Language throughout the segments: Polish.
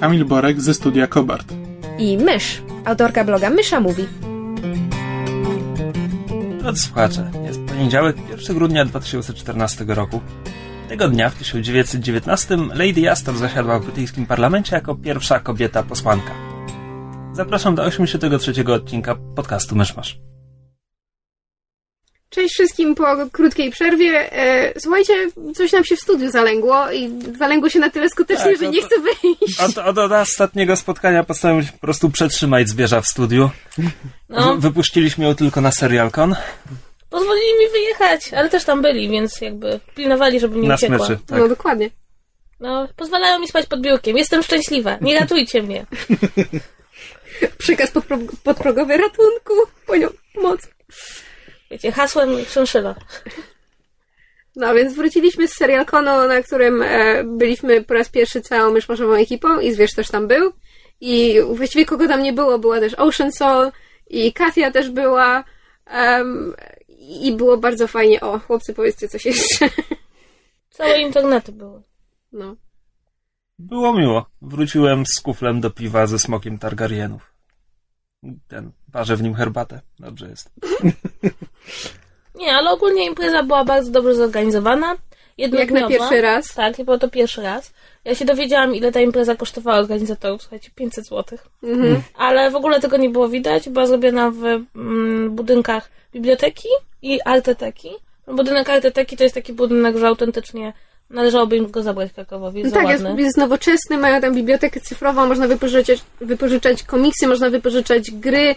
Kamil Borek ze studia Kobart. i Mysz, autorka bloga Mysza Mówi. Drodzy słuchacze, jest poniedziałek, 1 grudnia 2014 roku. Tego dnia, w 1919, Lady Astor zasiadła w brytyjskim parlamencie jako pierwsza kobieta posłanka. Zapraszam do 83 odcinka podcastu Myszmasz. Cześć wszystkim po krótkiej przerwie. E, słuchajcie, coś nam się w studiu zalęgło i zalęgło się na tyle skutecznie, Tak, że no nie chcę wyjść. Od, od, od ostatniego spotkania postanowiłem się po prostu przetrzymać zwierza w studiu. No, wypuściliśmy ją tylko na SerialCon, pozwolili mi wyjechać, ale też tam byli, więc jakby pilnowali, żeby nie na uciekła. smyczy. Tak. No dokładnie. No, pozwalają mi spać pod biurkiem. Jestem szczęśliwa. Nie ratujcie mnie. Przekaz podpro podprogowy ratunku. Ponią pomoc. Wiecie, hasłem szynszyla. No więc wróciliśmy z serialkonu, na którym e, byliśmy po raz pierwszy całą myszmaszową ekipą i zwierz też tam był. I właściwie kogo tam nie było, była też Ocean Soul i Katia też była. em, I było bardzo fajnie. O, chłopcy, powiedzcie coś jeszcze. Całe internety były. No. Było miło. Wróciłem z kuflem do piwa ze smokiem Targaryenów. Ten, parzę w nim herbatę. Dobrze jest. Nie, ale ogólnie impreza była bardzo dobrze zorganizowana. Jak na pierwszy raz. Tak, było to pierwszy raz. Ja się dowiedziałam, ile ta impreza kosztowała organizatorów. Słuchajcie, 500 zł. Mhm. Ale w ogóle tego nie było widać. Była zrobiona w mm, budynkach biblioteki i arteteki. Budynek arteteki to jest taki budynek, że autentycznie należałoby im go zabrać Krakowowi. No za tak, jest, jest nowoczesny, mają tam bibliotekę cyfrową, można wypożyczać, wypożyczać komiksy, można wypożyczać gry,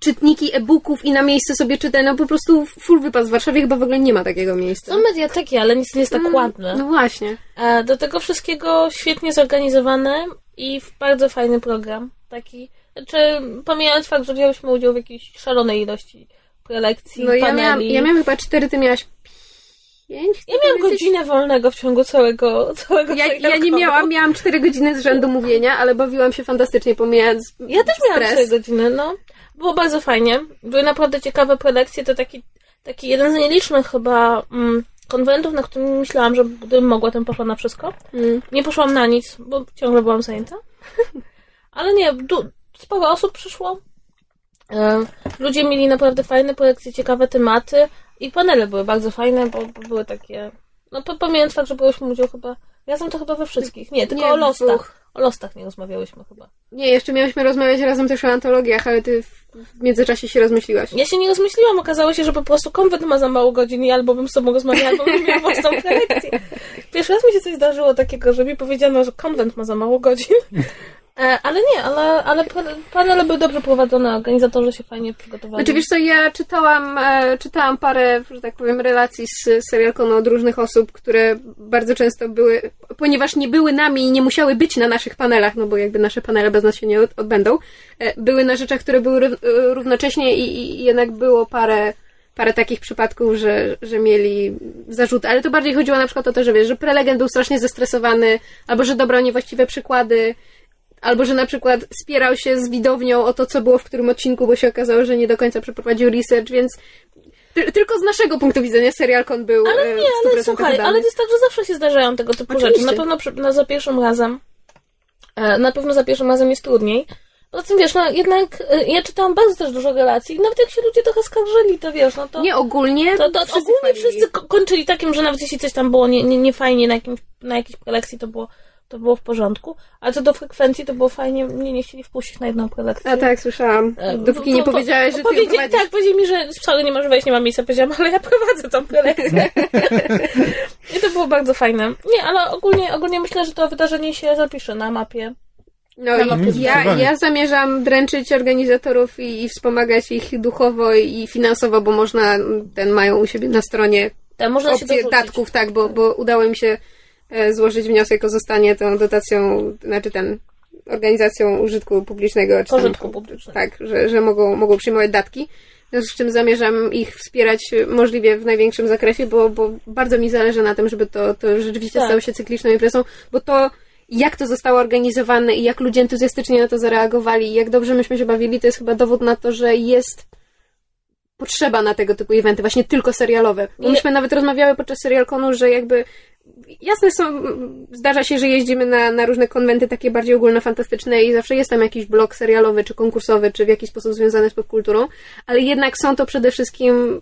czytniki e-booków i na miejsce sobie czytać. No po prostu full wypas w Warszawie chyba w ogóle nie ma takiego miejsca. Są mediateki, ale nic nie jest tak Mm, ładne. No właśnie. Do tego wszystkiego świetnie zorganizowane i w bardzo fajny program. Taki, znaczy, pomijając fakt, że wzięłyśmy udział w jakiejś szalonej ilości prelekcji, No ja paneli. miałam, ja miałam chyba cztery, ty miałaś pięć? Ja miałam godzinę wolnego w ciągu całego, całego Ja, ja nie miałam, miałam cztery godziny z rzędu mówienia, ale bawiłam się fantastycznie, pomijając Ja też miałam stres. 4 godziny, no. Było bardzo fajnie. Były naprawdę ciekawe prelekcje. To taki, taki jeden z nielicznych chyba mm, konwentów, na którym myślałam, że gdybym mogła, to poszła na wszystko. Mm. Nie poszłam na nic, bo ciągle byłam zajęta. Ale nie, du- sporo osób przyszło. E, Ludzie mieli naprawdę fajne projekcje, ciekawe tematy i panele były bardzo fajne, bo, bo były takie... No po- pomijając fakt, że byłyśmy udział chyba... Razem to chyba we wszystkich. Nie, tylko Nie, o dwóch. O lostach nie rozmawiałyśmy chyba. Nie, jeszcze miałyśmy rozmawiać razem też o antologiach, ale ty w, w międzyczasie się rozmyśliłaś. Ja się nie rozmyśliłam, okazało się, że po prostu konwent ma za mało godzin i albo bym z tobą rozmawiała, albo bym miała własną prelekcję. Pierwszy raz mi się coś zdarzyło takiego, że mi powiedziano, że konwent ma za mało godzin. E, ale nie, ale, ale pa- panele były dobrze prowadzone, organizatorzy się fajnie przygotowali. Znaczy wiesz co, ja czytałam, e, czytałam parę, że tak powiem, relacji z serialkonu od różnych osób, które bardzo często były, ponieważ nie były nami i nie musiały być na naszych panelach, no bo jakby nasze panele bez nas się nie od- odbędą, e, były na rzeczach, które były rów- równocześnie i, i jednak było parę parę takich przypadków, że, że mieli zarzuty, ale to bardziej chodziło na przykład o to, że wiesz, że prelegent był strasznie zestresowany, albo że dobrał niewłaściwe przykłady, Albo, że na przykład spierał się z widownią o to, co było w którym odcinku, bo się okazało, że nie do końca przeprowadził research, więc ty- tylko z naszego punktu widzenia serialkon był Ale e, nie, w 100% ale słuchaj, ale to jest tak, że zawsze się zdarzają tego typu Oczywiście. rzeczy. Na pewno przy, no, za pierwszym razem, e, na pewno za pierwszym razem jest trudniej. Poza tym wiesz, no jednak e, ja czytałam bardzo też dużo relacji i nawet jak się ludzie trochę skarżyli, to wiesz, no to... Nie ogólnie, To, to wszyscy ogólnie chwalili. wszyscy ko- kończyli takim, że nawet jeśli coś tam było nie, nie, nie fajnie na, jakimś, na jakiejś prelekcji, to było, to było w porządku. A co do frekwencji, to było fajnie, mnie nie chcieli wpuścić na jedną prelekcję. A tak, słyszałam. E, Dopóki po- nie po- powiedziałeś, że ty prowadzisz. Tak, powiedzieli mi, że wcale nie masz wejść, nie ma miejsca. Powiedziałam, ale ja prowadzę tą prelekcję. I to było bardzo fajne. Nie, ale ogólnie, ogólnie myślę, że to wydarzenie się zapisze na mapie. No i ja, ja zamierzam dręczyć organizatorów i, i wspomagać ich duchowo i finansowo, bo można, ten mają u siebie na stronie Tam można się opcję dorzucić. datków, tak, bo, bo udało mi się złożyć wniosek o zostanie tą dotacją, znaczy ten organizacją użytku publicznego. Czy tam- Pożytku publicznego. Tak, że, że mogą, mogą przyjmować datki. W związku z czym zamierzam ich wspierać możliwie w największym zakresie, bo, bo bardzo mi zależy na tym, żeby to, to rzeczywiście Tak. stało się cykliczną imprezą, bo to jak to zostało organizowane i jak ludzie entuzjastycznie na to zareagowali i jak dobrze myśmy się bawili, to jest chyba dowód na to, że jest potrzeba na tego typu eventy, właśnie tylko serialowe. Bo myśmy nawet rozmawiały podczas serialkonu, że jakby jasne są, zdarza się, że jeździmy na, na różne konwenty takie bardziej ogólnofantastyczne i zawsze jest tam jakiś blok serialowy, czy konkursowy, czy w jakiś sposób związany z popkulturą, ale jednak są to przede wszystkim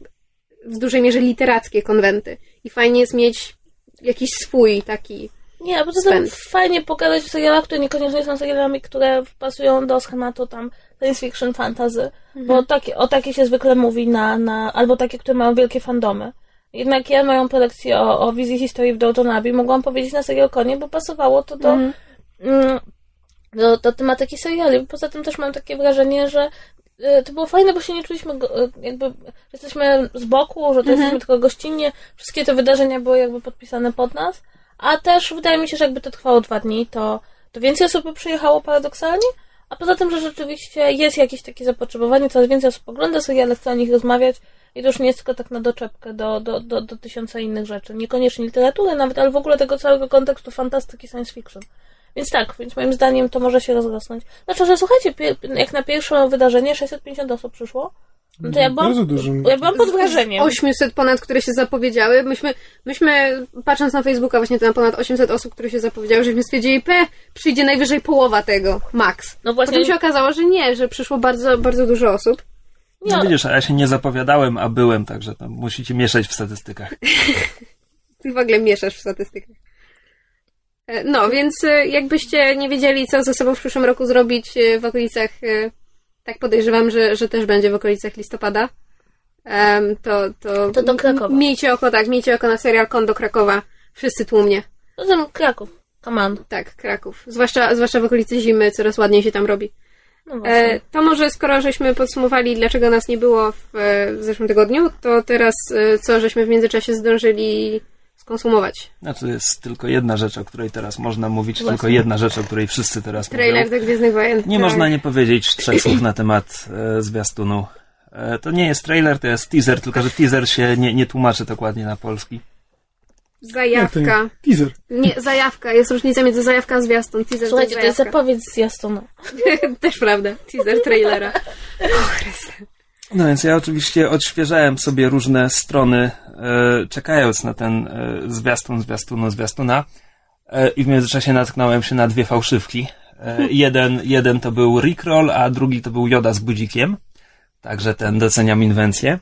w dużej mierze literackie konwenty. I fajnie jest mieć jakiś swój taki Nie, a poza tym fajnie pokazać w serialach, które niekoniecznie są serialami, które pasują do schematu tam science fiction, fantasy, bo takie, o takie się zwykle mówi na, na, albo takie, które mają wielkie fandomy. Jednak ja moją prelekcję o, o wizji historii w Downton Abbey mogłam powiedzieć na serial konie, bo pasowało to do, mm, do, do tematyki seriali. Poza tym też mam takie wrażenie, że e, to było fajne, bo się nie czuliśmy e, jakby, jesteśmy z boku, że to jesteśmy tylko gościnnie. Wszystkie te wydarzenia były jakby podpisane pod nas. A też wydaje mi się, że jakby to trwało dwa dni, to, to więcej osób by przyjechało paradoksalnie. A poza tym, że rzeczywiście jest jakieś takie zapotrzebowanie, coraz więcej osób ogląda seriale, chce o nich rozmawiać i to już nie jest tylko tak na doczepkę do, do, do, do tysiąca innych rzeczy. Niekoniecznie literatury nawet, ale w ogóle tego całego kontekstu fantastyki science fiction. Więc tak, więc moim zdaniem to może się rozrosnąć. Znaczy, że słuchajcie, jak na pierwsze wydarzenie 650 osób przyszło, no to ja byłam, Bardzo dużym. ja byłam pod wrażeniem. 800 ponad, które się zapowiedziały. Myśmy, myśmy patrząc na Facebooka, właśnie tam ponad 800 osób, które się zapowiedziały, żeśmy stwierdzili, p, przyjdzie najwyżej połowa tego, max. No właśnie, Potem się okazało, że nie, że przyszło bardzo, bardzo dużo osób. Nie, No widzisz, a ja się nie zapowiadałem, a byłem, także to musicie mieszać w statystykach. Ty w ogóle mieszasz w statystykach. E, No, więc e, jakbyście nie wiedzieli, co ze sobą w przyszłym roku zrobić e, w okolicach, tak podejrzewam, że, że też będzie w okolicach listopada, to, to, To do Krakowa. Miejcie oko, tak, miejcie oko na serial Kon do Krakowa. Wszyscy tłumnie. poza tym Kraków, Command. Tak, Kraków. Zwłaszcza, zwłaszcza w okolicy zimy, coraz ładniej się tam robi. No. E, to może skoro żeśmy podsumowali, dlaczego nas nie było w, e, w zeszłym tygodniu, to teraz e, co żeśmy w międzyczasie zdążyli skonsumować. Znaczy jest tylko jedna rzecz, o której teraz można mówić, Właśnie. tylko jedna rzecz, o której wszyscy teraz Trailer mówią. do Gwiezdnych Wojen. Nie tak. można nie powiedzieć trzech słów na temat e, zwiastunu. E, to nie jest trailer, to jest teaser, tylko że teaser się nie, nie tłumaczy dokładnie na polski. To nie? Zajawka. Teaser. Nie, zajawka. Jest różnica między zajawką a zwiastun. Teaser Słuchajcie, to to jest zajawka. zapowiedź z Jastuna. Też prawda. Teaser trailera. O Chryste. No więc ja oczywiście odświeżałem sobie różne strony, e, czekając na ten e, zwiastun, zwiastunu, zwiastuna e, i w międzyczasie natknąłem się na dwie fałszywki. E, jeden, jeden to był Rickroll, a drugi to był Joda z budzikiem. Także ten doceniam inwencję.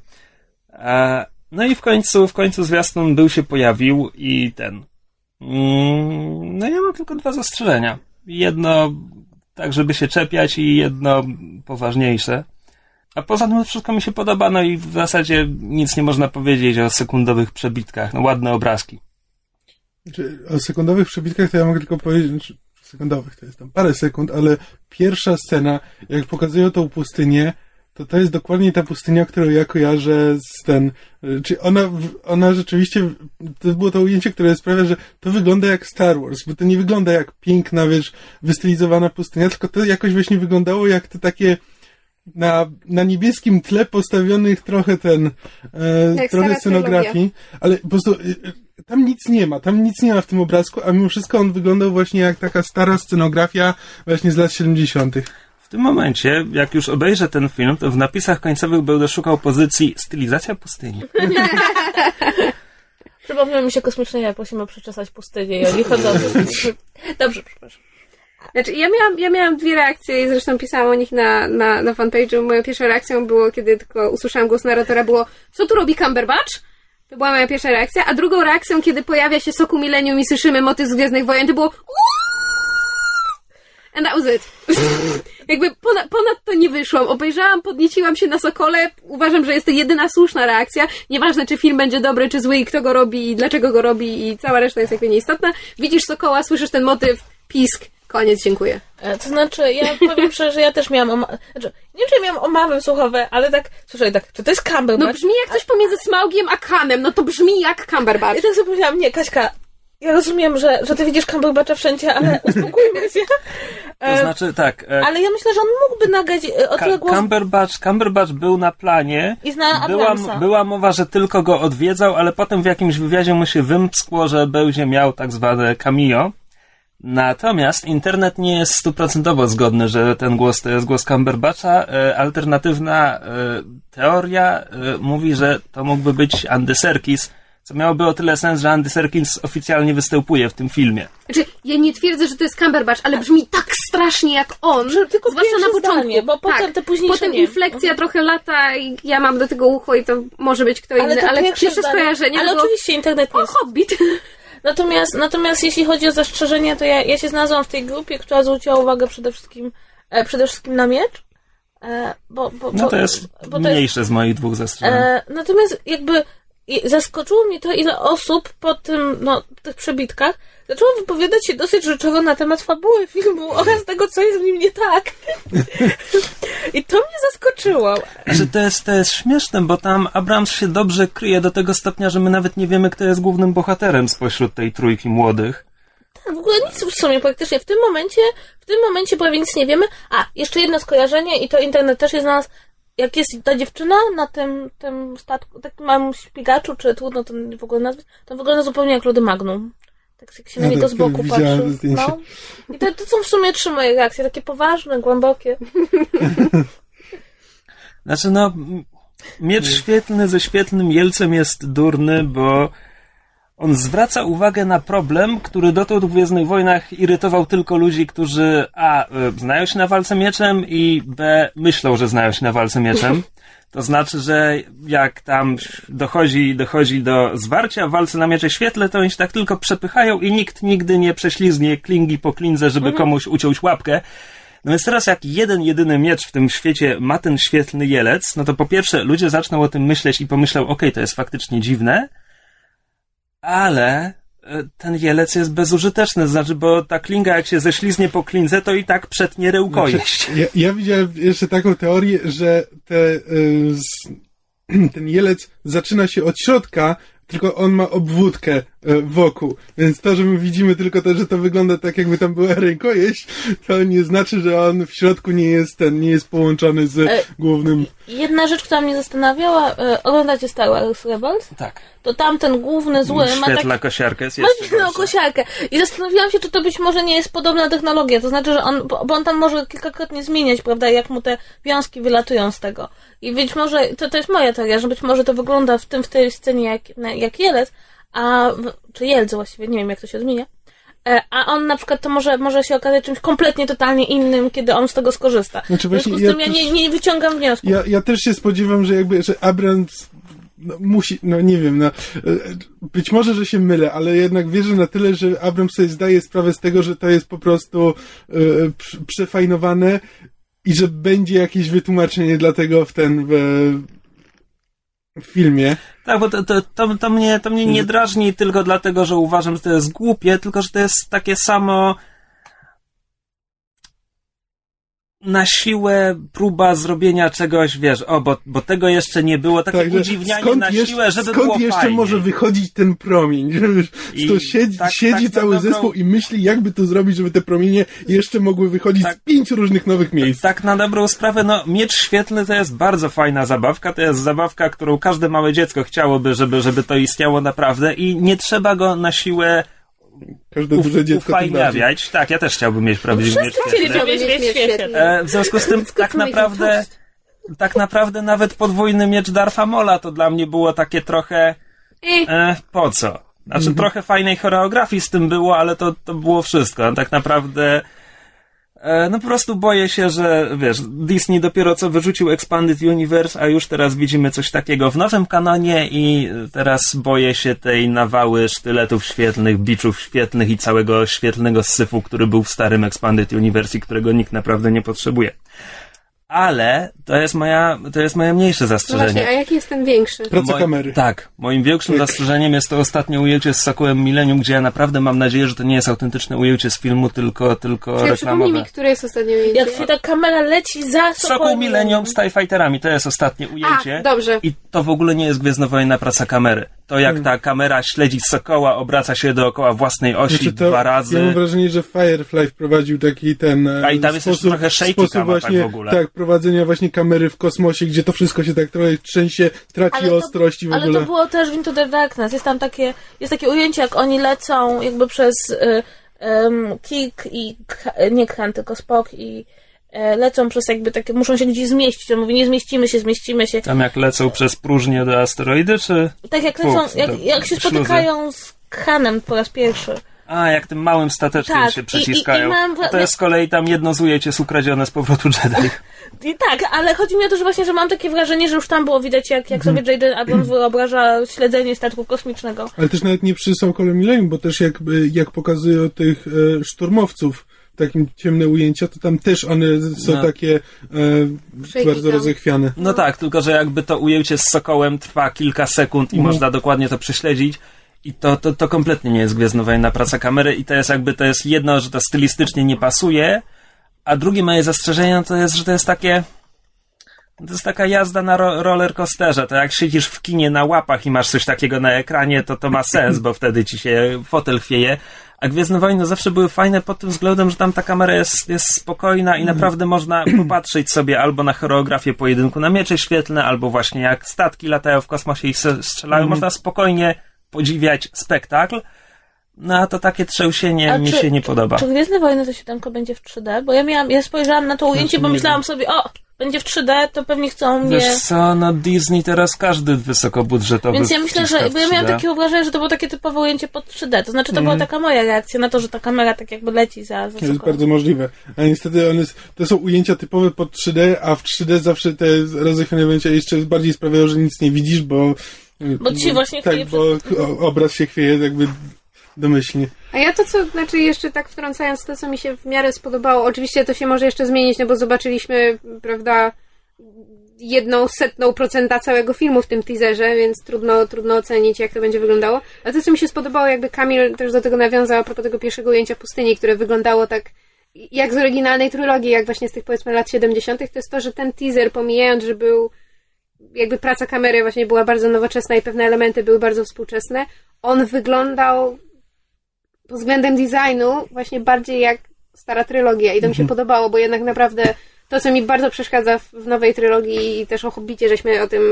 No i w końcu, w końcu zwiastun był się pojawił i ten. Mm, no ja mam tylko dwa zastrzeżenia. Jedno tak, żeby się czepiać i jedno poważniejsze. A poza tym wszystko mi się podoba, no i w zasadzie nic nie można powiedzieć o sekundowych przebitkach. No ładne obrazki. Znaczy, o sekundowych przebitkach to ja mogę tylko powiedzieć, znaczy, sekundowych to jest tam parę sekund, ale pierwsza scena, jak pokazują tą pustynię, to to jest dokładnie ta pustynia, którą ja kojarzę z ten, y, czy ona, ona rzeczywiście, to było to ujęcie, które sprawia, że to wygląda jak Star Wars, bo to nie wygląda jak piękna, wiesz, wystylizowana pustynia, tylko to jakoś właśnie wyglądało jak te takie na, na niebieskim tle postawionych trochę ten, e, trochę scenografii, ale po prostu y, tam nic nie ma, tam nic nie ma w tym obrazku, a mimo wszystko on wyglądał właśnie jak taka stara scenografia właśnie z lat 70. W tym momencie, jak już obejrzę ten film, to w napisach końcowych będę szukał pozycji stylizacja pustyni. Przypomniał mi się kosmiczne jak prosimy przeczesać pustynię i oni chodzą. Dobrze, przepraszam. Znaczy, ja miałam, ja miałam dwie reakcje i zresztą pisałam o nich na, na, na fanpage'u. Moją pierwszą reakcją było, kiedy tylko usłyszałam głos narratora, było co tu robi Cumberbatch? To była moja pierwsza reakcja. A drugą reakcją, kiedy pojawia się Soku Millennium i słyszymy motyw z Gwiezdnych Wojen, to było And that was it. Jakby ponad, ponad to nie wyszłam. Obejrzałam, podnieciłam się na Sokole. Uważam, że jest to jedyna słuszna reakcja. Nieważne, czy film będzie dobry, czy zły i kto go robi i dlaczego go robi i cała reszta jest jakby nieistotna. Widzisz Sokoła, słyszysz ten motyw, pisk, koniec, dziękuję. E, To znaczy, ja powiem szczerze, że ja też miałam oma- znaczy, nie wiem, czy miałam omawy słuchowe, ale tak, słyszę, tak, czy to jest Cumberbatch? No brzmi jak coś pomiędzy Smaugiem a Kanem, no to brzmi jak Cumberbatch. I tak sobie powiedziałam, nie, Kaśka, ja rozumiem, że, że ty widzisz Cumberbatcha wszędzie, ale uspokójmy się. To E, znaczy tak, e, ale ja myślę, że on mógłby nagrać e, Ka- odległość Cumberbatch, Cumberbatch był na planie. i zna Była, była mowa, że tylko go odwiedzał, ale potem w jakimś wywiadzie mu się wymskło, że będzie miał tak zwane cameo. Natomiast internet nie jest stuprocentowo zgodny, że ten głos to jest głos Cumberbatcha. E, Alternatywna teoria mówi, że to mógłby być Andy Serkis, co miałoby o tyle sens, że Andy Serkis oficjalnie występuje w tym filmie. Znaczy, ja nie twierdzę, że to jest Cumberbatch, ale brzmi tak strasznie jak on. Że tylko zwłaszcza na początku. zdanie, bo potem tak. te późniejsze Potem nie. inflekcja trochę lata i ja mam do tego ucho i to może być kto inny, to ale pierwsze zdanie- skojarzenie Ale było... oczywiście internet nie O, jest Hobbit. Natomiast, natomiast jeśli chodzi o zastrzeżenia, to ja, ja się znalazłam w tej grupie, która zwróciła uwagę przede wszystkim, e, przede wszystkim na miecz. E, bo, bo, No bo- to jest bo to jest mniejsze z moich dwóch zastrzeżeń. E, natomiast jakby i- zaskoczyło mnie to, ile osób po tym, no, tych przebitkach zaczęło wypowiadać się dosyć rzeczowo na temat fabuły filmu oraz tego, co jest w nim nie tak. I to mnie zaskoczyło. Że to jest, to jest śmieszne, bo tam Abrams się dobrze kryje do tego stopnia, że my nawet nie wiemy, kto jest głównym bohaterem spośród tej trójki młodych. Tak, w ogóle nic w sumie praktycznie w tym momencie, w tym momencie prawie nic nie wiemy. A, jeszcze jedno skojarzenie i to internet też jest znalazł. Jak jest ta dziewczyna na tym, tym statku, takim małym śpigaczu, czy trudno to w ogóle nazwać, to wygląda zupełnie jak Lody Magnum. Tak jak się na Ja niego tak z boku patrzy. No. I to, to są w sumie trzy moje reakcje, takie poważne, głębokie. Znaczy, no, miecz świetlny ze świetlnym jelcem jest durny, bo on zwraca uwagę na problem, który dotąd w Gwiezdnych Wojnach irytował tylko ludzi, którzy a. y, znają się na walce mieczem i b. myślą, że znają się na walce mieczem. To znaczy, że jak tam dochodzi, dochodzi do zwarcia w walce na miecze świetle, to oni się tak tylko przepychają i nikt nigdy nie prześlizgnie klingi po klindze, żeby komuś uciąć łapkę. No więc teraz jak jeden, jedyny miecz w tym świecie ma ten świetlny jelec, no to po pierwsze ludzie zaczną o tym myśleć i pomyślą, okej, to jest faktycznie dziwne, ale e, ten jelec jest bezużyteczny, znaczy, bo ta klinga jak się ześliznie po klindze, to i tak przetnie rełkojeść. Ja, ja widziałem jeszcze taką teorię, że te, z, ten jelec zaczyna się od środka, tylko on ma obwódkę wokół. Więc to, że my widzimy tylko to, że to wygląda tak, jakby tam była rękojeść, to nie znaczy, że on w środku nie jest ten, nie jest połączony z E, głównym. Jedna rzecz, która mnie zastanawiała, e, oglądacie Star Wars Rebels? Tak. To tam ten główny zły ma taki Świetla kosiarka jest Ma jeszcze no, gorsza. kosiarkę. I zastanawiałam się, czy to być może nie jest podobna technologia. To znaczy, że on, bo bo on tam może kilkakrotnie zmieniać, prawda, jak mu te wiązki wylatują z tego. I być może, to, to jest moja teoria, że być może to wygląda w tym, w tej scenie jak, jak jelec, a, czy jelc właściwie, nie wiem jak to się odmienia. E, A on na przykład to może, może się okazać czymś kompletnie totalnie innym, kiedy on z tego skorzysta. Znaczy w związku z właśnie ja tym ja też- nie, nie wyciągam wniosku. Ja, ja też się spodziewam, że jakby, że Abrams no, musi, no nie wiem, no, e, być może, że się mylę, ale jednak wierzę na tyle, że Abrams sobie zdaje sprawę z tego, że to jest po prostu e, pr- przefajnowane i że będzie jakieś wytłumaczenie dla tego w ten, w, w filmie. Tak, bo to, to, to, to, mnie, to mnie nie drażni tylko dlatego, że uważam, że to jest głupie, tylko że to jest takie samo na siłę próba zrobienia czegoś, wiesz, o, bo, bo tego jeszcze nie było, takie Także udziwnianie na jeszcze, siłę, żeby skąd było jeszcze fajnie. może wychodzić ten promień? Że wiesz, I to siedzi, tak- siedzi tak cały dobrą- zespół i myśli, jakby to zrobić, żeby te promienie jeszcze mogły wychodzić Tak. z pięciu różnych nowych miejsc. Tak na dobrą sprawę, no miecz świetlny to jest bardzo fajna zabawka, to jest zabawka, którą każde małe dziecko chciałoby, żeby, żeby to istniało naprawdę i nie trzeba go na siłę Każde uf, duże dziecko tym bardziej. ufajniawiać. Tak, ja też chciałbym mieć prawdziwy miecz świetny. E, w związku z tym tak naprawdę tak naprawdę nawet podwójny miecz Darfa Mola to dla mnie było takie trochę e, po co? Znaczy trochę fajnej choreografii z tym było, ale to, to było wszystko. Tak naprawdę no po prostu boję się, że wiesz, Disney dopiero co wyrzucił Expanded Universe, a już teraz widzimy coś takiego w nowym kanonie i teraz boję się tej nawały sztyletów świetlnych, biczów świetlnych i całego świetlnego syfu, który był w starym Expanded Universe i którego nikt naprawdę nie potrzebuje. Ale to jest moja, to jest moje mniejsze no zastrzeżenie. właśnie, a jaki jest ten większy? Praca kamery. Tak. Moim większym zastrzeżeniem jest to ostatnie ujęcie z Sokołem Millennium, gdzie ja naprawdę mam nadzieję, że to nie jest autentyczne ujęcie z filmu, tylko, tylko przypomnij reklamowe. mi, które jest ostatnie ujęcie. Jak się ta kamera leci za Sokół Sokołem Millennium z TIE Fighterami, to jest ostatnie ujęcie. A, dobrze. I to w ogóle nie jest gwiezdnowojenna praca kamery. To jak ta kamera śledzi sokoła, obraca się dookoła własnej osi Znaczy to, dwa razy. Ja mam wrażenie, że Firefly wprowadził taki ten e, A i tam jest też sposób, trochę shaky cama, tak właśnie, w ogóle. tak, prowadzenia właśnie kamery w kosmosie, gdzie to wszystko się tak trochę trzęsie, traci Ale to- ostrość i w Ale ogóle. to było też w Into the Darkness. Jest tam takie, jest takie ujęcie, jak oni lecą jakby przez y, Kik i, nie Khan, tylko Spock i lecą przez jakby takie, muszą się gdzieś zmieścić. On mówi, nie zmieścimy się, zmieścimy się. Tam jak lecą przez próżnię do asteroidy, czy... Tak jak lecą, jak, jak się śluzy. spotykają z Khanem po raz pierwszy. A, jak tym małym stateczkiem Tak, się i- i- przyciskają. i mam To jest z kolei tam jedno z ujęć jest ukradzione z powrotu Jedi. I tak, ale chodzi mi o to, że właśnie, że mam takie wrażenie, że już tam było widać, jak, jak sobie J.J. Abrams wyobraża śledzenie statku kosmicznego. Ale też nawet nie przy Sokolem Millennium, bo też jakby, jak pokazują tych e, szturmowców, takim ciemne ujęcia, to tam też one są No. takie e, bardzo rozechwiane. No tak, tylko że jakby to ujęcie z sokołem trwa kilka sekund i Mhm. można dokładnie to prześledzić. I to, to, to kompletnie nie jest gwiezdnowojenna praca kamery i to jest jakby, to jest jedno, że to stylistycznie nie pasuje, a drugie moje zastrzeżenie to jest, że to jest takie, to jest taka jazda na ro roller coasterze. To jak siedzisz w kinie na łapach i masz coś takiego na ekranie, to to ma sens, bo wtedy ci się fotel chwieje. A Gwiezdne Wojny zawsze były fajne pod tym względem, że tam ta kamera jest, jest spokojna i naprawdę można popatrzeć sobie albo na choreografię pojedynku na miecze świetlne, albo właśnie jak statki latają w kosmosie i strzelają. Można spokojnie podziwiać spektakl. No a to takie trzęsienie A mi czy- się nie podoba. Czy Gwiezdne Wojny to siódemko będzie w 3D? Bo ja miałam, ja spojrzałam na to ujęcie, bo myślałam sobie, o, będzie w 3D, to pewnie chcą mnie... Wiesz co, no Disney teraz każdy wysokobudżetowy Więc ja myślę, że, bo ja miałam 3D. takie wrażenie, że to było takie typowe ujęcie pod 3D. To znaczy, to była taka moja reakcja na to, że ta kamera tak jakby leci za, za To jest bardzo możliwe. A niestety one, to są ujęcia typowe pod 3D, a w 3D zawsze te rozechwiane ujęcia jeszcze bardziej sprawiają, że nic nie widzisz, bo... Bo ci właśnie Tak, bo obraz się chwieje jakby domyślnie. A ja to, co, znaczy jeszcze tak wtrącając to, co mi się w miarę spodobało, oczywiście to się może jeszcze zmienić, no bo zobaczyliśmy, prawda, jedną setną procenta całego filmu w tym teaserze, więc trudno, trudno ocenić, jak to będzie wyglądało. A to, co mi się spodobało, jakby Kamil też do tego nawiązał a propos tego pierwszego ujęcia pustyni, które wyglądało tak jak z oryginalnej trylogii, jak właśnie z tych powiedzmy lat 70., to jest to, że ten teaser, pomijając, że był jakby praca kamery właśnie była bardzo nowoczesna i pewne elementy były bardzo współczesne, on wyglądał pod względem designu właśnie bardziej jak stara trylogia i to mi się podobało, bo jednak naprawdę to, co mi bardzo przeszkadza w, w nowej trylogii i też o Hobbicie, żeśmy o tym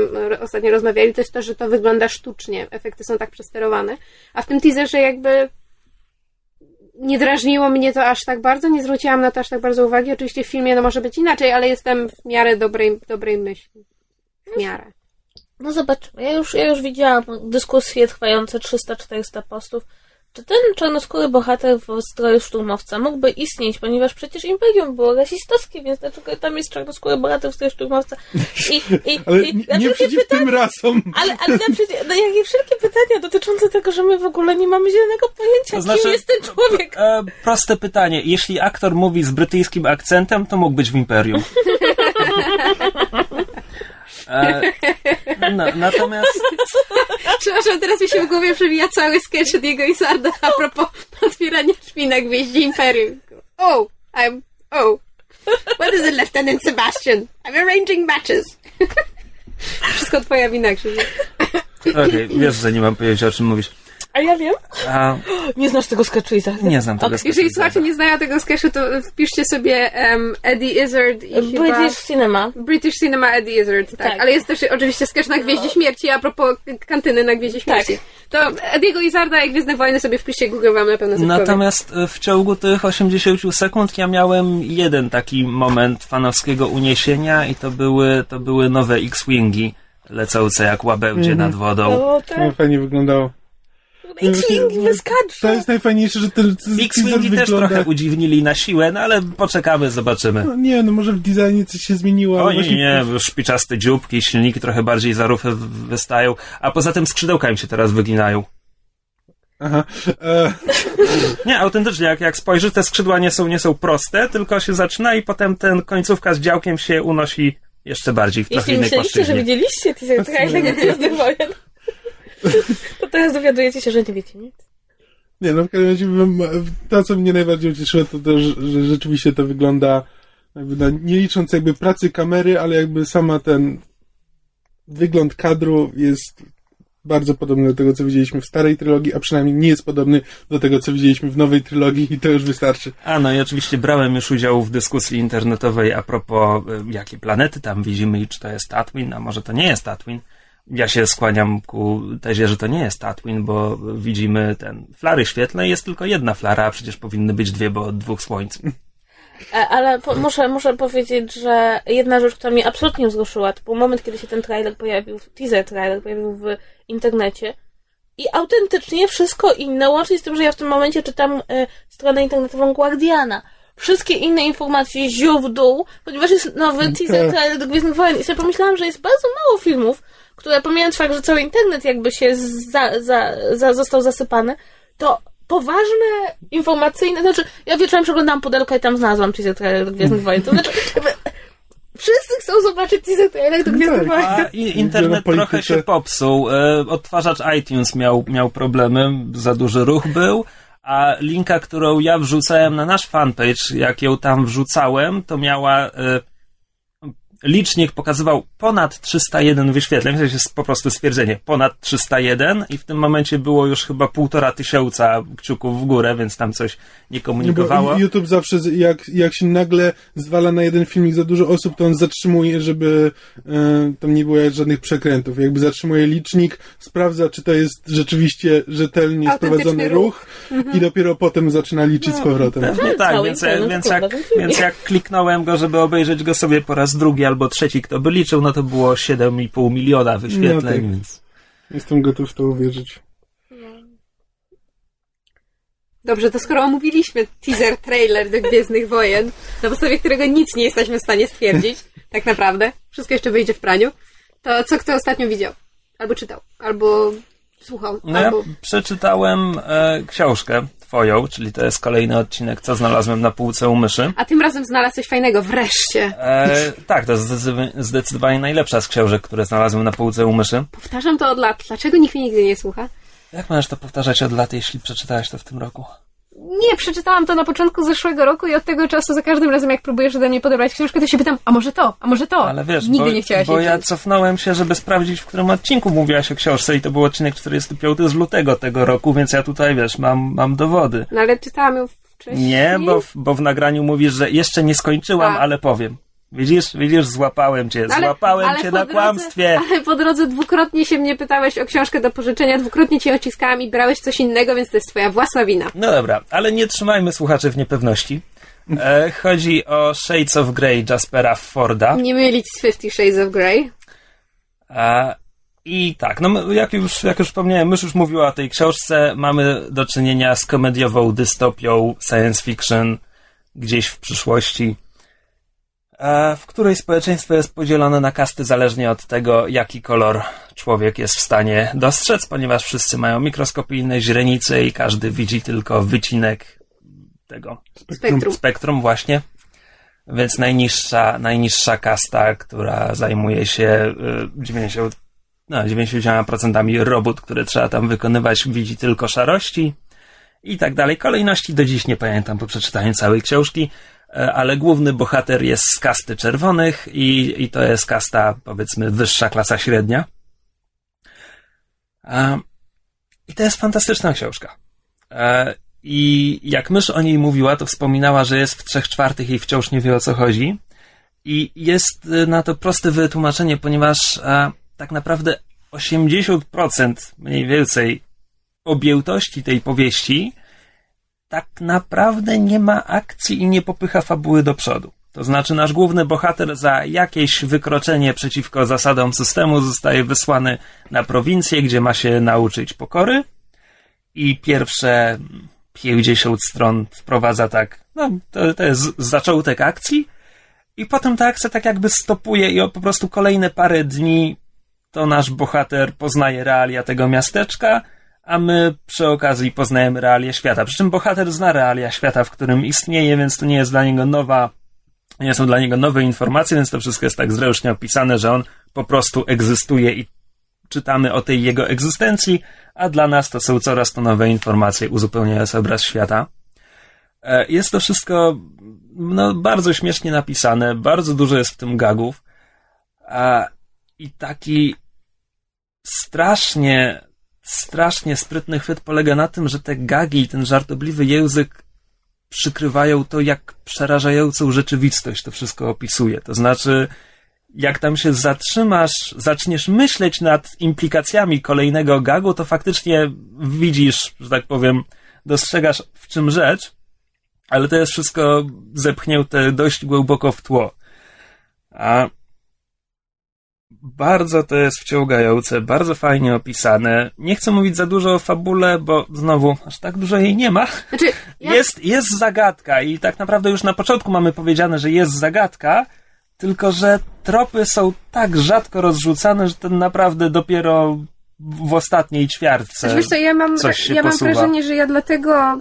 ostatnio rozmawiali, to jest to, że to wygląda sztucznie. Efekty są tak przesterowane. A w tym teaserze jakby nie drażniło mnie to aż tak bardzo, nie zwróciłam na to aż tak bardzo uwagi. Oczywiście w filmie no może być inaczej, ale jestem w miarę dobrej, dobrej myśli. W miarę. No zobaczymy. Ja już, ja już widziałam dyskusje trwające 300-400 postów. Czy ten czarnoskóry bohater w stroju szturmowca mógłby istnieć, ponieważ przecież Imperium było rasistowskie, więc dlaczego tam jest czarnoskóry bohater w stroju szturmowca? I, i, Ale i, nie, na nie przeciw pytania, tym rasom. ale, ale na przecież, no jakie wszelkie pytania dotyczące tego, że my w ogóle nie mamy zielonego pojęcia, To znaczy- kim jest ten człowiek. E, proste pytanie. Jeśli aktor mówi z brytyjskim akcentem, to mógł być w Imperium. E, no, natomiast Przepraszam, teraz mi się w głowie przewija cały sketch od jego i Sarda a propos otwierania drzwi na gwieździe Imperium. Oh, I'm... Oh. What is it, Lieutenant Sebastian? I'm arranging matches. Wszystko twoja wina, Krzysiu. okej, wiesz, że nie mam pojęcia o czym mówisz. A ja wiem. A, Nie znasz tego sketchu i nie znam tego Ok, sketchu. Jeżeli słuchacze nie znają tego sketchu, to wpiszcie sobie um, Eddie Izzard i chyba... British Cinema. British Cinema Eddie Izzard, tak. Tak. Ale jest też oczywiście sketch na Gwieździe Śmierci, a propos kantyny na Gwieździe Śmierci. To Ediego Izzarda i Gwiezdne Wojny sobie wpiszcie Google, wam na pewno coś. Natomiast e, w ciągu tych 80 sekund ja miałem jeden taki moment fanowskiego uniesienia i to były, to były nowe X-Wingi lecące jak łabędzie nad wodą. No To tak. fajnie wyglądało. X-Wing wyskacze. To jest najfajniejsze, że ten X-Wingi też wygląda... trochę udziwnili na siłę, no ale poczekamy, zobaczymy. No nie, no może w designie coś się zmieniło, O nie, właśnie... nie, szpiczaste dzióbki, silniki trochę bardziej za rufę wystają, a poza tym skrzydełka im się teraz wyginają. Aha. E, Nie, autentycznie, jak, jak spojrzysz, te skrzydła nie są, nie są proste, tylko się zaczyna i potem ten końcówka z działkiem się unosi jeszcze bardziej w trochę Jeśli innej myśleliście, że płaszczyźnie. widzieliście teaser trailer Gwiezdnych Wojen, to teraz dowiadujecie się, że nie wiecie nic. nie, no w każdym razie bym- to, co mnie najbardziej ucieszyło, to to, że, że rzeczywiście to wygląda jakby, no, nie licząc jakby pracy kamery, ale jakby sama ten wygląd kadru jest bardzo podobny do tego, co widzieliśmy w starej trylogii, a przynajmniej nie jest podobny do tego, co widzieliśmy w nowej trylogii i to już wystarczy. A no i oczywiście brałem już udział w dyskusji internetowej a propos y, jakie planety tam widzimy i czy to jest Tatooine, a może to nie jest Tatooine. Ja się skłaniam ku tezie, że to nie jest Tatooine, bo widzimy ten flary świetlne i jest tylko jedna flara, a przecież powinny być dwie, bo od dwóch słońc. E, Ale po, muszę, muszę powiedzieć, że jedna rzecz, która mnie absolutnie wzruszyła, to był moment, kiedy się ten trailer pojawił, teaser trailer pojawił w internecie i autentycznie wszystko inne, łącznie z tym, że ja w tym momencie czytam e, stronę internetową Guardiana. Wszystkie inne informacje ziół w dół, ponieważ jest nowy teaser trailer do Gwiezdnych Wojen i sobie pomyślałam, że jest bardzo mało filmów, które pomijając fakt, że cały internet jakby się za, za, za, został zasypany, to poważne, informacyjne, znaczy ja wieczorem przeglądałam pudelkę i tam znalazłam teaser trailer do Gwiezdnych Wojen, to znaczy wszyscy chcą zobaczyć teaser trailer do Gwiezdnych tak. Wojen. A internet trochę się popsuł. E, Odtwarzacz iTunes miał, miał problemy, za duży ruch był. A linka, którą ja wrzucałem na nasz fanpage, jak ją tam wrzucałem, to miała. Licznik pokazywał ponad 301 wyświetleń, to jest po prostu stwierdzenie, ponad 301 i w tym momencie było już chyba półtora tysiąca kciuków w górę, więc tam coś nie Nie, komunikowało. bo YouTube zawsze, jak, jak się nagle zwala na jeden filmik za dużo osób, to on zatrzymuje, żeby e, tam nie było żadnych przekrętów. Jakby zatrzymuje licznik, sprawdza, czy to jest rzeczywiście rzetelnie sprowadzony ruch. ruch i dopiero potem zaczyna liczyć z powrotem. Pewnie tak, więc, więc, jak, więc jak kliknąłem go, żeby obejrzeć go sobie po raz drugi albo trzeci, kto by liczył, no to było 7,5 miliona wyświetleń, No tak. więc... Jestem gotów w to uwierzyć. Dobrze, to skoro omówiliśmy teaser trailer do Gwiezdnych Wojen, na podstawie którego nic nie jesteśmy w stanie stwierdzić, tak naprawdę, wszystko jeszcze wyjdzie w praniu, to co kto ostatnio widział? Albo czytał, albo słuchał, No ja albo... przeczytałem e, książkę twoją, czyli to jest kolejny odcinek, co znalazłem na półce u myszy. A tym razem znalazł coś fajnego, wreszcie. E, tak, to jest zdecydowanie, zdecydowanie najlepsza z książek, które znalazłem na półce u myszy. Powtarzam to od lat. Dlaczego nikt mnie nigdy nie słucha? Jak możesz to powtarzać od lat, jeśli przeczytałeś to w tym roku? Nie, przeczytałam to na początku zeszłego roku i od tego czasu za każdym razem, jak próbujesz ode mnie podebrać książkę, to się pytam, a może to, a może to. Ale wiesz, Nigdy bo, nie chciałaś bo ja cofnąłem się, żeby sprawdzić, w którym odcinku mówiłaś o książce i to był odcinek 45 z lutego tego roku, więc ja tutaj, wiesz, mam, mam dowody. No ale czytałam ją wcześniej. Nie, bo w, bo w nagraniu mówisz, że jeszcze nie skończyłam, A. ale powiem. Widzisz, widzisz, złapałem cię, ale- złapałem ale cię na drodze- kłamstwie. Ale po drodze dwukrotnie się mnie pytałeś o książkę do pożyczenia, dwukrotnie cię naciskałam i brałeś coś innego, więc to jest twoja własna wina. No dobra, ale nie trzymajmy słuchaczy w niepewności. E, chodzi o Shades of Grey Jaspera Forda. Nie mylić z Fifty Shades of Grey. E, I tak, no jak już, jak już wspomniałem, mysz już mówiła o tej książce, mamy do czynienia z komediową dystopią science fiction gdzieś w przyszłości, w której społeczeństwo jest podzielone na kasty zależnie od tego, jaki kolor człowiek jest w stanie dostrzec, ponieważ wszyscy mają mikroskopijne źrenice i każdy widzi tylko wycinek tego Spektrum. spektrum właśnie. Więc najniższa, najniższa kasta, która zajmuje się y, 90, no, 90% robót, które trzeba tam wykonywać, widzi tylko szarości i tak dalej. Kolejności do dziś nie pamiętam po przeczytaniu całej książki, e, ale główny bohater jest z kasty czerwonych i, i to jest kasta, powiedzmy, wyższa klasa średnia. A, I to jest fantastyczna książka. E, I jak mysz o niej mówiła, to wspominała, że jest w trzech czwartych i wciąż nie wie o co chodzi. I jest na to proste wytłumaczenie, ponieważ e, tak naprawdę 80% mniej więcej objętości tej powieści tak naprawdę nie ma akcji i nie popycha fabuły do przodu. To znaczy, nasz główny bohater za jakieś wykroczenie przeciwko zasadom systemu zostaje wysłany na prowincję, gdzie ma się nauczyć pokory. I pierwsze 50 stron wprowadza tak, no to, to jest zaczątek akcji. I potem ta akcja tak jakby stopuje i po prostu kolejne parę dni to nasz bohater poznaje realia tego miasteczka, a my przy okazji poznajemy realia świata. Przy czym bohater zna realia świata, w którym istnieje, więc to nie jest dla niego nowa, nie są dla niego nowe informacje, więc to wszystko jest tak zręcznie opisane, że on po prostu egzystuje i czytamy o tej jego egzystencji, a dla nas to są coraz to nowe informacje uzupełniające obraz świata. E, Jest to wszystko no, bardzo śmiesznie napisane, bardzo dużo jest w tym gagów. A, I taki strasznie, strasznie sprytny chwyt polega na tym, że te gagi i ten żartobliwy język przykrywają to, jak przerażającą rzeczywistość to wszystko opisuje. To znaczy, jak tam się zatrzymasz, zaczniesz myśleć nad implikacjami kolejnego gagu, to faktycznie widzisz, że tak powiem, dostrzegasz w czym rzecz, ale to jest wszystko zepchnięte dość głęboko w tło. A bardzo to jest wciągające, bardzo fajnie opisane. Nie chcę mówić za dużo o fabule, bo znowu aż tak dużo jej nie ma. Znaczy, ja, Jest, jest zagadka i tak naprawdę już na początku mamy powiedziane, że jest zagadka, tylko że tropy są tak rzadko rozrzucane, że to naprawdę dopiero w ostatniej ćwiartce. Znaczy, wiesz co, ja mam, ja mam posuwa. wrażenie, że ja dlatego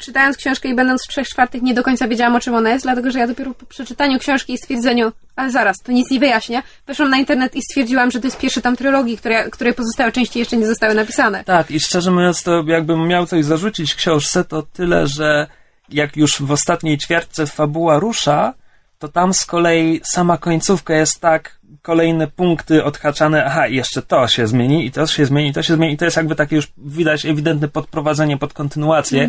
czytając książkę i będąc w trzech czwartych nie do końca wiedziałam o czym ona jest, dlatego że ja dopiero po przeczytaniu książki i stwierdzeniu, ale zaraz, to nic nie wyjaśnia, weszłam na internet i stwierdziłam, że to jest pierwszy tam trylogii, które, której pozostałe części jeszcze nie zostały napisane. Tak, i szczerze mówiąc, to jakbym miał coś zarzucić książce, to tyle, że jak już w ostatniej ćwiartce fabuła rusza, to tam z kolei sama końcówka jest tak, kolejne punkty odhaczane, aha, i jeszcze to się zmieni, i to się zmieni, i to się zmieni, i to jest jakby takie już widać ewidentne podprowadzenie pod kontynuację.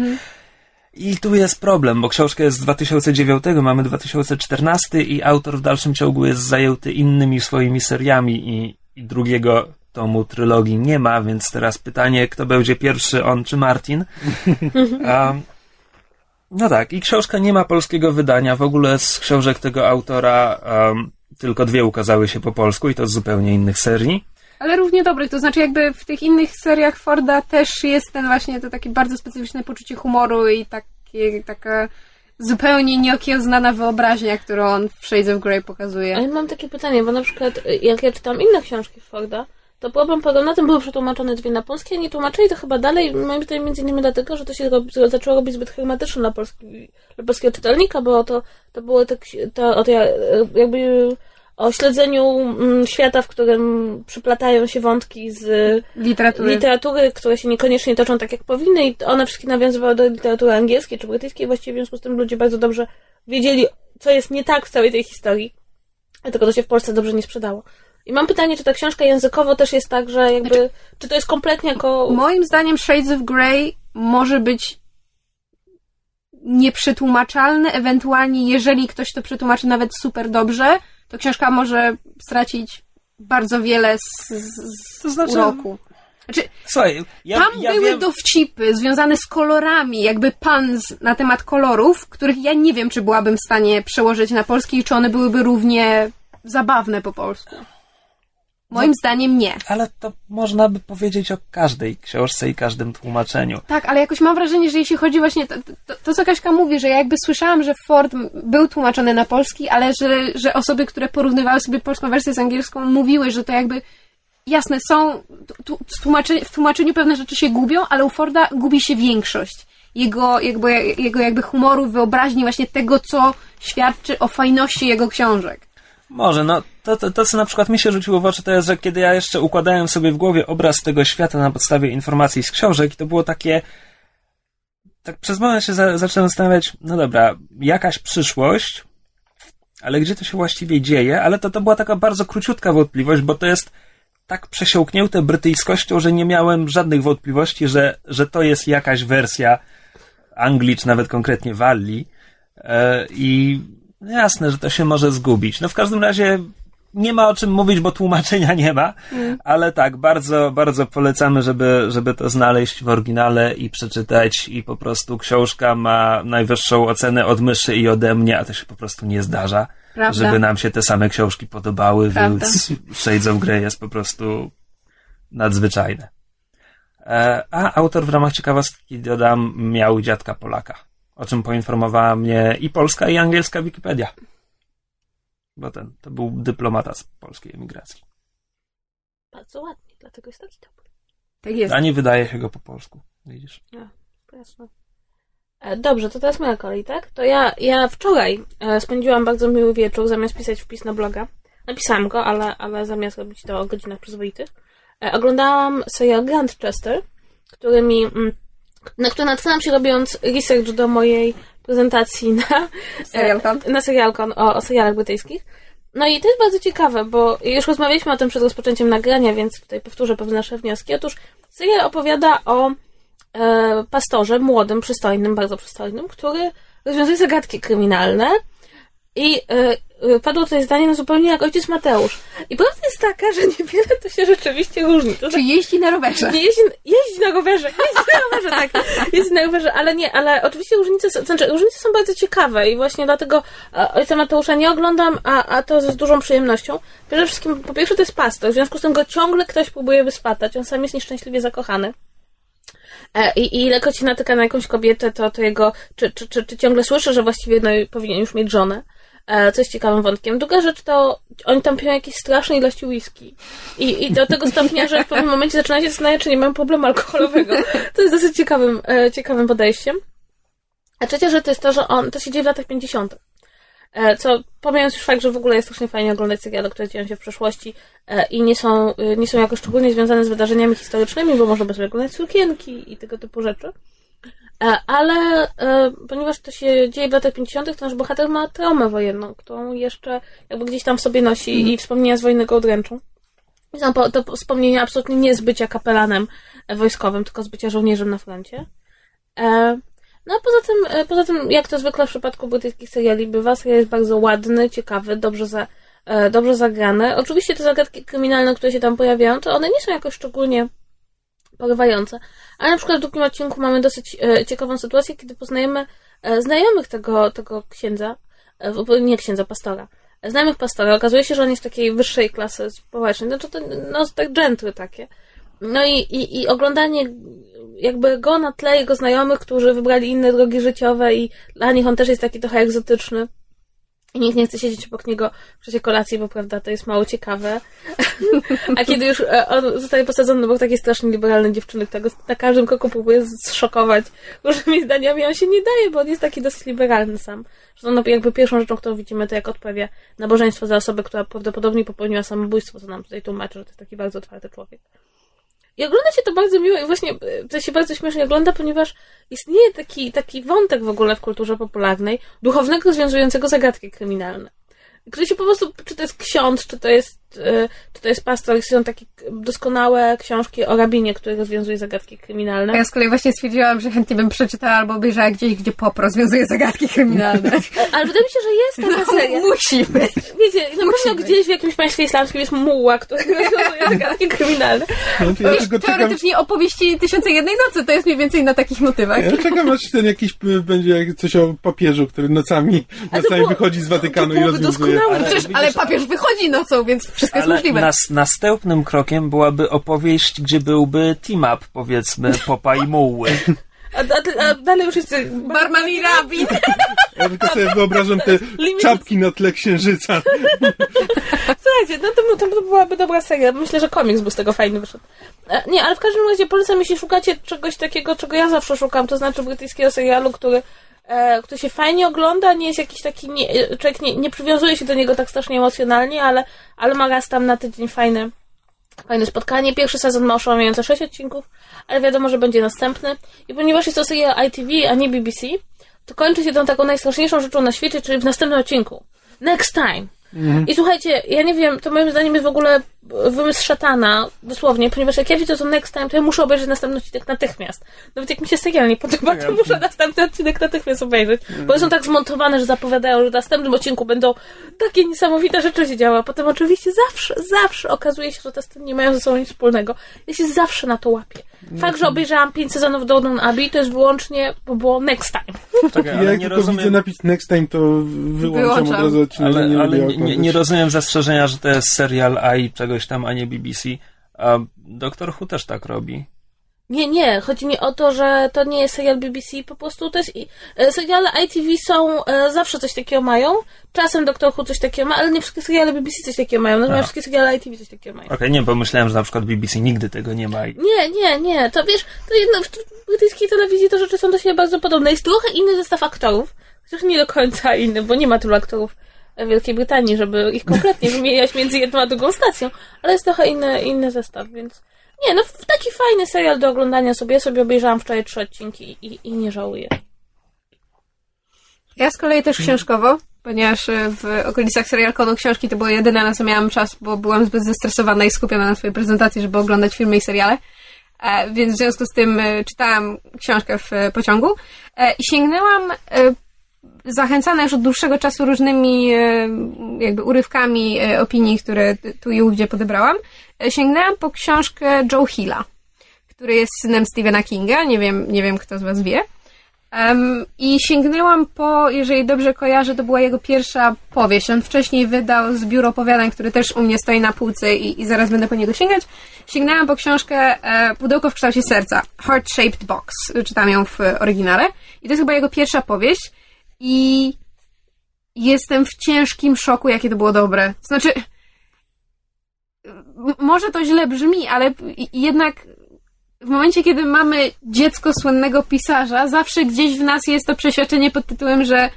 I tu jest problem, bo książka jest z 2009, mamy 2014 i autor w dalszym ciągu jest zajęty innymi swoimi seriami i, i drugiego tomu trylogii nie ma, więc teraz pytanie, kto będzie pierwszy, on czy Martin? Um, no tak, i książka nie ma polskiego wydania. W ogóle z książek tego autora um, tylko dwie ukazały się po polsku i to z zupełnie innych serii. Ale równie dobrych, to znaczy jakby w tych innych seriach Forda też jest ten właśnie to takie bardzo specyficzne poczucie humoru i takie, taka zupełnie nieokiełznana wyobraźnia, którą on w Shades of Grey pokazuje. Ale mam takie pytanie, bo na przykład y, jak ja czytam inne książki Forda, to problem polegał na tym, były przetłumaczone dwie na polskie, a nie tłumaczyli to chyba dalej, moim zdaniem między innymi dlatego, że to się robi, zaczęło robić zbyt hermetyczne dla, polski, dla polskiego czytelnika, bo to, to było tak, to, to jakby o śledzeniu mm, świata, w którym przyplatają się wątki z Literatury. literatury, które się niekoniecznie toczą tak, jak powinny i one wszystkie nawiązywały do literatury angielskiej czy brytyjskiej, właściwie w związku z tym ludzie bardzo dobrze wiedzieli, co jest nie tak w całej tej historii, dlatego to się w Polsce dobrze nie sprzedało. I mam pytanie, czy ta książka językowo też jest tak, że jakby, czy to jest kompletnie jako... Moim zdaniem Shades of Grey może być nieprzetłumaczalny, ewentualnie jeżeli ktoś to przetłumaczy nawet super dobrze, to książka może stracić bardzo wiele z, z, To znaczy- uroku. Znaczy, Słuchaj, ja, tam ja były wiem, dowcipy związane z kolorami, jakby pan z, na temat kolorów, których ja nie wiem, czy byłabym w stanie przełożyć na polski i czy one byłyby równie zabawne po polsku. Moim zdaniem nie. ale to można by powiedzieć o każdej książce i każdym tłumaczeniu. Tak, ale jakoś mam wrażenie, że jeśli chodzi właśnie to, to, to co Kaśka mówi, że ja jakby słyszałam, że Ford był tłumaczony na polski, ale że, że osoby, które porównywały sobie polską wersję z angielską, mówiły, że to jakby jasne, są tu, tu, w tłumaczeniu, w tłumaczeniu pewne rzeczy się gubią, ale u Forda gubi się większość. Jego, jakby, jego jakby humoru, wyobraźni, właśnie tego, co świadczy o fajności jego książek. Może, no to, to, to, co na przykład mi się rzuciło w oczy, to jest, że kiedy ja jeszcze układałem sobie w głowie obraz tego świata na podstawie informacji z książek, to było takie. Tak przez moment się za, zacząłem zastanawiać, no dobra, jakaś przyszłość, ale gdzie to się właściwie dzieje? Ale to, to była taka bardzo króciutka wątpliwość, bo to jest tak przesiąknięte brytyjskością, że nie miałem żadnych wątpliwości, że, że to jest jakaś wersja Anglii, czy nawet konkretnie Walii. E, I jasne, że to się może zgubić. No w każdym razie nie ma o czym mówić, bo tłumaczenia nie ma, ale tak, bardzo, bardzo polecamy, żeby, żeby to znaleźć w oryginale i przeczytać i po prostu książka ma najwyższą ocenę od myszy i ode mnie, a to się po prostu nie zdarza, Prawda. żeby nam się te same książki podobały, Prawda. więc Shades of Grey jest po prostu nadzwyczajne. E, A autor w ramach ciekawostki dodam miał dziadka Polaka, o czym poinformowała mnie i polska i angielska Wikipedia. Bo ten, to był dyplomata z polskiej emigracji. Bardzo ładnie, dlatego jest taki dobry. Tak jest. A nie wydaje się go po polsku. Widzisz? Jasne. E, Dobrze, to teraz moja kolej, tak? To ja, ja wczoraj e, spędziłam bardzo miły wieczór, zamiast pisać wpis na bloga. Napisałam go, ale, ale zamiast robić to o godzinach przyzwoitych. E, oglądałam serial Grandchester, który mi, mm, na który natknęłam się robiąc research do mojej prezentacji na Serialcon. e, na serialkon o, o serialach brytyjskich. No i to jest bardzo ciekawe, bo już rozmawialiśmy o tym przed rozpoczęciem nagrania, więc tutaj powtórzę pewne nasze wnioski. Otóż serial opowiada o e, pastorze, młodym, przystojnym, bardzo przystojnym, który rozwiązuje zagadki kryminalne i e, padło tutaj zdanie no zupełnie jak ojciec Mateusz. I prawda jest taka, że niewiele to się rzeczywiście różni. To Czy jeździ na rowerze? nie jeździ, jeździ na rowerze, jeździ na rowerze, tak. Jeździ na rowerze, ale nie, ale oczywiście różnice, są- znaczy, różnice są bardzo ciekawe i właśnie dlatego e, Ojca Mateusza nie oglądam, a, a to z dużą przyjemnością. Przede wszystkim, po pierwsze to jest pastor, w związku z tym go ciągle ktoś próbuje wyspatać, on sam jest nieszczęśliwie zakochany. E, I, I ilekroć się natyka na jakąś kobietę, to, to jego, czy, czy, czy, czy ciągle słyszy, że właściwie no, powinien już mieć żonę. E, Co jest ciekawym wątkiem. Druga rzecz to oni tam piją jakieś straszne ilości whisky. I, I do tego stopnia, że w pewnym momencie zaczyna się zastanawiać, czy nie mają problemu alkoholowego. To jest dosyć ciekawym, e, ciekawym podejściem. A trzecia rzecz to jest to, że on, to się dzieje w latach 50. E, Co, pomijając już fakt, że w ogóle jest strasznie fajnie oglądać seriale, które dzieją się w przeszłości i nie są, nie są jakoś szczególnie związane z wydarzeniami historycznymi, bo można sobie oglądać sukienki i tego typu rzeczy. E, Ale e, ponieważ to się dzieje w latach 50., to nasz bohater ma traumę wojenną, którą jeszcze jakby gdzieś tam w sobie nosi i wspomnienia z wojny go odręczą. Są to wspomnienia absolutnie nie z bycia kapelanem wojskowym, tylko z bycia żołnierzem na froncie. E, No a poza tym, poza tym, jak to zwykle w przypadku brytyjskich seriali bywa, serial jest bardzo ładny, ciekawy, dobrze, za, dobrze zagrany. Oczywiście te zagadki kryminalne, które się tam pojawiają, to one nie są jakoś szczególnie porywające. Ale na przykład w drugim odcinku mamy dosyć e, ciekawą sytuację, kiedy poznajemy e, znajomych tego, tego księdza, e, nie księdza, pastora. Znajomych pastora. Okazuje się, że on jest takiej wyższej klasy społecznej. Znaczy, to, no, tak gentry takie. No i, i, i oglądanie jakby go na tle jego znajomych, którzy wybrali inne drogi życiowe i dla nich on też jest taki trochę egzotyczny. I nikt nie chce siedzieć obok niego w czasie kolacji, bo prawda, to jest mało ciekawe. A kiedy już e, on zostaje posadzony obok takiej strasznie liberalnej dziewczyny, która go na każdym kroku próbuje zszokować różnymi zdaniami, on się nie daje, bo on jest taki dosyć liberalny sam. Że no, jakby pierwszą rzeczą, którą widzimy, to jak odprawia nabożeństwo za osobę, która prawdopodobnie popełniła samobójstwo, co nam tutaj tłumaczy, że to jest taki bardzo otwarty człowiek. I ogląda się to bardzo miło i właśnie e, to się bardzo śmiesznie ogląda, ponieważ istnieje taki, taki wątek w ogóle w kulturze popularnej duchownego związującego zagadki kryminalne. Który się po prostu, czy to jest ksiądz, czy to jest, czy to jest pastor, są takie doskonałe książki o rabinie, który rozwiązuje zagadki A kryminalne. ja z kolei właśnie stwierdziłam, że chętnie bym przeczytała albo obejrzała gdzieś, gdzie pop rozwiązuje zagadki kryminalne. Ale wydaje mi się, że jest taka seria. Musi być. Wiecie, na Musi pewno być. gdzieś w jakimś państwie islamskim jest muła, który rozwiązuje zagadki kryminalne. Znaczy, ja Wiesz, tylko czekam, teoretycznie opowieści Tysiące Jednej Nocy to jest mniej więcej na takich motywach. ja czekam aż ten jakiś y, będzie coś o papieżu, który nocami, nocami było- wychodzi z Watykanu to i byłoby rozwiązuje. doskonałe. Ale Przecież, ale papież wychodzi nocą, więc wszystko jest Ale możliwe. nas, następnym krokiem byłaby opowieść, gdzie byłby team-up, powiedzmy, Popa i Muły. A, a, a dalej już jest Barman i rabbit. Ja tylko sobie wyobrażam te Limit- czapki na tle księżyca. Słuchajcie, no to, to byłaby dobra seria. Myślę, że komiks by z tego fajny wyszedł. E, Nie, ale w każdym razie polecam, jeśli szukacie czegoś takiego, czego ja zawsze szukam, to znaczy brytyjskiego serialu, który, e, który się fajnie ogląda, nie jest jakiś taki, nie, człowiek nie, nie przywiązuje się do niego tak strasznie emocjonalnie, ale, ale ma raz tam na tydzień fajny, fajne spotkanie. Pierwszy sezon ma oszałamiające 6 odcinków, ale wiadomo, że będzie następny. I ponieważ jest to serial ITV, a nie BBC, to kończy się tą taką najstraszniejszą rzeczą na świecie, czyli w następnym odcinku. Next time. I słuchajcie, ja nie wiem, to moim zdaniem jest w ogóle wymysł szatana, dosłownie, ponieważ jak ja widzę to next time, to ja muszę obejrzeć następny odcinek natychmiast. Nawet jak mi się serial nie podoba, to muszę następny odcinek natychmiast obejrzeć. Bo one są tak zmontowane, że zapowiadają, że w następnym odcinku będą takie niesamowite rzeczy się działy. A potem oczywiście zawsze, zawsze okazuje się, że te sceny nie mają ze sobą nic wspólnego. Ja się zawsze na to łapię. Fakt, że obejrzałam pięć sezonów Downton Abbey, to jest wyłącznie, bo było next time. Czekaj, Ja jak nie tylko widzę rozumiem, napis next time, to wyłączam od Wyłączam. razu odcinek. ale, nie ale nie, nie, rozumiem zastrzeżenia, że to jest serial A i czegoś tam, a nie BBC. A Doktor Who też tak robi. Nie, nie, chodzi mi o to, że to nie jest serial BBC, po prostu to jest... i- e, Seriale ITV są, e, zawsze coś takiego mają, czasem Doctor Who coś takiego ma, ale nie wszystkie seriale BBC coś takiego mają, natomiast A. wszystkie seriale ITV coś takiego mają. Okej, nie, bo myślałem, że na przykład BBC nigdy tego nie ma. i- Nie, nie, nie, to wiesz, to jedno, w brytyjskiej telewizji to rzeczy są do siebie bardzo podobne. Jest trochę inny zestaw aktorów, chociaż nie do końca inny, bo nie ma tylu aktorów w Wielkiej Brytanii, żeby ich kompletnie wymieniać między jedną a drugą stacją, ale jest trochę inny, inny zestaw, więc nie, no w- taki fajny serial do oglądania sobie. Ja sobie obejrzałam wczoraj trzy odcinki i, i nie żałuję. Ja z kolei też książkowo. ponieważ e, w okolicach serialkonu książki to było jedyne, na co miałam czas, bo byłam zbyt zestresowana i skupiona na swojej prezentacji, żeby oglądać filmy i seriale. E, więc w związku z tym e, czytałam książkę w pociągu i sięgnęłam zachęcana już od dłuższego czasu różnymi e, jakby urywkami e, opinii, które tu i ówdzie podebrałam, e, sięgnęłam po książkę Joe Hilla, który jest synem Stephena Kinga, nie wiem, nie wiem kto z was wie. I sięgnęłam po, jeżeli dobrze kojarzę, to była jego pierwsza powieść. On wcześniej wydał zbiór opowiadań, który też u mnie stoi na półce i, i zaraz będę po niego sięgać. Sięgnęłam po książkę Pudełko w kształcie serca, Heart Shaped Box. Czytam ją w oryginale. I to jest chyba jego pierwsza powieść. I jestem w ciężkim szoku, jakie to było dobre. Znaczy, może to źle brzmi, ale jednak w momencie, kiedy mamy dziecko słynnego pisarza, zawsze gdzieś w nas jest to przeświadczenie pod tytułem, że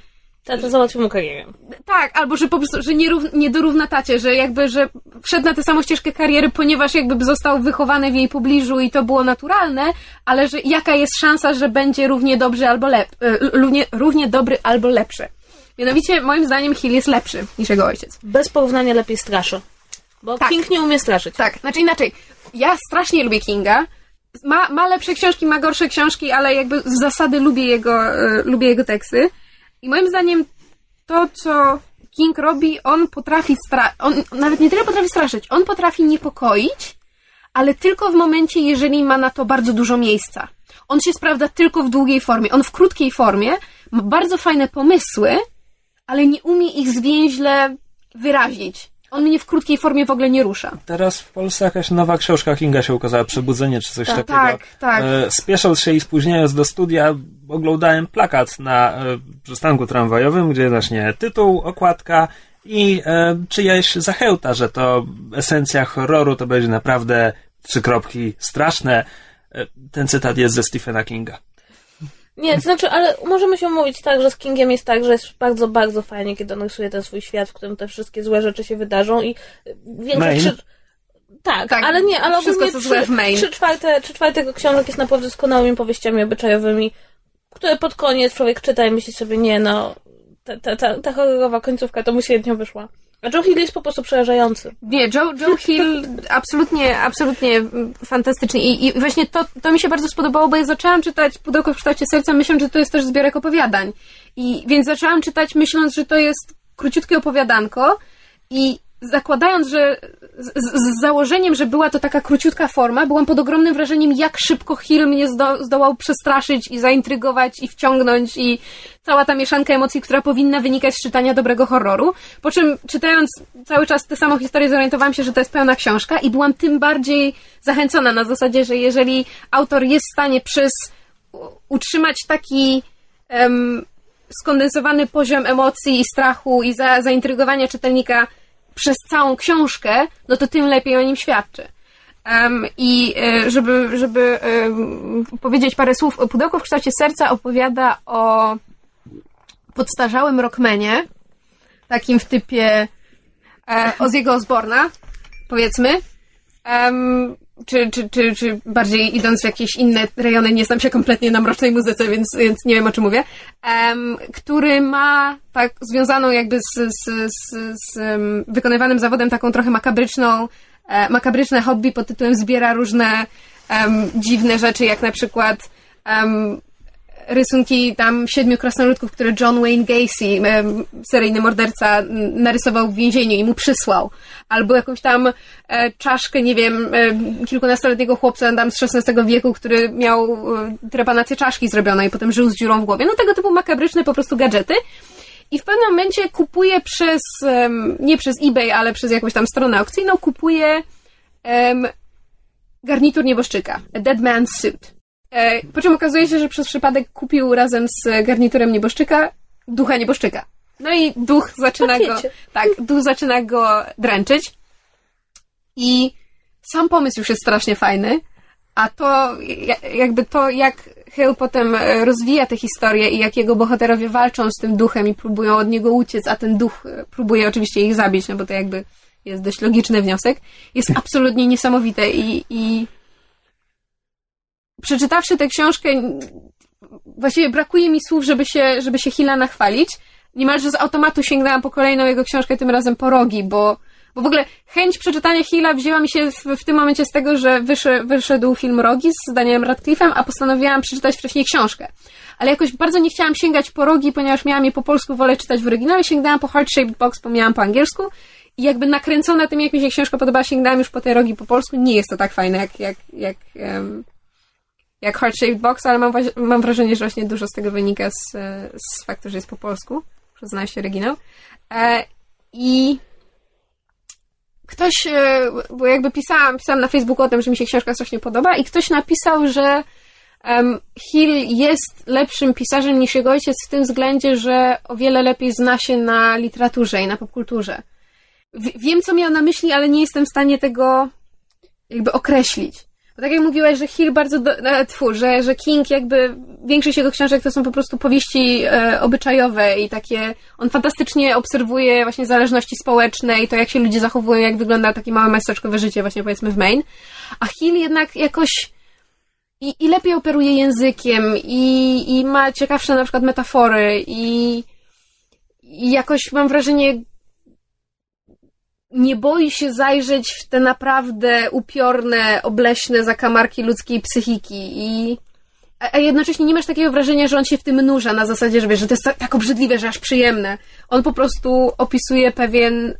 Tata załatwił mu karierę. tak, albo że po prostu, że nie, nie dorówna tacie, że jakby, że wszedł na tę samą ścieżkę kariery, ponieważ jakby został wychowany w jej pobliżu i to było naturalne, ale że jaka jest szansa, że będzie równie dobry albo lep, e, równie, równie dobry albo lepszy. Mianowicie, moim zdaniem, Hill jest lepszy niż jego ojciec. Bez porównania lepiej straszy. Bo Tak. King nie umie straszyć. Tak, znaczy inaczej. Ja strasznie lubię Kinga. Ma, ma lepsze książki, ma gorsze książki, ale jakby z zasady lubię jego, e, lubię jego teksty. I moim zdaniem to, co King robi, on potrafi on nawet nie tyle potrafi straszyć, on potrafi niepokoić, ale tylko w momencie, jeżeli ma na to bardzo dużo miejsca. On się sprawdza tylko w długiej formie. On w krótkiej formie ma bardzo fajne pomysły, ale nie umie ich zwięźle wyrazić. On mnie w krótkiej formie w ogóle nie rusza. Teraz w Polsce jakaś nowa książka Kinga się ukazała, Przebudzenie czy coś Tak, takiego. tak, tak. E, spiesząc się i spóźniając do studia, oglądałem plakat na e, przystanku tramwajowym, gdzie właśnie tytuł, okładka i e, czyjaś zachęta, że to esencja horroru to będzie naprawdę trzy kropki straszne. E, ten cytat jest ze Stephena Kinga. Nie, to znaczy, ale możemy się umówić tak, że z Kingiem jest tak, że jest bardzo, bardzo fajnie, kiedy on rysuje ten swój świat, w którym te wszystkie złe rzeczy się wydarzą i większość... Main? Trzy... Tak, Tak, ale nie, ale wszystko, ogólnie co złe w Main. trzy, czwarte, trzy czwarte jego książek jest naprawdę doskonałymi powieściami obyczajowymi, które pod koniec człowiek czyta i myśli sobie, nie no, ta, ta, ta, ta horrorowa końcówka to mu średnio wyszła. Joe Hill jest po prostu przerażający. Nie, Joe, Joe Hill absolutnie, absolutnie fantastyczny. I, I właśnie to, to mi się bardzo spodobało, bo ja zaczęłam czytać Pudełko w kształcie serca, myśląc, że to jest też zbiorek opowiadań. I więc zaczęłam czytać, myśląc, że to jest króciutkie opowiadanko i zakładając, że z, z, założeniem, że była to taka króciutka forma, byłam pod ogromnym wrażeniem, jak szybko Hill mnie zdo, zdołał przestraszyć i zaintrygować i wciągnąć i cała ta mieszanka emocji, która powinna wynikać z czytania dobrego horroru. Po czym czytając cały czas tę samą historię zorientowałam się, że to jest pełna książka i byłam tym bardziej zachęcona na zasadzie, że jeżeli autor jest w stanie przez utrzymać taki em, skondensowany poziom emocji i strachu i za, zaintrygowania czytelnika przez całą książkę, no to tym lepiej o nim świadczy. Em, I e, żeby, żeby em, powiedzieć parę słów, Pudełko w kształcie serca opowiada o podstarzałym rockmanie, takim w typie e, Ozzy'ego Osborna, powiedzmy, Em, czy, czy, czy, czy bardziej idąc w jakieś inne rejony, nie znam się kompletnie na mrocznej muzyce, więc, więc nie wiem o czym mówię, em, który ma tak związaną jakby z, z, z, z wykonywanym zawodem taką trochę makabryczną, e, makabryczne hobby pod tytułem zbiera różne em, dziwne rzeczy, jak na przykład em, rysunki tam siedmiu krasnoludków, które John Wayne Gacy, seryjny morderca, narysował w więzieniu i mu przysłał. Albo jakąś tam e, czaszkę, nie wiem, e, kilkunastoletniego chłopca tam z XVI wieku, który miał e, trepanację czaszki zrobioną i potem żył z dziurą w głowie. No tego typu makabryczne po prostu gadżety. I w pewnym momencie kupuje przez, nie przez eBay, ale przez jakąś tam stronę aukcyjną, kupuje garnitur nieboszczyka. A Dead Man's Suit. E, po czym okazuje się, że przez przypadek kupił razem z garniturem nieboszczyka ducha nieboszczyka. No i duch zaczyna go, tak, duch zaczyna go dręczyć. I sam pomysł już jest strasznie fajny, a to ja- jakby to, jak Hill potem e, rozwija tę historię i jak jego bohaterowie walczą z tym duchem i próbują od niego uciec, a ten duch e, próbuje oczywiście ich zabić, no bo to jakby jest dość logiczny wniosek, jest absolutnie niesamowite i, i przeczytawszy tę książkę, właściwie brakuje mi słów, żeby się, żeby się Hilla nachwalić. niemalże z automatu sięgnęłam po kolejną jego książkę, tym razem po rogi, bo, bo w ogóle chęć przeczytania Hilla wzięła mi się w, w tym momencie z tego, że wyszedł, wyszedł film Rogi z Danielem Radcliffe'em, a postanowiłam przeczytać wcześniej książkę. Ale jakoś bardzo nie chciałam sięgać po rogi, ponieważ miałam je po polsku, wolę czytać w oryginale, sięgnęłam po Heart Shaped Box, bo miałam po angielsku i jakby nakręcona tym, jak mi się książka podobała, sięgnęłam już po te rogi po polsku. Nie jest to tak fajne, jak, jak, jak, um, jak Heart Shaped Box, ale mam, mam wrażenie, że właśnie dużo z tego wynika z, z faktu, że jest po polsku. Muszę znaleźć oryginał. E, I ktoś, e, bo jakby pisałam, pisałam na Facebooku o tym, że mi się książka strasznie podoba i ktoś napisał, że um, Hill jest lepszym pisarzem niż jego ojciec w tym względzie, że o wiele lepiej zna się na literaturze i na popkulturze. W, wiem, co miał na myśli, ale nie jestem w stanie tego jakby określić. Bo tak jak mówiłaś, że Hill bardzo, do, e, tfu, że, że King jakby, większość jego książek to są po prostu powieści e, obyczajowe i takie, on fantastycznie obserwuje właśnie zależności społeczne i to, jak się ludzie zachowują, jak wygląda takie małe miasteczkowe życie właśnie powiedzmy w Maine. A Hill jednak jakoś i, i lepiej operuje językiem i, i ma ciekawsze na przykład metafory i, i jakoś mam wrażenie nie boi się zajrzeć w te naprawdę upiorne, obleśne zakamarki ludzkiej psychiki i a, jednocześnie nie masz takiego wrażenia, że on się w tym nurza na zasadzie, że wiesz, że to jest tak, obrzydliwe, że aż przyjemne. On po prostu opisuje pewien,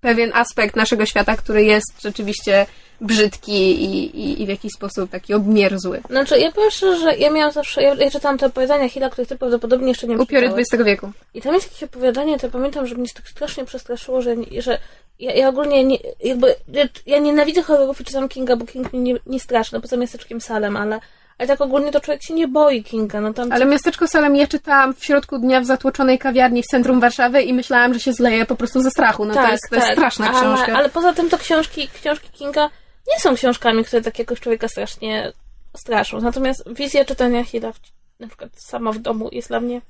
pewien aspekt naszego świata, który jest rzeczywiście brzydki i, i, i w jakiś sposób taki obmierzły. Znaczy, ja powiem szczerze, że ja miałam zawsze, ja, ja czytałam te opowiadania Hilla, których ty prawdopodobnie jeszcze nie Upiory XX wieku. I tam jest jakieś opowiadanie, to pamiętam, że mnie tak strasznie przestraszyło, że, że ja, ja ogólnie nie, jakby, ja, ja nienawidzę horrorów i czytam Kinga, bo King mnie nie, nie straszy, no poza miasteczkiem Salem, ale ale tak ogólnie to człowiek się nie boi Kinga. No tam ale Miasteczko Salem ja czytałam w środku dnia w zatłoczonej kawiarni w centrum Warszawy i myślałam, że się zleje po prostu ze strachu. No tak, to, jest, to tak, jest straszna ale, książka. Ale poza tym to książki, książki Kinga nie są książkami, które tak jakoś człowieka strasznie straszą. Natomiast wizja czytania Hilla, na przykład sama w domu, jest dla mnie...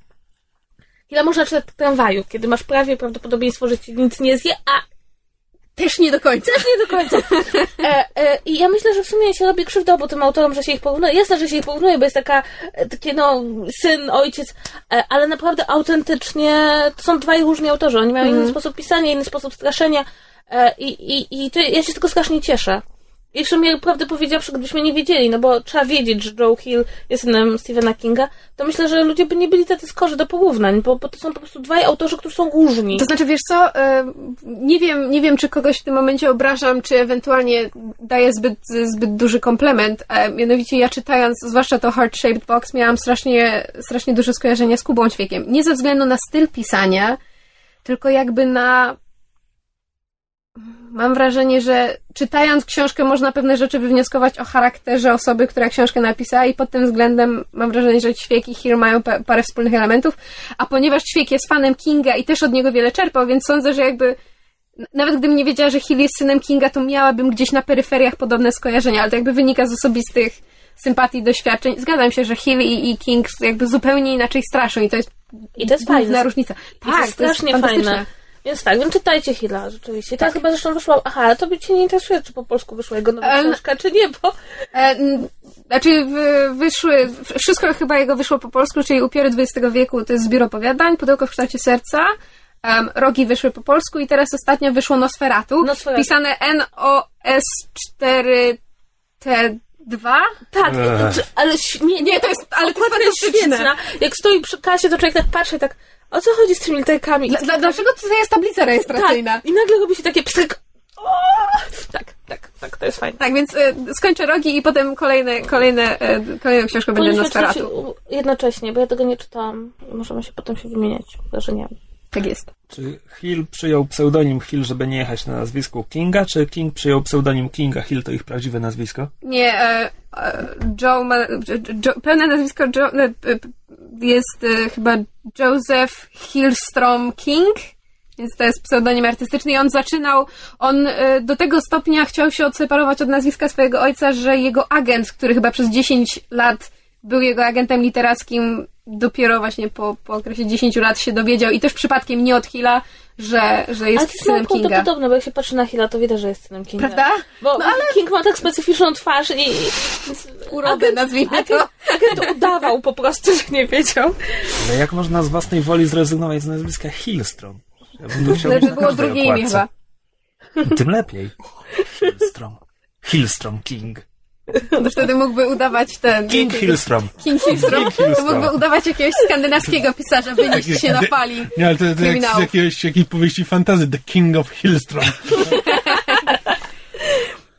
Hilla można czytać w tramwaju, kiedy masz prawie prawdopodobieństwo, że ci nic nie zje, a też nie do końca. Też nie do końca. E, e, I ja myślę, że w sumie się robi krzywda obu tym autorom, że się ich porównuje. Jasne, że się ich porównuje, bo jest taka, e, takie no, syn, ojciec, e, ale naprawdę autentycznie to są dwaj różni autorzy. Oni mają mm. inny sposób pisania, inny sposób straszenia e, i, i, i to, ja się tylko strasznie cieszę. I w sumie, prawdę powiedziawszy, gdybyśmy nie wiedzieli, no bo trzeba wiedzieć, że Joe Hill jest synem Stephena Kinga, to myślę, że ludzie by nie byli tacy skorzy do porównań, bo, bo to są po prostu dwaj autorzy, którzy są różni. To znaczy, wiesz co, nie wiem, nie wiem, czy kogoś w tym momencie obrażam, czy ewentualnie daję zbyt, zbyt duży komplement. Mianowicie ja czytając, zwłaszcza to Heart Shaped Box, miałam strasznie, strasznie duże skojarzenia z Kubą Ćwiekiem. Nie ze względu na styl pisania, tylko jakby na Mam wrażenie, że czytając książkę można pewne rzeczy wywnioskować o charakterze osoby, która książkę napisała i pod tym względem mam wrażenie, że Ćwiek i Hill mają parę wspólnych elementów, a ponieważ Ćwiek jest fanem Kinga i też od niego wiele czerpał, więc sądzę, że jakby nawet gdybym nie wiedziała, że Hill jest synem Kinga, to miałabym gdzieś na peryferiach podobne skojarzenia, ale to jakby wynika z osobistych sympatii i doświadczeń. Zgadzam się, że Hill i, i King jakby zupełnie inaczej straszą i to jest, I to jest różnica. Tak, to jest strasznie fajne. Więc tak, więc czytajcie Hilla, rzeczywiście. Tak. chyba zresztą wyszła, aha, to by Cię nie interesuje, czy po polsku wyszła jego nowa E, książka, czy nie, bo... E, znaczy, wyszły, wszystko chyba jego wyszło po polsku, czyli Upiory XX wieku to jest zbiór opowiadań, Pudełko w kształcie serca, um, Rogi wyszły po polsku i teraz ostatnio wyszło Nosferatu, Nosferatu. pisane N-O-S-4-T-2. Tak, Ech. ale nie, Nie, to jest, ale to jest świetna. Jak stoi przy kasie, to człowiek tak patrzy, tak, o co chodzi z tymi literkami? Dla, dla, dlaczego to jest tablica rejestracyjna? Tak, i nagle robi się takie pstryk. Tak, tak, tak, to jest fajne. Tak, więc e, skończę Rogi i potem kolejne, kolejne, e, kolejną książkę będzie Nosferatu. jednocześnie, bo ja tego nie czytałam. Możemy się potem się wymieniać wrażeniami. Tak jest. Czy Hill przyjął pseudonim Hill, żeby nie jechać na nazwisku Kinga, czy King przyjął pseudonim Kinga? Hill to ich prawdziwe nazwisko? Nie, e, e, Joe ma, jo, pełne nazwisko Joe, e, jest e, chyba Joseph Hillstrom King, więc to jest pseudonim artystyczny i on zaczynał, on e, do tego stopnia chciał się odseparować od nazwiska swojego ojca, że jego agent, który chyba przez 10 lat był jego agentem literackim, dopiero właśnie po, po okresie 10 lat się dowiedział i też przypadkiem nie od Hilla, że, że Ale jest to jest synem Kinga. prawdopodobne, bo jak się patrzy na Hilla, to widać, że jest synem Kinga. Prawda? Bo King ma tak specyficzną twarz i... Urodę, nazwijmy to. Agent, agent udawał po prostu, że nie wiedział. Ale jak można z własnej woli zrezygnować z nazwiska Hillstrom? Ja bym to chciał Lecz było drugie imię chyba. Tym lepiej. Hillstrom. Hillstrom King. To wtedy mógłby udawać ten... King Hillstrom. King Hillstrom. King Hillstrom. To mógłby udawać jakiegoś skandynawskiego pisarza, wynieść się na fali. Nie, ale to, to jak z jakiejś powieści fantazy, The King of Hillstrom.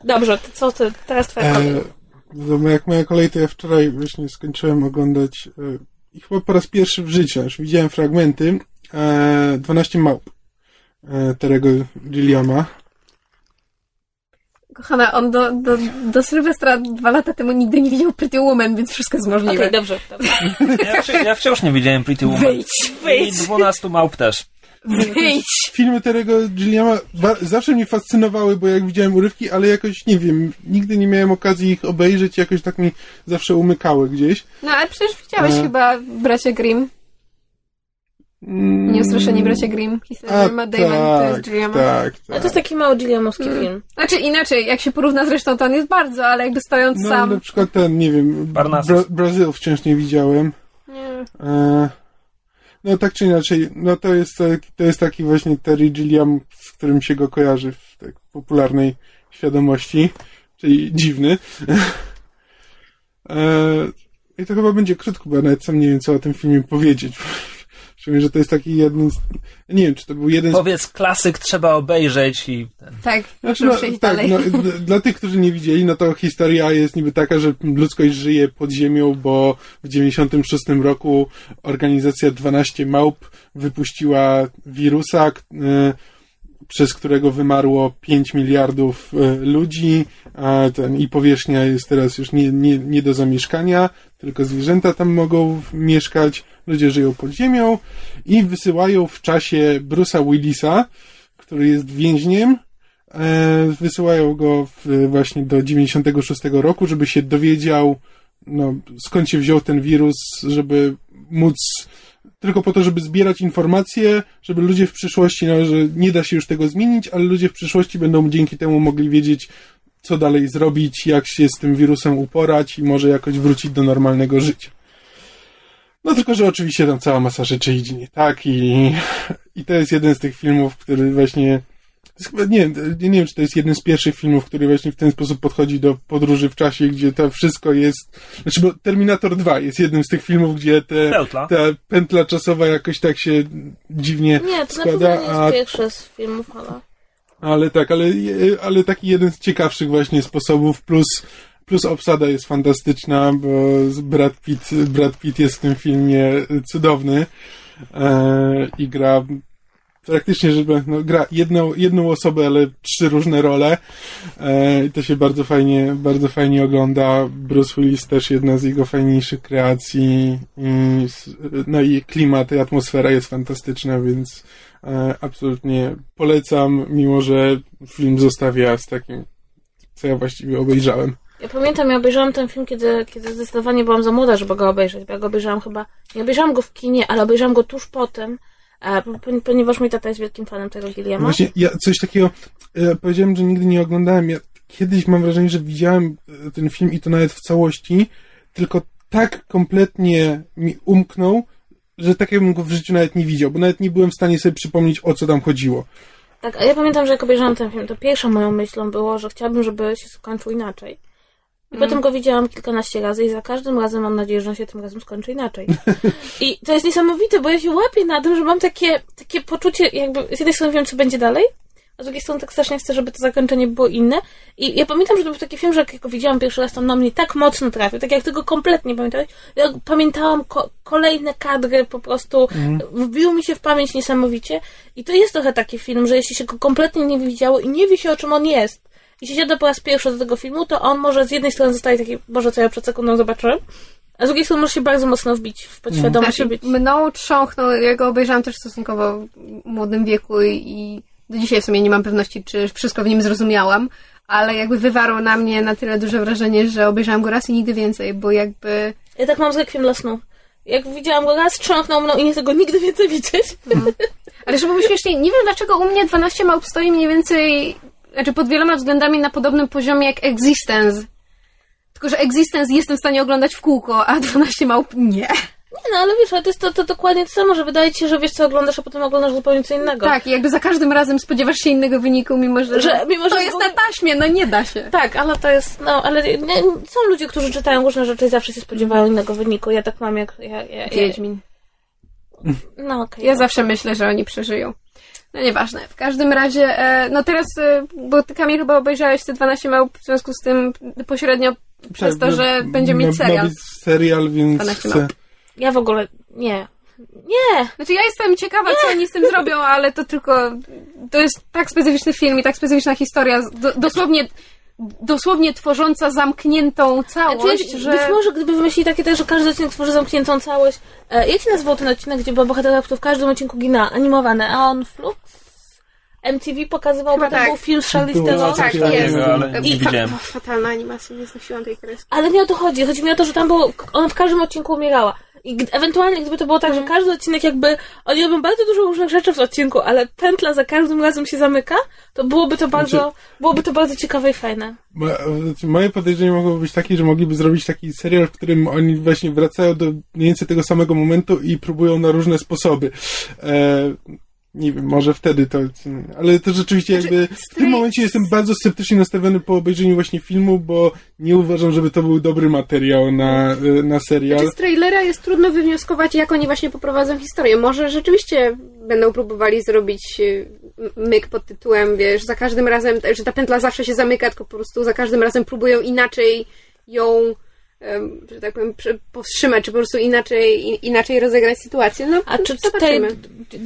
Dobrze, to co ty? Teraz twoja kolej. E, no, jak moja kolej, to ja wczoraj właśnie skończyłem oglądać e, i chyba po raz pierwszy w życiu, już widziałem fragmenty e, 12 małp e, Terego Gilliama. Kochana, on do, do, do Sylwestra dwa lata temu nigdy nie widział Pretty Woman, więc wszystko jest Okej, możliwe. dobrze. dobrze. Ja, wci- ja wciąż nie widziałem Pretty Woman. Wyjdź, I 12 małp też. wyjdź! Filmy Terego Gilliama zawsze mnie fascynowały, bo jak widziałem urywki, ale jakoś, nie wiem, nigdy nie miałem okazji ich obejrzeć, jakoś tak mi zawsze umykały gdzieś. No ale przecież widziałeś E. chyba Bracia Grimm. Mm, Nieusłyszenie Bracia Grimm. Historia A, Matt Damon to jest tak, Gilliama. tak, Ale to jest tak. taki mały Gilliamowski film. Znaczy inaczej, jak się porówna zresztą, to on jest bardzo, ale jakby stojąc No sam... na przykład ten, nie wiem. Bra- Brazil wciąż nie widziałem. Nie. E, no tak czy inaczej, no to jest, taki- to jest taki właśnie Terry Gilliam, z którym się go kojarzy w tak popularnej świadomości, czyli dziwny. e, I to chyba będzie krótko, bo ja nawet sam nie wiem, co o tym filmie powiedzieć. Szczególnie, że to jest taki jeden z... Nie wiem, czy to był jeden z Powiedz, klasyk trzeba obejrzeć i... Tak, Znaczy, no, przejść tak, dalej. no, dla tych, którzy nie widzieli, no to historia jest niby taka, że ludzkość żyje pod ziemią, bo w 96 roku organizacja 12 Małp wypuściła wirusa, e, przez którego wymarło 5 miliardów e, ludzi, a ten, i powierzchnia jest teraz już nie, nie, nie do zamieszkania, tylko zwierzęta tam mogą mieszkać, ludzie żyją pod ziemią i wysyłają w czasie Bruce'a Willisa, który jest więźniem, e, wysyłają go właśnie do 96 roku, żeby się dowiedział, no, skąd się wziął ten wirus, żeby móc tylko po to, żeby zbierać informacje, żeby ludzie w przyszłości, no, że nie da się już tego zmienić, ale ludzie w przyszłości będą dzięki temu mogli wiedzieć, co dalej zrobić, jak się z tym wirusem uporać i może jakoś wrócić do normalnego życia. No tylko, że oczywiście tam cała masa rzeczy idzie nie tak i, i to jest jeden z tych filmów, który właśnie nie, wiem, nie wiem, czy to jest jeden z pierwszych filmów, który właśnie w ten sposób podchodzi do podróży w czasie, gdzie to wszystko jest... Znaczy, bo Terminator 2 jest jednym z tych filmów, gdzie te, Pętla. ta pętla czasowa jakoś tak się dziwnie Nie, to na składa, pewno nie a jest pierwszy z filmów, ale... ale tak, ale, ale taki jeden z ciekawszych właśnie sposobów, plus, plus obsada jest fantastyczna, bo Brad Pitt, Brad Pitt jest w tym filmie cudowny e, i gra praktycznie, żeby no, gra jedną, jedną osobę, ale trzy różne role e, i to się bardzo fajnie, bardzo fajnie ogląda. Bruce Willis też jedna z jego fajniejszych kreacji i, no i klimat i atmosfera jest fantastyczna, więc E, absolutnie polecam, mimo że film zostawia z takim, co ja właściwie obejrzałem. Ja pamiętam, ja obejrzałam ten film, kiedy, kiedy zdecydowanie byłam za młoda, żeby go obejrzeć, bo ja go obejrzałam chyba, nie obejrzałam go w kinie, ale obejrzałam go tuż potem, e, po- ponieważ mój tata jest wielkim fanem tego Gilliama. Właśnie ja coś takiego e, powiedziałem, że nigdy nie oglądałem. Ja kiedyś mam wrażenie, że widziałem e, ten film i to nawet w całości, tylko tak kompletnie mi umknął, że tak jakbym go w życiu nawet nie widział, bo nawet nie byłem w stanie sobie przypomnieć, o co tam chodziło. Tak, a ja pamiętam, że jak obejrzałam ten film, to pierwszą moją myślą było, że chciałabym, żeby się skończył inaczej. I potem go widziałam kilkanaście razy i za każdym razem mam nadzieję, że on się tym razem skończy inaczej. I to jest niesamowite, bo ja się łapię na tym, że mam takie, takie poczucie, jakby z jednej strony wiem, co będzie dalej, a z drugiej strony tak strasznie chcę, żeby to zakończenie było inne. I ja pamiętam, że to był taki film, że jak go widziałam pierwszy raz, to on na mnie tak mocno trafił, tak jak tego kompletnie pamiętałeś. Ja pamiętałam ko- kolejne kadry, po prostu wbił mi się w pamięć niesamowicie. I to jest trochę taki film, że jeśli się go kompletnie nie widziało i nie wie się, o czym on jest, i się siada po raz pierwszy do tego filmu, to on może z jednej strony zostaje taki, Boże, co ja przed sekundą zobaczyłem, a z drugiej strony może się bardzo mocno wbić w podświadomość Znaczy, być... mną trząchnął, ja go obejrzałam też w stosunkowo młodym wieku i, do dzisiaj w sumie nie mam pewności, czy wszystko w nim zrozumiałam, ale jakby wywarł na mnie na tyle duże wrażenie, że obejrzałam go raz i nigdy więcej, bo jakby Ja tak mam z Rekwiem dla snu. Jak widziałam go raz, trząchnął mną i nie chcę go nigdy więcej widzieć. Ale żeby było śmiesznie, nie wiem dlaczego u mnie 12 małp stoi mniej więcej, znaczy pod wieloma względami na podobnym poziomie jak Existence. Tylko, że Existence jestem w stanie oglądać w kółko, a 12 małp nie. Nie, no ale wiesz, ale to jest to, to dokładnie to samo, że wydaje ci się, że wiesz co oglądasz, a potem oglądasz zupełnie co innego. Tak, i jakby za każdym razem spodziewasz się innego wyniku, mimo że, Że- mimo, że to jest na taśmie, no nie da się. Tak, ale to jest, no, ale nie, są ludzie, którzy czytają różne rzeczy i zawsze się spodziewają innego wyniku. Ja tak mam jak... Ja, ja, ja, Wiedźmin. no okej. Ja zawsze myślę, że oni przeżyją. No nieważne. W każdym razie, e, no teraz, e, bo ty Kamil chyba obejrzałeś te 12 małp, w związku z tym pośrednio przez to, że będzie mieć serial. Ma być serial, więc 12 chcę. małp. Ja w ogóle... Nie. Nie! Znaczy ja jestem ciekawa, co oni z tym zrobią, ale to tylko, to jest tak specyficzny film i tak specyficzna historia, do, dosłownie, dosłownie tworząca zamkniętą całość, Znaczy, że... Być może gdyby wymyślili takie też, że każdy odcinek tworzy zamkniętą całość. E, jak się nazywał ten odcinek, gdzie była bohaterka, która w każdym odcinku gina, animowane? Aon Flux? MTV pokazywał, potem tak. był film z Charlize Theron. Tak, jest. I fa- fatalna animacja, nie znosiłam tej kreski. Ale nie o to chodzi. Chodzi mi o to, że tam było, ona w każdym odcinku umierała. I ewentualnie gdyby to było tak, że każdy odcinek jakby, oni robią bardzo dużo różnych rzeczy w odcinku, ale pętla za każdym razem się zamyka, to byłoby to bardzo, byłoby to bardzo ciekawe i fajne. Znaczy, moje podejrzenie mogło być takie, że mogliby zrobić taki serial, w którym oni właśnie wracają do mniej więcej tego samego momentu i próbują na różne sposoby. E, nie wiem, może wtedy to. Ale to rzeczywiście jakby. W tym momencie jestem bardzo sceptycznie nastawiony po obejrzeniu właśnie filmu, bo nie uważam, żeby to był dobry materiał na, na serial. Znaczy z trailera jest trudno wywnioskować, jak oni właśnie poprowadzą historię. Może rzeczywiście będą próbowali zrobić y, myk pod tytułem, wiesz, za każdym razem, że ta pętla zawsze się zamyka, tylko po prostu za każdym razem próbują inaczej ją, że tak powiem, powstrzymać, czy po prostu inaczej, inaczej rozegrać sytuację. No, A czy tutaj zobaczymy.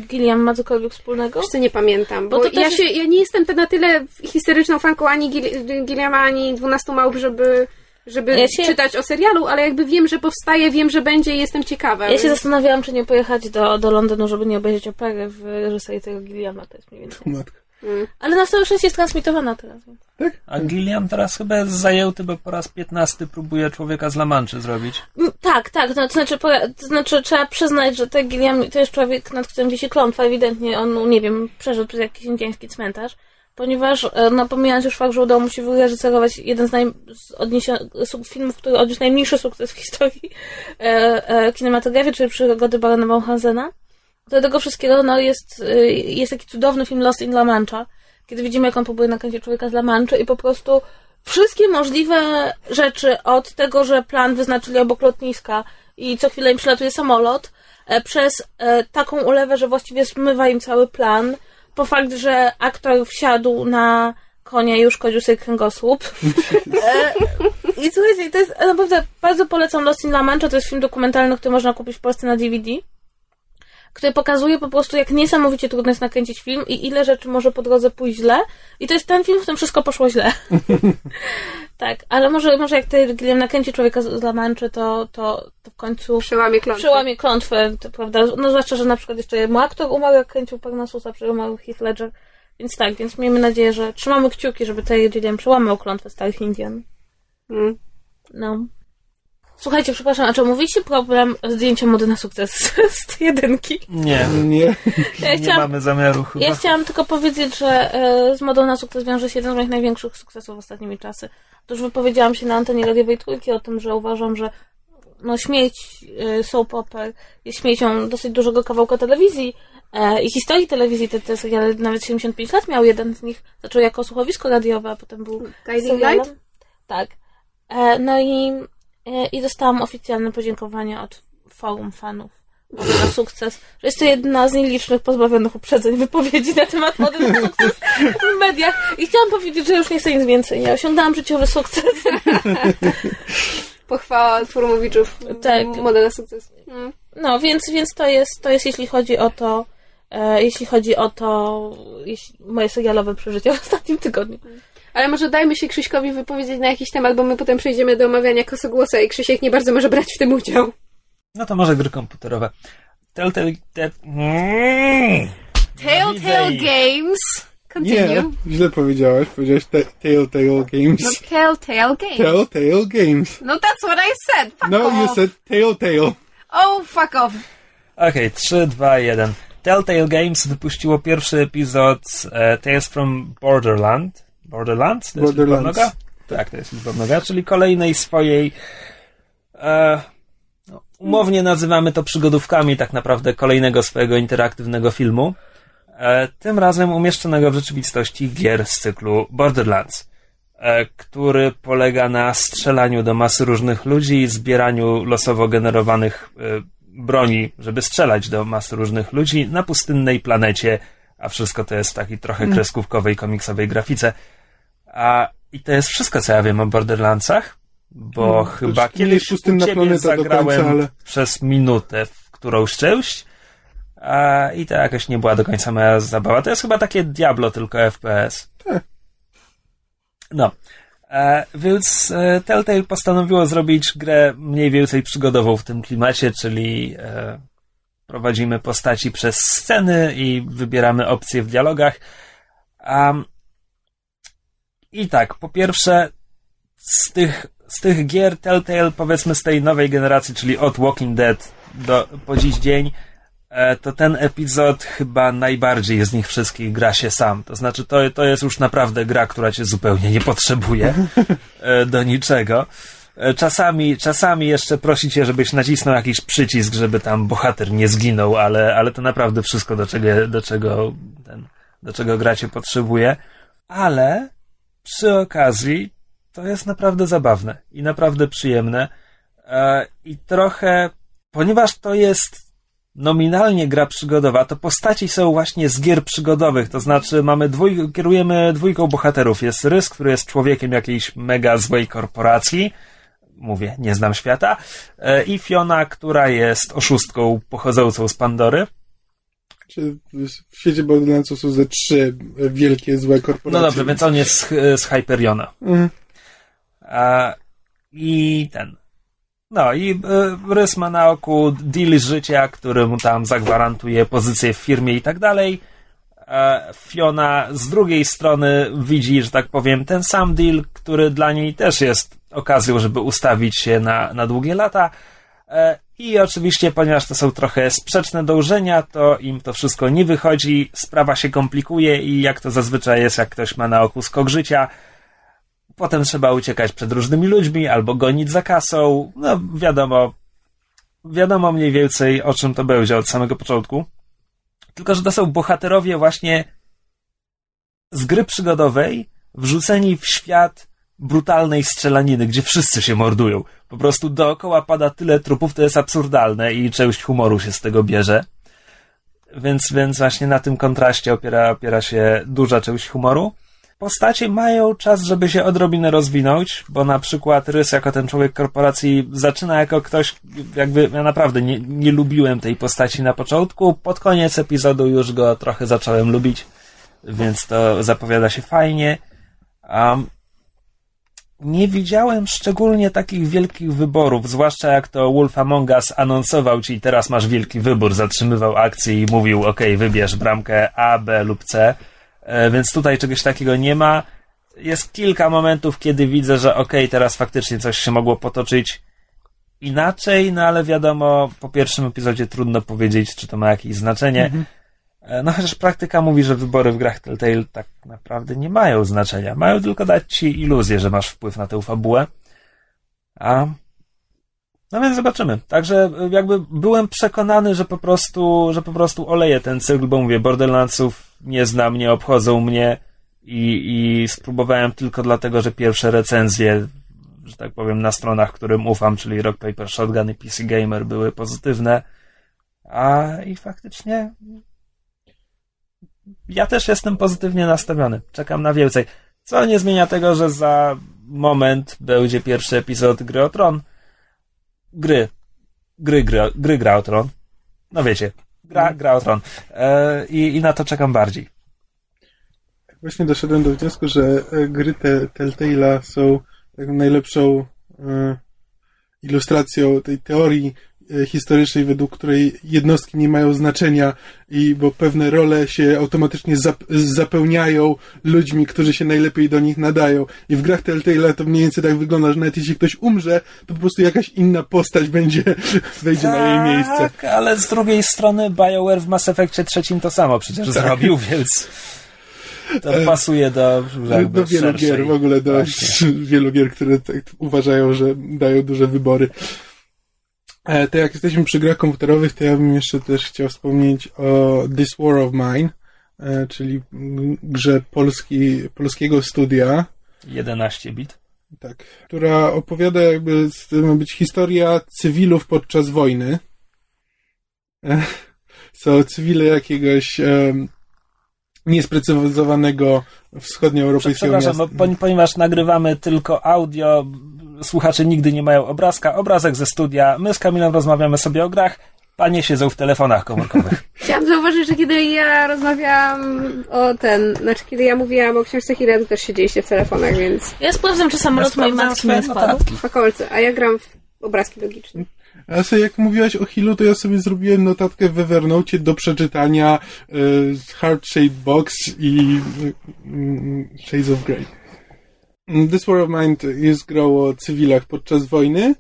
Gilliam ma cokolwiek wspólnego? Wiesz co, nie pamiętam, bo, Bo ja, jest- się, ja nie jestem na tyle historyczną fanką ani Gil- Gilliama, ani 12 małp, żeby, żeby Ja się- czytać o serialu, ale jakby wiem, że powstaje, wiem, że będzie i jestem ciekawa. Ja się więc- zastanawiałam, czy nie pojechać do, do Londynu, żeby nie obejrzeć opery w reżyserii tego Gilliama, to jest mniej więcej. Matka. Mm. Ale na całe szczęście jest transmitowana teraz. więc- A Gilliam teraz chyba jest zajęty, bo po raz 15 próbuje człowieka z La Manczy zrobić. Mm, Tak, tak, to znaczy, to znaczy trzeba przyznać, że ten Gilliam to jest człowiek, nad którym wisi klątwa, ewidentnie on, nie wiem, przeszedł przez jakiś indyjski cmentarz, ponieważ, e, no pomijając już fakt, że udało mu się wyreżyserować jeden z, naj, z filmów, który odniósł najmniejszy sukces w historii e, e, kinematografii, czyli przygody Barona Mauthasena, do tego wszystkiego, no jest, e, jest taki cudowny film Lost in La Mancha, kiedy widzimy, jak on próbuje nakręcić człowieka z La Mancha i po prostu wszystkie możliwe rzeczy, od tego, że plan wyznaczyli obok lotniska i co chwilę im przylatuje samolot, e, przez e, taką ulewę, że właściwie zmywa im cały plan, po fakt, że aktor wsiadł na konia i uszkodził sobie kręgosłup. E, I słuchajcie, to jest naprawdę bardzo polecam Lost in La Mancha, to jest film dokumentalny, który można kupić w Polsce na DVD który pokazuje po prostu, jak niesamowicie trudno jest nakręcić film i ile rzeczy może po drodze pójść źle. I to jest ten film, w którym wszystko poszło źle. tak, ale może, może jak ty, Gilliam, nakręci człowieka z, La Mancha, to, to, to w końcu Przełamie klątwę. przełamie klątwę, to prawda? No zwłaszcza, że na przykład jeszcze mu aktor umarł, jak kręcił Parnasusa, przełamał Heath Ledger. Więc tak, więc miejmy nadzieję, że trzymamy kciuki, żeby Terry Gilliam przełamał klątwę starych Indian. Mm. No. Słuchajcie, przepraszam, a czy mówiliście problem zdjęcia mody na sukces z jedynki? Nie, Nie. Ja nie chciałam, mamy zamiaru chyba. ja chciałam tylko powiedzieć, że e, z modą na sukces wiąże się jeden z moich największych sukcesów ostatnimi czasy. Otóż wypowiedziałam się na antenie radiowej trójki o tym, że uważam, że no śmieć e, soap opera jest śmiecią dosyć dużego kawałka telewizji e, i historii telewizji. Te, te seriale nawet 75 lat miał jeden z nich. Zaczął jako słuchowisko radiowe, a potem był Guiding. Light? Tak. E, no i, i dostałam oficjalne podziękowanie od forum fanów na sukces, że jest to jedna z nielicznych pozbawionych uprzedzeń wypowiedzi na temat mody na sukces w mediach. I chciałam powiedzieć, że już nie chcę nic więcej. Ja osiągnęłam życiowy sukces. Pochwała Forumowiczów. Tak. Moda na sukces. Mm. No, więc, więc to jest, to jest jeśli chodzi o to, e, jeśli chodzi o to, jeśli, moje serialowe przeżycia w ostatnim tygodniu. Ale może dajmy się Krzyśkowi wypowiedzieć na jakiś temat, bo my potem przejdziemy do omawiania kosogłosa i Krzysiek nie bardzo może brać w tym udział. No to może gry komputerowe. Telltale... Te... Mm. Telltale. Games. Nie, Continue. źle powiedziałaś. Powiedziałaś te, Telltale No, Games. Telltale Games. Telltale Games. No that's what I said. Fuck No, off. you said Telltale. Oh, fuck off. Okej, 3, 2, 1. Telltale Games wypuściło pierwszy epizod e, Tales from Borderland. Borderlands? To jest Borderlands. Tak, to jest liczba czyli kolejnej swojej. E, no, umownie nazywamy to przygodówkami, tak naprawdę kolejnego swojego interaktywnego filmu. E, tym razem umieszczonego w rzeczywistości gier z cyklu Borderlands, e, który polega na strzelaniu do masy różnych ludzi i zbieraniu losowo generowanych e, broni, żeby strzelać do masy różnych ludzi na pustynnej planecie, a wszystko to jest w takiej trochę kreskówkowej, komiksowej grafice. A, I to jest wszystko, co ja wiem o Borderlandsach, bo No, chyba kiedyś u ciebie zagrałem końca, ale- przez minutę w którąś część, a, i to jakoś nie była do końca moja zabawa. To jest chyba takie Diablo, tylko FPS. Tak. No. E, więc e, Telltale postanowiło zrobić grę mniej więcej przygodową w tym klimacie, czyli e, prowadzimy postaci przez sceny i wybieramy opcje w dialogach. Um, I tak, po pierwsze, z tych, z tych gier Telltale, powiedzmy z tej nowej generacji, czyli od Walking Dead do, po dziś dzień, e, to ten epizod chyba najbardziej z nich wszystkich gra się sam. To znaczy, to, to jest już naprawdę gra, która cię zupełnie nie potrzebuje e, do niczego. E, Czasami, czasami jeszcze prosi cię, żebyś nacisnął jakiś przycisk, żeby tam bohater nie zginął, ale, ale to naprawdę wszystko, do czego, do czego, ten, do czego gra cię potrzebuje. Ale przy okazji to jest naprawdę zabawne i naprawdę przyjemne. E, I trochę, ponieważ to jest nominalnie gra przygodowa, to postaci są właśnie z gier przygodowych, to znaczy mamy dwój, kierujemy dwójką bohaterów. Jest Rys, który jest człowiekiem jakiejś mega złej korporacji, mówię, nie znam świata, e, i Fiona, która jest oszustką pochodzącą z Pandory. Czy w świecie Borderlandsów są ze trzy wielkie, złe korporacje. No dobrze, więc on jest z, z Hyperiona. Mhm. A, I ten. No i y, Rys ma na oku deal życia, który mu tam zagwarantuje pozycję w firmie i tak dalej. E, Fiona z drugiej strony widzi, że tak powiem, ten sam deal, który dla niej też jest okazją, żeby ustawić się na, na długie lata. E, I oczywiście, ponieważ to są trochę sprzeczne dążenia, to im to wszystko nie wychodzi, sprawa się komplikuje i jak to zazwyczaj jest, jak ktoś ma na oku skok życia, potem trzeba uciekać przed różnymi ludźmi albo gonić za kasą. No, wiadomo, wiadomo mniej więcej o czym to będzie od samego początku. Tylko, że to są bohaterowie właśnie z gry przygodowej, wrzuceni w świat brutalnej strzelaniny, gdzie wszyscy się mordują. Po prostu dookoła pada tyle trupów, to jest absurdalne i część humoru się z tego bierze. Więc, więc właśnie na tym kontraście opiera, opiera się duża część humoru. Postacie mają czas, żeby się odrobinę rozwinąć, bo na przykład Rys jako ten człowiek korporacji zaczyna jako ktoś, jakby ja naprawdę nie, nie lubiłem tej postaci na początku. Pod koniec epizodu już go trochę zacząłem lubić, więc to zapowiada się fajnie. Um, nie widziałem szczególnie takich wielkich wyborów, zwłaszcza jak to Wolf Among Us anonsował ci teraz masz wielki wybór, zatrzymywał akcję i mówił ok, wybierz bramkę A, B lub C, e, więc tutaj czegoś takiego nie ma. Jest kilka momentów, kiedy widzę, że ok, teraz faktycznie coś się mogło potoczyć inaczej, no ale wiadomo, po pierwszym epizodzie trudno powiedzieć, czy to ma jakieś znaczenie. E, No chociaż praktyka mówi, że wybory w grach Telltale tak naprawdę nie mają znaczenia. Mają tylko dać ci iluzję, że masz wpływ na tę fabułę. A... No więc zobaczymy. Także e, jakby byłem przekonany, że po prostu, że po prostu oleję ten cykl, bo mówię, Borderlandsów nie znam, nie obchodzą mnie i, i spróbowałem tylko dlatego, że pierwsze recenzje, że tak powiem, na stronach, którym ufam, czyli Rock Paper Shotgun i PC Gamer były pozytywne. A i faktycznie ja też jestem pozytywnie nastawiony. Czekam na więcej. Co nie zmienia tego, że za moment będzie pierwszy epizod gry o Tron. Gry. Gry, gry, gry gra o Tron. No wiecie. Gra, gra o Tron. E, i, I na to czekam bardziej. Właśnie doszedłem do wniosku, że e, gry te, Telltale'a są taką najlepszą e, ilustracją tej teorii historycznej, według której jednostki nie mają znaczenia i bo pewne role się automatycznie zap, zapełniają ludźmi, którzy się najlepiej do nich nadają. I w grach Telltale'a to mniej więcej tak wygląda, że nawet jeśli ktoś umrze, to po prostu jakaś inna postać będzie, wejdzie na jej miejsce. Tak, ale z drugiej strony BioWare w Mass Effectie trzecim to samo przecież zrobił, więc... To pasuje do, do wielu szerszej- gier, w ogóle do Właśnie. wielu gier, które tak uważają, że dają duże wybory. E, To jak jesteśmy przy grach komputerowych, to ja bym jeszcze też chciał wspomnieć o This War of Mine, e, czyli grze polski, polskiego studia, 11 bit. tak, która opowiada jakby, ma być historia cywilów podczas wojny. E, Są cywile jakiegoś em, niesprecyzowanego wschodnioeuropejskiego Przepraszam, miasta. poni- ponieważ nagrywamy tylko audio, słuchacze nigdy nie mają obrazka, obrazek ze studia, my z Kamilem rozmawiamy sobie o grach, panie siedzą w telefonach komórkowych. Chciałam zauważyć, że kiedy ja rozmawiałam o ten, znaczy kiedy ja mówiłam o książce Hira, to też siedzieliście w telefonach, więc Ja sprawdzam, czy samolot mojej sprawdzam matki nie spadł. w kolce, a ja gram w obrazki logiczne. A sobie jak mówiłaś o Hillu, to ja sobie zrobiłem notatkę w Evernote do przeczytania y, Heart Shaped Box i y, y, Shades of Grey. This War of Mind jest grą o cywilach podczas wojny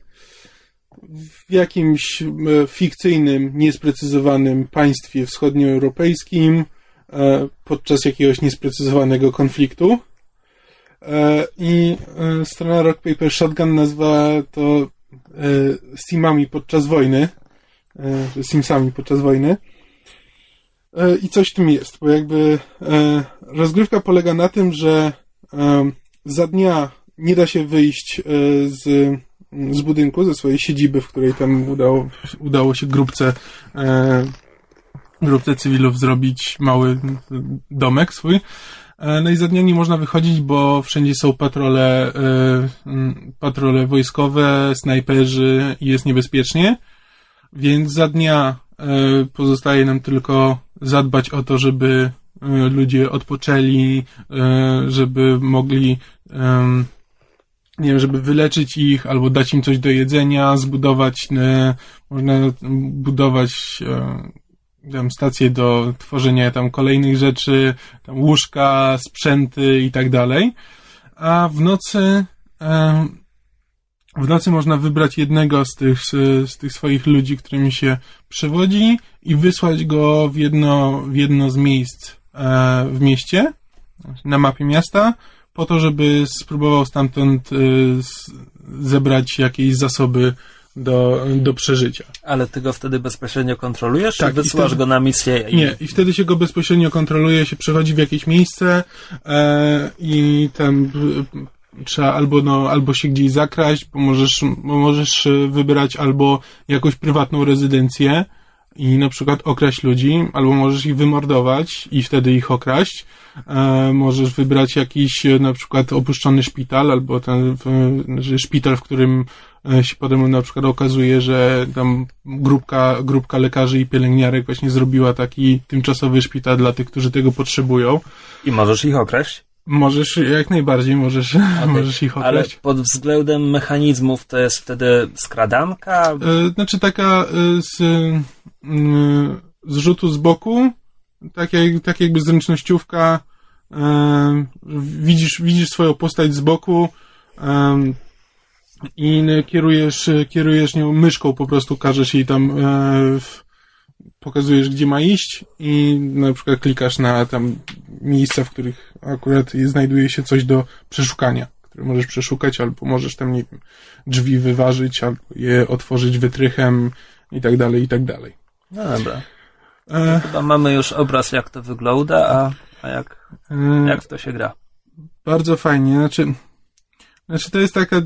w jakimś fikcyjnym, niesprecyzowanym państwie wschodnioeuropejskim e, podczas jakiegoś niesprecyzowanego konfliktu. E, I e, strona Rock Paper Shotgun nazywa to Steamami podczas wojny, Simsami podczas wojny. I coś w tym jest, bo jakby rozgrywka polega na tym, że za dnia nie da się wyjść e, z, z budynku, ze swojej siedziby, w której tam udało, udało się grupce, e, grupce cywilów zrobić mały domek swój. E, No i za dnia nie można wychodzić, bo wszędzie są patrole, mm, patrole wojskowe, snajperzy i jest niebezpiecznie. Więc za dnia pozostaje nam tylko zadbać o to, żeby ludzie odpoczęli, e, żeby mogli, nie wiem, żeby wyleczyć ich albo dać im coś do jedzenia, zbudować, e, można budować e, tam stacje do tworzenia tam kolejnych rzeczy, tam łóżka, sprzęty i tak dalej. A w nocy w nocy można wybrać jednego z tych, z, tych swoich ludzi, którymi się przewodzi i wysłać go w jedno, w jedno z miejsc e, w mieście, na mapie miasta, po to, żeby spróbował stamtąd e, zebrać jakieś zasoby do, do przeżycia. Ale ty go wtedy bezpośrednio kontrolujesz, Tak, czy wysyłasz wtedy- go na misję? I... Nie, i wtedy się go bezpośrednio kontroluje, się przechodzi w jakieś miejsce e, i tam e, trzeba albo, no, albo się gdzieś zakraść, bo możesz, bo możesz e, wybrać albo jakąś prywatną rezydencję i na przykład okraść ludzi, albo możesz ich wymordować i wtedy ich okraść. E, możesz wybrać jakiś e, na przykład opuszczony szpital, albo ten w, że szpital, w którym e, się potem na przykład okazuje, że tam grupka, grupka lekarzy i pielęgniarek właśnie zrobiła taki tymczasowy szpital dla tych, którzy tego potrzebują. I możesz ich okraść? Możesz, jak najbardziej możesz, możesz ich Ale okraść. pod względem mechanizmów to jest wtedy skradanka? E, Znaczy taka z, z rzutu z boku, tak, jak, tak jakby zręcznościówka, e, widzisz, widzisz swoją postać z boku e, i kierujesz, kierujesz nią myszką, po prostu każesz jej tam, pokazujesz gdzie ma iść i na przykład klikasz na tam miejsca, w których akurat znajduje się coś do przeszukania, możesz przeszukać, albo możesz tam, nie wiem, drzwi wyważyć, albo je otworzyć wytrychem i tak dalej, i tak dalej. No dobra. E, Chyba mamy już obraz, jak to wygląda, a, a jak, e, jak w to się gra? Bardzo fajnie, znaczy, znaczy to jest taka,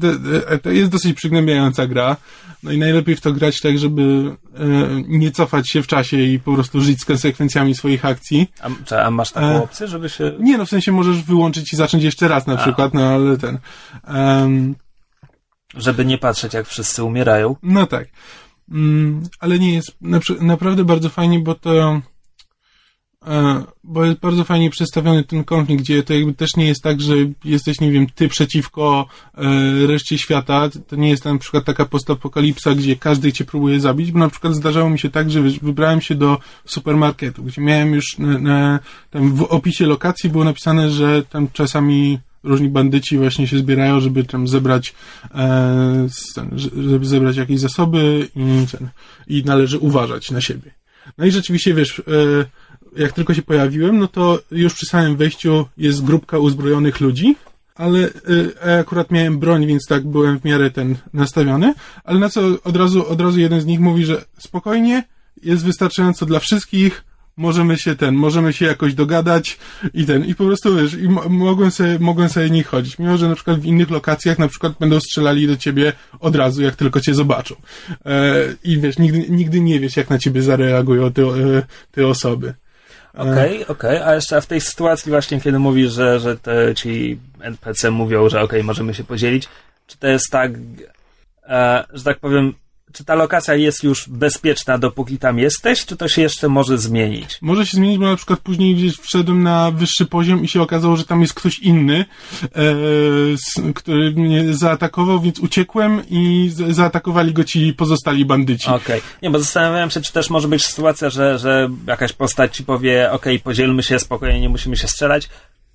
to jest dosyć przygnębiająca gra, no i najlepiej w to grać tak, żeby e, nie cofać się w czasie i po prostu żyć z konsekwencjami swoich akcji. A, a masz taką E. opcję, żeby się... Nie, no w sensie możesz wyłączyć i zacząć jeszcze raz na A. przykład, no ale ten, em, Żeby nie patrzeć, jak wszyscy umierają? No tak. Mm, ale nie jest naprawdę bardzo fajnie, bo to e, bo jest bardzo fajnie przedstawiony ten konflikt, gdzie to jakby też nie jest tak, że jesteś, nie wiem, ty przeciwko e, reszcie świata. To nie jest na przykład taka postapokalipsa, gdzie każdy cię próbuje zabić, bo na przykład zdarzało mi się tak, że wybrałem się do supermarketu, gdzie miałem już na, na, tam w opisie lokacji było napisane, że tam czasami różni bandyci właśnie się zbierają, żeby tam zebrać e, żeby zebrać jakieś zasoby i, ten, i należy uważać na siebie. No i rzeczywiście, wiesz, e, jak tylko się pojawiłem, no to już przy samym wejściu jest grupka uzbrojonych ludzi, ale e, akurat miałem broń, więc tak byłem w miarę ten nastawiony, ale na co od razu, od razu jeden z nich mówi, że spokojnie, jest wystarczająco dla wszystkich, możemy się ten, możemy się jakoś dogadać i ten, i po prostu wiesz, i mo- mogłem sobie, mogłem sobie nie chodzić, mimo że na przykład w innych lokacjach na przykład będą strzelali do ciebie od razu, jak tylko cię zobaczą. E, I wiesz, nigdy, nigdy nie wiesz, jak na ciebie zareagują te, e, te osoby. Okej, okej, a jeszcze w tej sytuacji właśnie, kiedy mówisz, że, że te, ci NPC mówią, że okej, możemy się podzielić, czy to jest tak, e, że tak powiem, czy ta lokacja jest już bezpieczna, dopóki tam jesteś, czy to się jeszcze może zmienić? Może się zmienić, bo na przykład później gdzieś wszedłem na wyższy poziom i się okazało, że tam jest ktoś inny, e, który mnie zaatakował, więc uciekłem i zaatakowali go ci pozostali bandyci. Okej. Nie, bo zastanawiałem się, czy też może być sytuacja, że, że jakaś postać ci powie, okej, podzielmy się spokojnie, nie musimy się strzelać,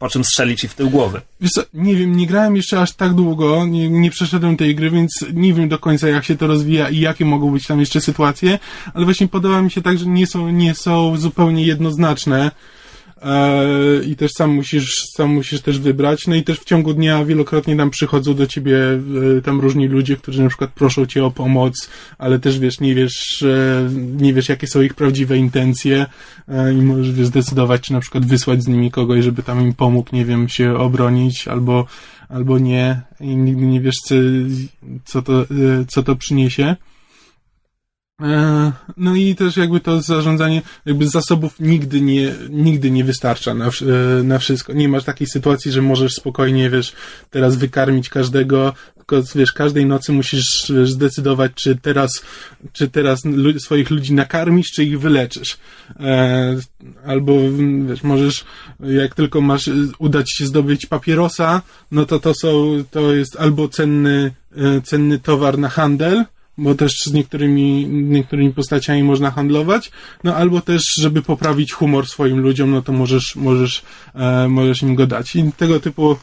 po czym strzeli ci w tył głowy. Co, nie wiem, nie grałem jeszcze aż tak długo, nie, nie przeszedłem tej gry, więc nie wiem do końca jak się to rozwija i jakie mogą być tam jeszcze sytuacje, ale właśnie podoba mi się tak, że nie są, nie są zupełnie jednoznaczne. E, I też sam musisz, sam musisz też wybrać. No i też w ciągu dnia wielokrotnie tam przychodzą do ciebie e, tam różni ludzie, którzy na przykład proszą cię o pomoc, ale też wiesz, nie wiesz, e, nie wiesz jakie są ich prawdziwe intencje i możesz wiesz, zdecydować, czy na przykład wysłać z nimi kogoś, żeby tam im pomógł, nie wiem, się obronić, albo, albo nie i nigdy nie wiesz, co, co, to, co to przyniesie. E, No i też jakby to zarządzanie jakby zasobów nigdy nie, nigdy nie wystarcza na, e, na wszystko. Nie masz takiej sytuacji, że możesz spokojnie, wiesz, teraz wykarmić każdego, tylko wiesz, każdej nocy musisz zdecydować, czy teraz, czy teraz swoich ludzi nakarmisz, czy ich wyleczysz. E, albo, wiesz, możesz, jak tylko masz, uda ci się zdobyć papierosa, no to to są, to jest albo cenny, cenny towar na handel, bo też z niektórymi, niektórymi postaciami można handlować, no albo też, żeby poprawić humor swoim ludziom, no to możesz, możesz, e, możesz im go dać. I tego typu,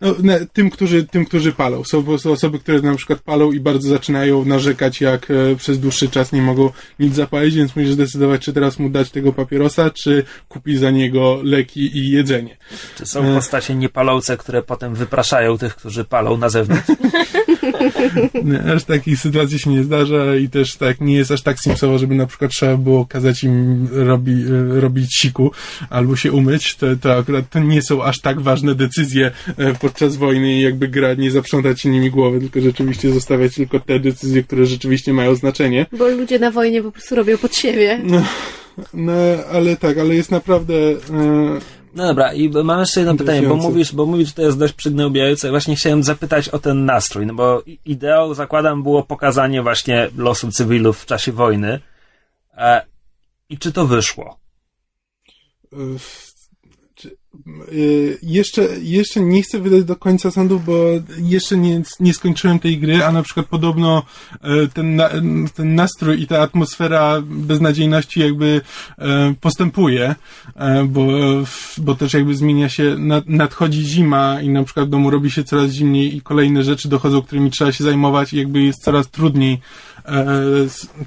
no, tym, którzy, tym, którzy palą. Są prostu osoby, które na przykład palą i bardzo zaczynają narzekać, jak e, przez dłuższy czas nie mogą nic zapalić, więc musisz zdecydować, czy teraz mu dać tego papierosa, czy kupić za niego leki i jedzenie. Czy są E. postacie niepalące, które potem wypraszają tych, którzy palą na zewnątrz? Nie, aż takich sytuacji się nie zdarza i też tak nie jest aż tak simsowo, żeby na przykład trzeba było kazać im robi, e, robić siku albo się umyć, to, to akurat to nie są aż tak ważne decyzje e, podczas wojny i jakby gra nie zaprzątać się nimi głowy, tylko rzeczywiście zostawiać tylko te decyzje, które rzeczywiście mają znaczenie. Bo ludzie na wojnie po prostu robią pod siebie. No, no ale tak, ale jest naprawdę e, No dobra, i mam jeszcze jedno pytanie, bo mówisz, bo mówisz, że to jest dość przygnębiające. Właśnie chciałem zapytać o ten nastrój, no bo i- ideał, zakładam, było pokazanie właśnie losu cywilów w czasie wojny. E, I czy to wyszło? Y, jeszcze, jeszcze nie chcę wydać do końca sądu, bo jeszcze nie, nie skończyłem tej gry, a na przykład podobno e, ten, ten nastrój i ta atmosfera beznadziejności jakby e, postępuje, bo, bo też jakby zmienia się, nad, nadchodzi zima i na przykład w domu robi się coraz zimniej i kolejne rzeczy dochodzą, którymi trzeba się zajmować i jakby jest coraz trudniej,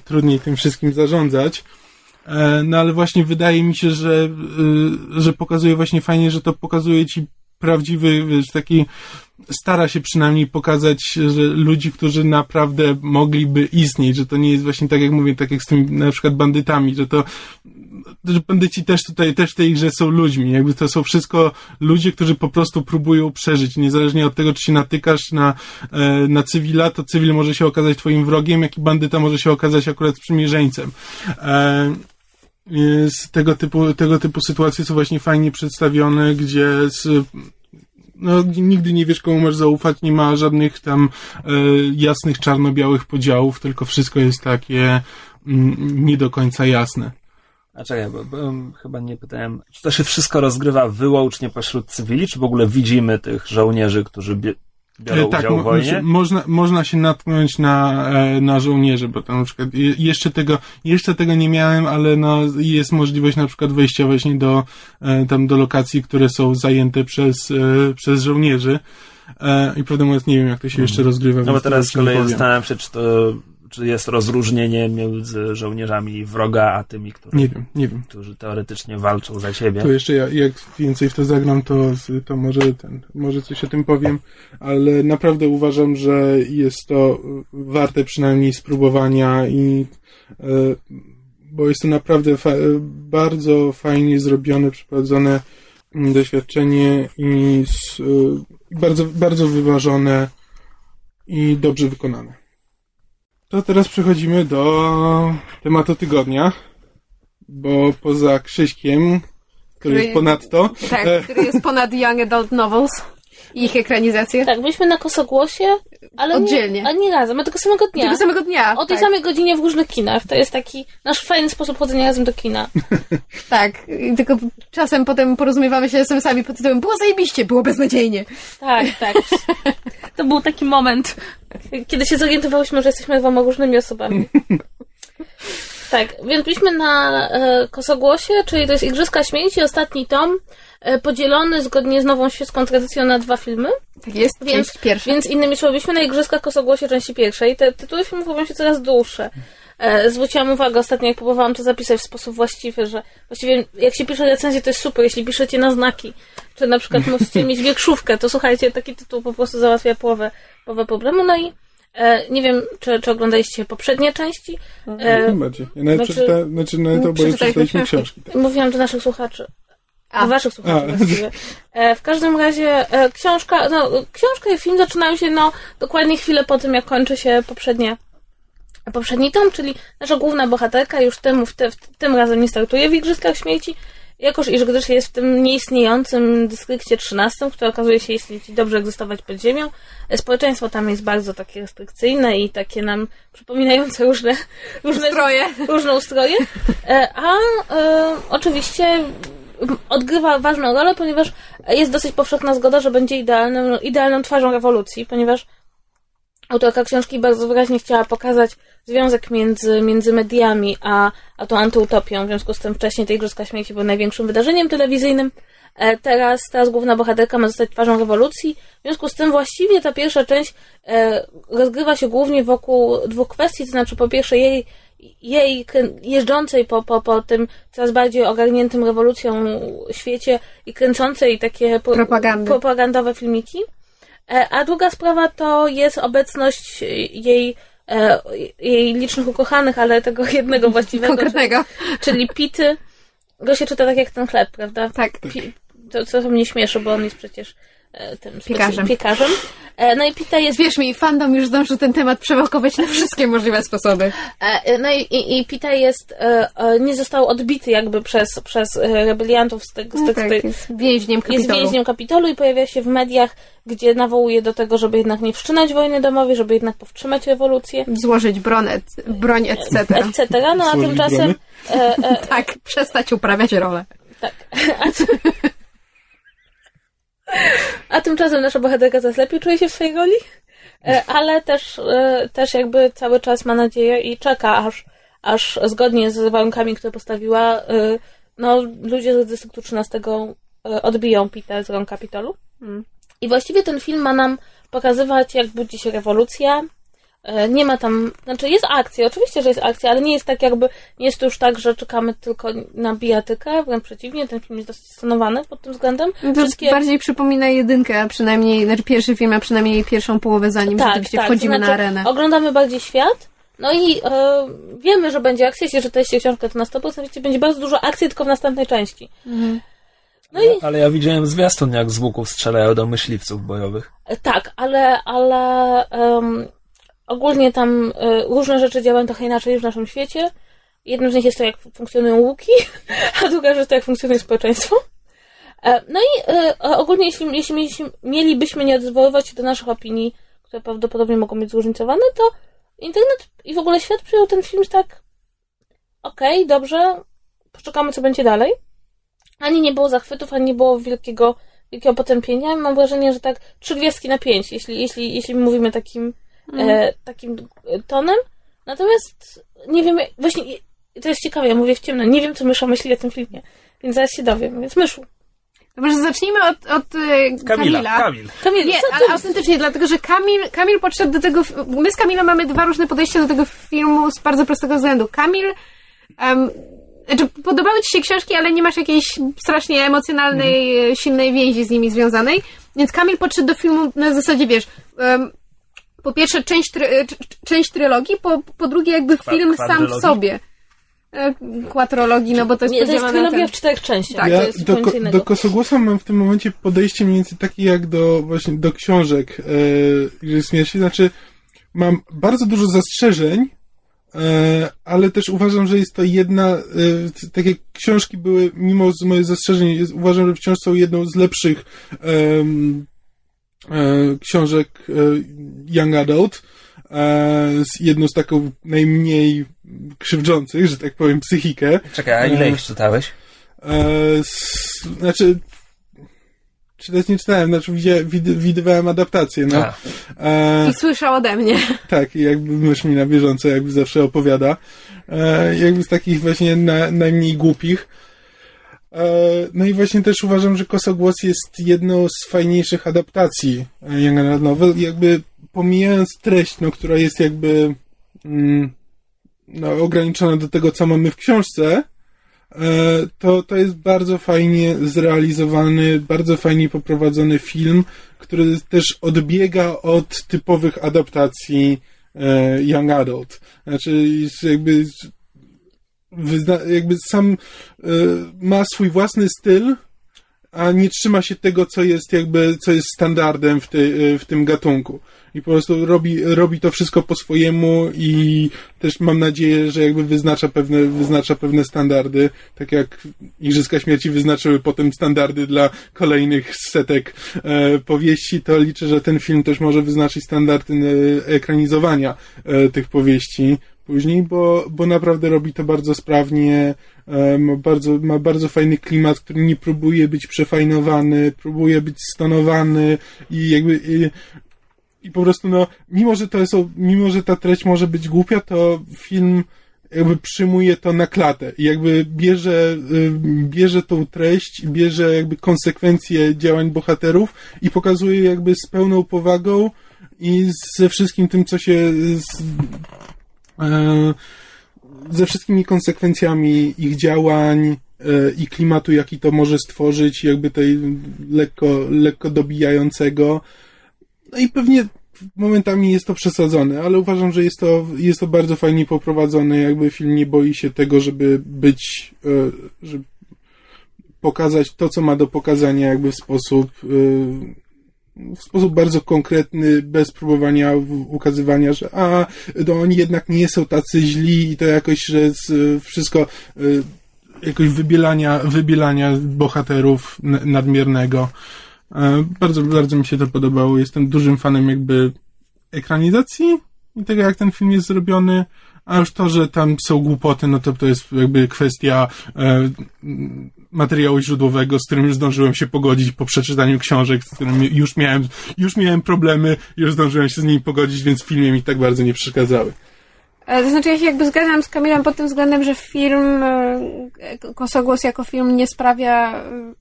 trudniej tym wszystkim zarządzać. E, No ale właśnie wydaje mi się, że, y, że pokazuje właśnie fajnie, że to pokazuje ci prawdziwy, wiesz, taki stara się przynajmniej pokazać, że ludzi, którzy naprawdę mogliby istnieć, że to nie jest właśnie tak jak mówię, tak jak z tymi na przykład bandytami, że to że bandyci też tutaj, też w tej grze są ludźmi, jakby to są wszystko ludzie, którzy po prostu próbują przeżyć, niezależnie od tego, czy się natykasz na, e, na cywila, to cywil może się okazać twoim wrogiem, jak i bandyta może się okazać akurat sprzymierzeńcem. E, z tego typu, tego typu sytuacje są właśnie fajnie przedstawione, gdzie z, no, nigdy nie wiesz, komu masz zaufać, nie ma żadnych tam e, jasnych, czarno-białych podziałów, tylko wszystko jest takie mm, nie do końca jasne. A czekaj, bo, bo chyba nie pytałem, czy to się wszystko rozgrywa wyłącznie pośród cywili, czy w ogóle widzimy tych żołnierzy, którzy biorą E, tak, udział w wojnie? można, można się natknąć na, e, na żołnierzy, bo tam na przykład je- jeszcze tego, jeszcze tego nie miałem, ale no, jest możliwość na przykład wejścia właśnie do, e, tam do lokacji, które są zajęte przez, przez żołnierzy. I prawdę mówiąc, nie wiem, jak to się jeszcze rozgrywa. No bo teraz z kolei zastanawiam się, czy to, czy jest rozróżnienie między żołnierzami wroga, a tymi, którzy, Nie wiem, nie wiem. którzy teoretycznie walczą za siebie. To jeszcze ja, jak więcej w to zagram, to, to może ten, może coś o tym powiem, ale naprawdę uważam, że jest to warte przynajmniej spróbowania i e, bo jest to naprawdę fa- bardzo fajnie zrobione, przeprowadzone mm, doświadczenie i z, y, bardzo, bardzo wyważone i dobrze wykonane. To teraz przechodzimy do tematu tygodnia, bo poza Krzyśkiem, który jest Który- ponadto, Tak, e, który jest ponad Young Adult Novels ich ekranizację. Tak, byliśmy na Kosogłosie, ale Oddzielnie. Nie, a nie razem, a tego samego dnia. Tego samego dnia. O tej tak, samej godzinie w różnych kinach. To jest taki nasz fajny sposób chodzenia razem do kina. tak. Tylko czasem potem porozumiewamy się SMS-ami pod tytułem było zajebiście, było beznadziejnie. Tak, tak. To był taki moment, kiedy się zorientowałyśmy, że jesteśmy dwoma różnymi osobami. Tak, więc byliśmy na e, Kosogłosie, czyli to jest Igrzyska Śmierci, ostatni tom, e, podzielony zgodnie z nową świecką tradycją na dwa filmy. Tak jest, Więc, część pierwsza. więc innymi słowy, byliśmy na Igrzyskach Kosogłosie części pierwszej. Te tytuły filmów robią się coraz dłuższe. E, zwróciłam uwagę ostatnio, jak próbowałam to zapisać w sposób właściwy, że właściwie jak się pisze recenzję, to jest super, jeśli piszecie na znaki, czy na przykład musicie mieć wierszówkę, to słuchajcie, taki tytuł po prostu załatwia połowę, połowę problemu. No i nie wiem, czy, czy oglądaliście poprzednie części. E, najbardziej. Ja nawet znaczy- przeczytałem, znaczy nawet oboje przeczytaliśmy przeczytaliśmy książki. książki. Mówiłam do naszych słuchaczy. A. Do waszych słuchaczy A. właściwie. E, w każdym razie e, książka, no, książka i film zaczynają się no, dokładnie chwilę po tym, jak kończy się poprzednia, poprzedni tom, czyli nasza główna bohaterka już tym, w te, w tym razem nie startuje w Igrzyskach Śmierci, jakoż iż gdyż jest w tym nieistniejącym dystrykcie 13, który okazuje się istnieć i dobrze egzystować pod ziemią. E, Społeczeństwo tam jest bardzo takie restrykcyjne i takie nam przypominające różne, różne Ustroje. różne ustroje. E, A e, oczywiście odgrywa ważną rolę, ponieważ jest dosyć powszechna zgoda, że będzie idealną, idealną twarzą rewolucji, ponieważ autorka książki bardzo wyraźnie chciała pokazać związek między, między mediami a, a tą antyutopią. W związku z tym wcześniej te Igrzyska Śmierci były największym wydarzeniem telewizyjnym. E, Teraz, teraz główna bohaterka ma zostać twarzą rewolucji. W związku z tym właściwie ta pierwsza część e, rozgrywa się głównie wokół dwóch kwestii, to znaczy po pierwsze jej, jej jeżdżącej po, po, po tym coraz bardziej ogarniętym rewolucją świecie i kręcącej takie pro- propagandowe filmiki. E, A druga sprawa to jest obecność jej, e, jej licznych ukochanych, ale tego jednego właściwego, Konkretnego. czyli Pity. Go się czyta tak jak ten chleb, prawda? Tak. Pi- to, co mnie śmieszy, bo on jest przecież tym speci- Piekarzem. piekarzem. E, No i Pita jest Wierz mi, fandom już zdążył ten temat przewakować na wszystkie możliwe sposoby. E, No i, i, i Pita jest, e, e, nie został odbity jakby przez, przez e, rebeliantów z tego, z No tego, tak, jest więźniem jest kapitolu. więźniem Kapitolu i pojawia się w mediach, gdzie nawołuje do tego, żeby jednak nie wszczynać wojny domowej, żeby jednak powstrzymać rewolucję, Złożyć broń, et, broń etc. etc. No a Złożyć tymczasem... E, e, Tak, przestać uprawiać rolę. tak. A, ty... a tymczasem nasza bohaterka coraz lepiej czuje się w swojej roli, e, ale też, e, też jakby cały czas ma nadzieję i czeka, aż, aż zgodnie z warunkami, które postawiła, e, no, ludzie z dystryktu 13 e, odbiją Pitę z rąk Kapitolu. Mm. I właściwie ten film ma nam pokazywać, jak budzi się rewolucja. E, Nie ma tam, znaczy jest akcja, oczywiście, że jest akcja, ale nie jest tak jakby, nie jest to już tak, że czekamy tylko na bijatykę, wręcz przeciwnie, ten film jest dosyć stonowany pod tym względem. No To Wszystkie- bardziej przypomina jedynkę, a przynajmniej, znaczy pierwszy film, a przynajmniej pierwszą połowę, zanim rzeczywiście wchodzimy to na znaczy, arenę. Oglądamy bardziej świat, no i e, wiemy, że będzie akcja, jeśli czytaliście książkę, to na 100% będzie bardzo dużo akcji, tylko w następnej części. No i Ale ja widziałem zwiastun, jak z łuków strzelają do myśliwców bojowych. E, Tak, ale, ale em, ogólnie tam e, różne rzeczy działają trochę inaczej w naszym świecie. Jednym z nich jest to, jak funkcjonują łuki, a druga rzecz to, jak funkcjonuje społeczeństwo. E, no i e, ogólnie, jeśli, jeśli mielibyśmy nie odwoływać się do naszych opinii, które prawdopodobnie mogą być zróżnicowane, to internet i w ogóle świat przyjął ten film tak okej, dobrze, poczekamy, co będzie dalej. Ani nie było zachwytów, ani nie było wielkiego wielkiego potępienia. Mam wrażenie, że tak trzy gwiazdki na pięć, jeśli, jeśli, jeśli mówimy takim, e, takim e, tonem. Natomiast nie wiem, właśnie to jest ciekawe, ja mówię w ciemno, nie wiem, co mysza myśli o tym filmie, więc zaraz się dowiem, więc myszu. To może zacznijmy od, od e, Kamila. Kamila. Kamil. Kamil, Nie, ale autentycznie, dlatego że Kamil, Kamil podszedł do tego. My z Kamilem mamy dwa różne podejścia do tego filmu z bardzo prostego względu. Kamil. Um, znaczy, podobały ci się książki, ale nie masz jakiejś strasznie emocjonalnej, Mhm. silnej więzi z nimi związanej. Więc Kamil podszedł do filmu na zasadzie, wiesz. Um, po pierwsze, część, try, e, część trylogii, po, po drugie, jakby Kwa- film sam w kwadrologii? sobie. E, Kłatrologii, no bo to jest Nie, to jest trylogia ten... w czterech częściach. Tak, ja do, ko- do Kosogłosa mam w tym momencie podejście mniej więcej takie jak do właśnie do książek e, Gry Śmierci. Znaczy, mam bardzo dużo zastrzeżeń, e, ale też uważam, że jest to jedna, e, takie książki były, mimo z moich zastrzeżeń, uważam, że wciąż są jedną z lepszych e, książek e, Young Adult. E, z jedną z taką najmniej krzywdzących, że tak powiem, psychikę. Czekaj, a ile ich czytałeś? E, znaczy, czytać nie czytałem, znaczy widywałem adaptację, no. A, E, I słyszał ode mnie. tak, jakby mysz mi na bieżąco jakby zawsze opowiada. E, jakby z takich właśnie na, najmniej głupich. E, no i właśnie też uważam, że Kosogłos jest jedną z fajniejszych adaptacji e, Young Adult Novel, jakby pomijając treść, no, która jest jakby mm, no, ograniczona do tego, co mamy w książce, e, to, to jest bardzo fajnie zrealizowany, bardzo fajnie poprowadzony film, który też odbiega od typowych adaptacji Young Adult. Znaczy, jakby, wyzna, jakby sam e, ma swój własny styl, a nie trzyma się tego, co jest jakby, co jest standardem w, ty, w tym gatunku. I po prostu robi, robi to wszystko po swojemu i też mam nadzieję, że jakby wyznacza pewne, wyznacza pewne standardy, tak jak Igrzyska Śmierci wyznaczyły potem standardy dla kolejnych setek e, powieści, to liczę, że ten film też może wyznaczyć standardy e, ekranizowania e, tych powieści później, bo, bo naprawdę robi to bardzo sprawnie, ma bardzo, ma bardzo fajny klimat, który nie próbuje być przefajnowany, próbuje być stonowany i jakby i, i po prostu no, mimo że to jest, mimo że ta treść może być głupia, to film jakby przyjmuje to na klatę i jakby bierze, bierze tą treść bierze jakby konsekwencje działań bohaterów i pokazuje jakby z pełną powagą i ze wszystkim tym, co się z, ze wszystkimi konsekwencjami ich działań e, i klimatu, jaki to może stworzyć, jakby tej lekko, lekko dobijającego. No i pewnie momentami jest to przesadzone, ale uważam, że jest to, jest to bardzo fajnie poprowadzone, jakby film nie boi się tego, żeby być, e, żeby pokazać to, co ma do pokazania jakby w sposób e, w sposób bardzo konkretny, bez próbowania ukazywania, że a, to oni jednak nie są tacy źli i to jakoś, że wszystko y, jakoś wybielania, wybielania bohaterów nadmiernego. E, Bardzo, bardzo mi się to podobało. Jestem dużym fanem jakby ekranizacji i tego, jak ten film jest zrobiony, a już to, że tam są głupoty, no to to jest jakby kwestia e, materiału źródłowego, z którym już zdążyłem się pogodzić po przeczytaniu książek, z którym już miałem, już miałem problemy, już zdążyłem się z nimi pogodzić, więc filmie mi tak bardzo nie przeszkadzały. E, To znaczy, ja się jakby zgadzam z Kamilem pod tym względem, że film e, Kosogłos jako film nie sprawia e,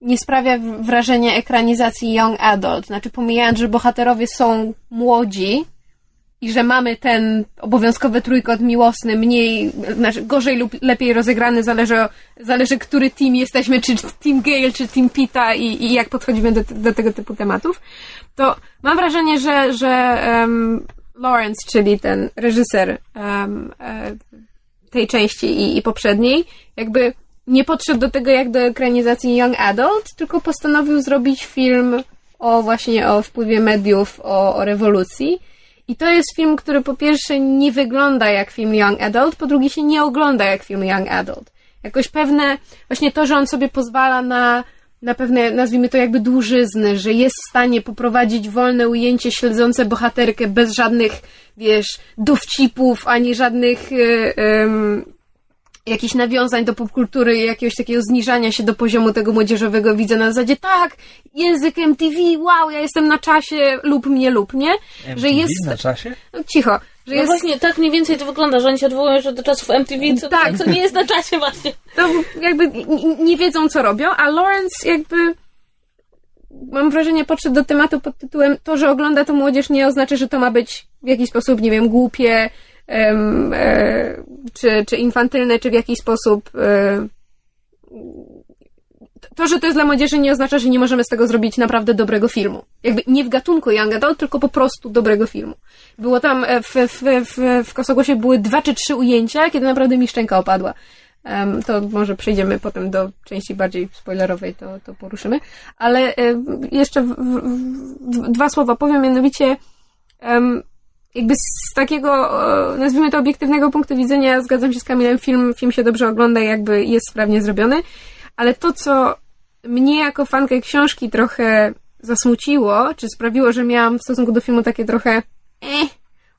nie sprawia wrażenia ekranizacji young adult. Znaczy, pomijając, że bohaterowie są młodzi i że mamy ten obowiązkowy trójkąt miłosny, mniej, znaczy gorzej lub lepiej rozegrany, zależy, zależy który team jesteśmy, czy team Gale, czy team Pita i, i jak podchodzimy do, do tego typu tematów, to mam wrażenie, że, że um, Lawrence, czyli ten reżyser um, tej części i, i poprzedniej, jakby nie podszedł do tego jak do ekranizacji Young Adult, tylko postanowił zrobić film o właśnie o wpływie mediów, o, o rewolucji. I to jest film, który po pierwsze nie wygląda jak film Young Adult, po drugie się nie ogląda jak film Young Adult. Jakoś pewne, właśnie to, że on sobie pozwala na, na pewne, nazwijmy to jakby dłużyzny, że jest w stanie poprowadzić wolne ujęcie śledzące bohaterkę bez żadnych, wiesz, dowcipów, ani żadnych, y, ym, jakichś nawiązań do popkultury, jakiegoś takiego zniżania się do poziomu tego młodzieżowego widzę na zasadzie, tak, język MTV, wow, ja jestem na czasie, lub mnie, lub mnie, MTV że jest... na czasie? No, cicho, że No jest... właśnie, tak mniej więcej to wygląda, że oni się odwołują jeszcze do czasów MTV, co, Tak. co, nie jest na czasie właśnie. to jakby nie wiedzą, co robią, a Lawrence jakby mam wrażenie podszedł do tematu pod tytułem to, że ogląda to młodzież nie oznacza, że to ma być w jakiś sposób, nie wiem, głupie, czy, czy infantylne, czy w jakiś sposób e, to, że to jest dla młodzieży nie oznacza, że nie możemy z tego zrobić naprawdę dobrego filmu. Jakby nie w gatunku Young Adult, tylko po prostu dobrego filmu. Było tam e, w, w, w, w Kosogłosie były dwa czy trzy ujęcia, kiedy naprawdę mi szczęka opadła. Em, to może przejdziemy potem do części bardziej spoilerowej, to, to poruszymy. Ale e, jeszcze w, w, w, dwa słowa powiem, mianowicie em, jakby z takiego, e, nazwijmy to obiektywnego punktu widzenia, zgadzam się z Kamilem, film, film się dobrze ogląda, jakby jest sprawnie zrobiony, ale to, co mnie jako fankę książki trochę zasmuciło, czy sprawiło, że miałam w stosunku do filmu takie trochę eh,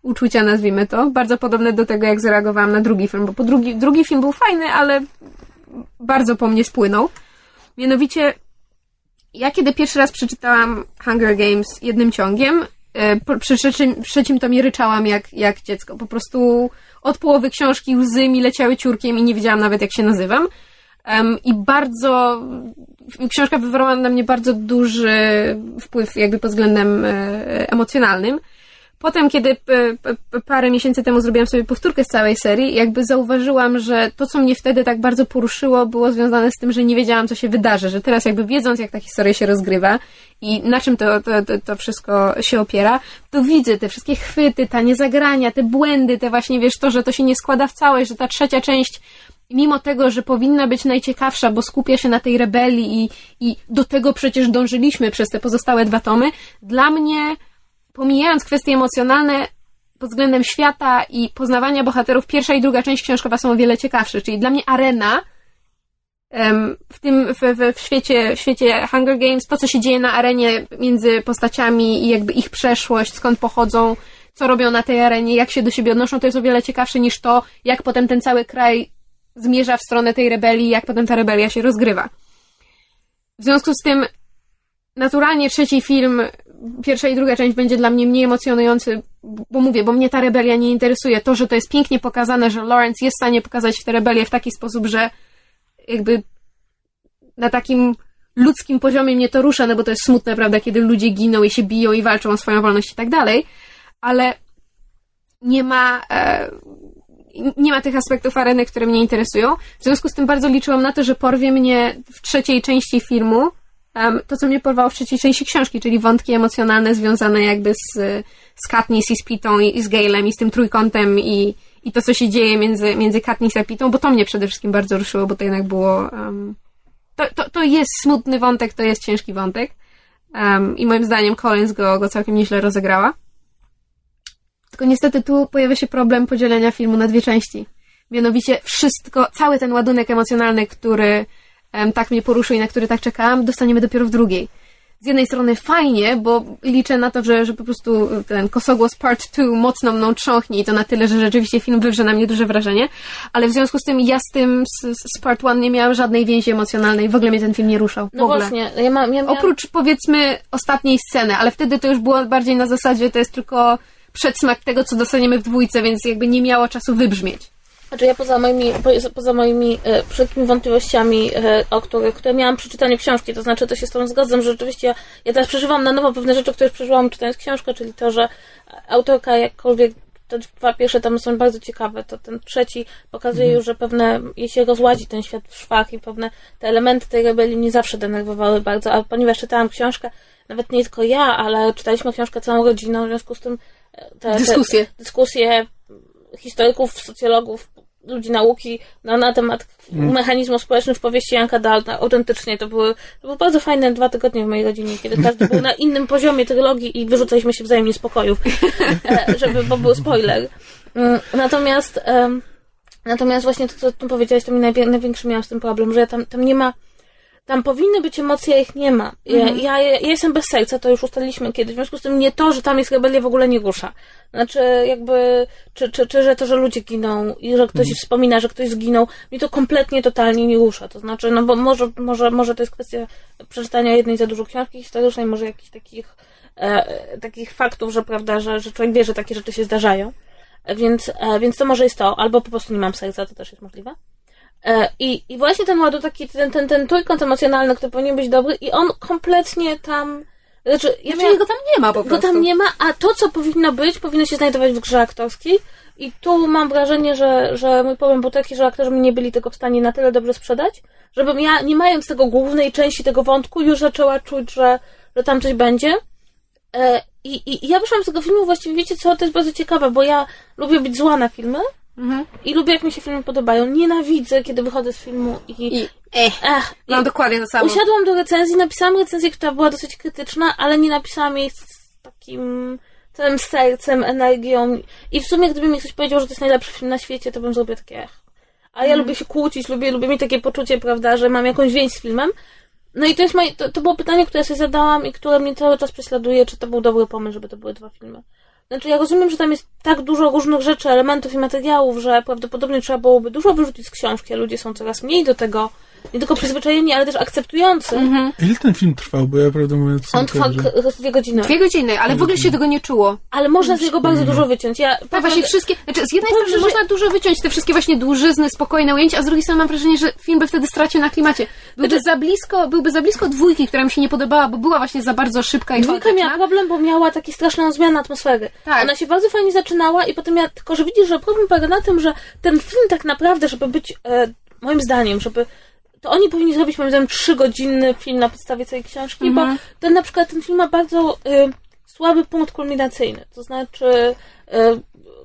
uczucia, nazwijmy to, bardzo podobne do tego, jak zareagowałam na drugi film, bo po drugi, drugi film był fajny, ale bardzo po mnie spłynął. Mianowicie, ja kiedy pierwszy raz przeczytałam Hunger Games jednym ciągiem, przy trzecim, trzecim tomie ryczałam jak, jak dziecko. Po prostu od połowy książki łzy mi leciały ciurkiem i nie wiedziałam nawet, jak się nazywam. Em, I bardzo, książka wywarła na mnie bardzo duży wpływ jakby pod względem e, emocjonalnym. Potem, kiedy p- parę miesięcy temu zrobiłam sobie powtórkę z całej serii, jakby zauważyłam, że to, co mnie wtedy tak bardzo poruszyło, było związane z tym, że nie wiedziałam, co się wydarzy, że teraz jakby wiedząc, jak ta historia się rozgrywa i na czym to, to, to, wszystko się opiera, to widzę te wszystkie chwyty, tanie zagrania, te błędy, te właśnie, wiesz, to, że to się nie składa w całość, że ta trzecia część mimo tego, że powinna być najciekawsza, bo skupia się na tej rebelii i, i do tego przecież dążyliśmy przez te pozostałe dwa tomy, dla mnie, pomijając kwestie emocjonalne, pod względem świata i poznawania bohaterów, pierwsza i druga część książkowa są o wiele ciekawsze. Czyli dla mnie arena w tym, w, w świecie, w świecie Hunger Games, to co się dzieje na arenie między postaciami i jakby ich przeszłość, skąd pochodzą, co robią na tej arenie, jak się do siebie odnoszą, to jest o wiele ciekawsze niż to, jak potem ten cały kraj zmierza w stronę tej rebelii, jak potem ta rebelia się rozgrywa. W związku z tym, naturalnie trzeci film, pierwsza i druga część będzie dla mnie mniej emocjonujący, bo mówię, bo mnie ta rebelia nie interesuje. To, że to jest pięknie pokazane, że Lawrence jest w stanie pokazać tę rebelię w taki sposób, że jakby na takim ludzkim poziomie mnie to rusza, no bo to jest smutne, prawda, kiedy ludzie giną i się biją i walczą o swoją wolność i tak dalej, ale nie ma e, nie ma tych aspektów areny, które mnie interesują. W związku z tym bardzo liczyłam na to, że porwie mnie w trzeciej części filmu em, to, co mnie porwało w trzeciej części książki, czyli wątki emocjonalne związane jakby z, z Katniss i z Pitą i, i z Galem i z tym trójkątem i, i to, co się dzieje między, między Katniss a Pitą, bo to mnie przede wszystkim bardzo ruszyło, bo to jednak było... em, to, to, to jest smutny wątek, to jest ciężki wątek em, i moim zdaniem Collins go, go całkiem nieźle rozegrała. Tylko niestety tu pojawia się problem podzielenia filmu na dwie części. Mianowicie wszystko, cały ten ładunek emocjonalny, który tak mnie poruszył i na który tak czekałam, dostaniemy dopiero w drugiej. Z jednej strony fajnie, bo liczę na to, że, że po prostu ten Kosogłos Part 2 mocno mną trząchnie i to na tyle, że rzeczywiście film wywrze na mnie duże wrażenie, ale w związku z tym ja z tym, z, z Part 1 nie miałam żadnej więzi emocjonalnej, w ogóle mnie ten film nie ruszał. No właśnie, ja, ma, ja miałam... Oprócz powiedzmy ostatniej sceny, ale wtedy to już było bardziej na zasadzie, to jest tylko przedsmak tego, co dostaniemy w dwójce, więc jakby nie miało czasu wybrzmieć. Znaczy ja poza moimi, po- poza moimi e, wszelkimi wątpliwościami, e, o których, które miałam przy czytaniu książki, to znaczy to się z tą zgadzam, że rzeczywiście ja, ja teraz przeżywam na nowo pewne rzeczy, które już przeżyłam czytając książkę, czyli to, że autorka jakkolwiek te dwa pierwsze tam są bardzo ciekawe, to ten trzeci pokazuje już, że pewne, jeśli rozładzi ten świat w szwach i pewne te elementy tej rebelii nie zawsze denerwowały bardzo, a ponieważ czytałam książkę, nawet nie tylko ja, ale czytaliśmy książkę całą rodziną, w związku z tym e, te, te, Dyskusje. dyskusje historyków, socjologów, ludzi nauki na, na temat mechanizmów społecznych w powieści Janka Dalta. Autentycznie to były, to były bardzo fajne dwa tygodnie w mojej rodzinie, kiedy każdy był na innym poziomie trylogii i wyrzucaliśmy się wzajemnie z pokojów, e, żeby, bo był spoiler. Mm, Natomiast natomiast właśnie to, co tu powiedziałeś, to mi najwię- największy miałam z tym problem, że ja tam, tam nie ma tam powinny być emocje, a ich nie ma. Ja, ja, ja jestem bez serca, to już ustaliliśmy kiedyś. W związku z tym nie to, że tam jest rebelia w ogóle nie rusza. Znaczy, jakby, czy, czy, czy że to, że ludzie giną i że ktoś wspomina, że ktoś zginął, mnie to kompletnie, totalnie nie rusza. To znaczy, no bo może, może, może to jest kwestia przeczytania jednej za dużo książki historycznej, może jakichś takich, e, takich faktów, że prawda, że, że człowiek wie, że takie rzeczy się zdarzają. E, Więc, e, więc to może jest to, albo po prostu nie mam serca, to też jest możliwe. E, I, I właśnie ten ładunek, taki, ten, ten, ten trójkąt emocjonalny, który powinien być dobry, i on kompletnie tam. Znaczy, ja Znaczy, miałam, jego tam nie ma po go prostu. tam nie ma, a to, co powinno być, powinno się znajdować w grze aktorskiej. I tu mam wrażenie, że, że mój problem był taki, że aktorzy mi nie byli tego w stanie na tyle dobrze sprzedać, żebym ja, nie mając tego głównej części tego wątku, już zaczęła czuć, że, że tam coś będzie. E, I, i, I ja wyszłam z tego filmu, właściwie wiecie co, to jest bardzo ciekawe, bo ja lubię być zła na filmy Mhm. i lubię, jak mi się filmy podobają. Nienawidzę, kiedy wychodzę z filmu i... I eh, Ech, i mam dokładnie to samo. usiadłam do recenzji, napisałam recenzję, która była dosyć krytyczna, ale nie napisałam jej z takim całym sercem, energią. I w sumie, gdyby mi ktoś powiedział, że to jest najlepszy film na świecie, to bym zrobiła takie ech. A ja lubię się kłócić, lubię, lubię mieć takie poczucie, prawda, że mam jakąś więź z filmem. No i to jest moje, to, to było pytanie, które sobie zadałam i które mnie cały czas prześladuje, czy to był dobry pomysł, żeby to były dwa filmy. Znaczy, ja rozumiem, że tam jest tak dużo różnych rzeczy, elementów i materiałów, że prawdopodobnie trzeba byłoby dużo wyrzucić z książki, a ludzie są coraz mniej do tego, nie tylko przyzwyczajeni, ale też akceptujący. Ile ten film trwał? Bo ja prawdę mówiąc... On nie trwa kojarzę. k- dwie godziny. Dwie godziny, ale w ogóle się tego nie czuło. Ale można z niego bardzo dużo wyciąć. Ja, Tak, właśnie wszystkie. Znaczy, z jednej strony że- można dużo wyciąć te wszystkie właśnie dłużyzny, spokojne ujęcia, a z drugiej strony mam wrażenie, że film by wtedy stracił na klimacie. Byłby Znaczy- za blisko, byłby za blisko dwójki, która mi się nie podobała, bo była właśnie za bardzo szybka i Dwójka miała problem, bo miała taką straszną zmianę atmosfery. Tak. Ona się bardzo fajnie zaczynała i potem ja, tylko że widzisz, że problem polega na tym, że ten film tak naprawdę, żeby być, e, moim zdaniem, żeby to oni powinni zrobić, moim zdaniem, trzygodzinny film na podstawie całej książki, bo ten na przykład ten film ma bardzo e, słaby punkt kulminacyjny. To znaczy, e,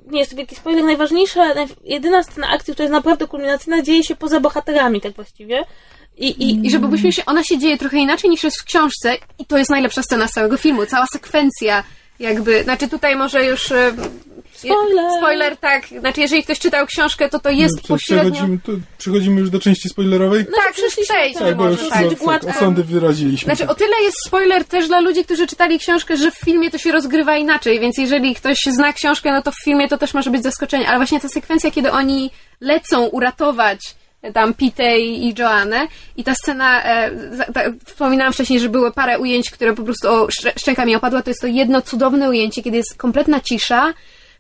nie jest to wielki spoiler, najważniejsza, naj- jedyna scena akcji, która jest naprawdę kulminacyjna, dzieje się poza bohaterami, tak właściwie. I, i, I żeby byśmy się, ona się dzieje trochę inaczej niż jest w książce i to jest najlepsza scena z całego filmu. Cała sekwencja jakby, znaczy tutaj może już... Spoiler! Spoiler, tak. Znaczy jeżeli ktoś czytał książkę, to to jest To pośrednio... Przechodzimy, to przechodzimy już do części spoilerowej? Tak, już przejdźmy Tak, bo już może. no, Tak. tak, osądy wyraziliśmy. Znaczy, o tyle jest spoiler też dla ludzi, którzy czytali książkę, że w filmie to się rozgrywa inaczej, więc jeżeli ktoś zna książkę, no to w filmie to też może być zaskoczenie, ale właśnie ta sekwencja, kiedy oni lecą uratować e, tam Pitę i, i Joannę i ta scena, e, za, ta, wspominałam wcześniej, że były parę ujęć, które po prostu o, szczę- szczęka mi opadła, to jest to jedno cudowne ujęcie, kiedy jest kompletna cisza,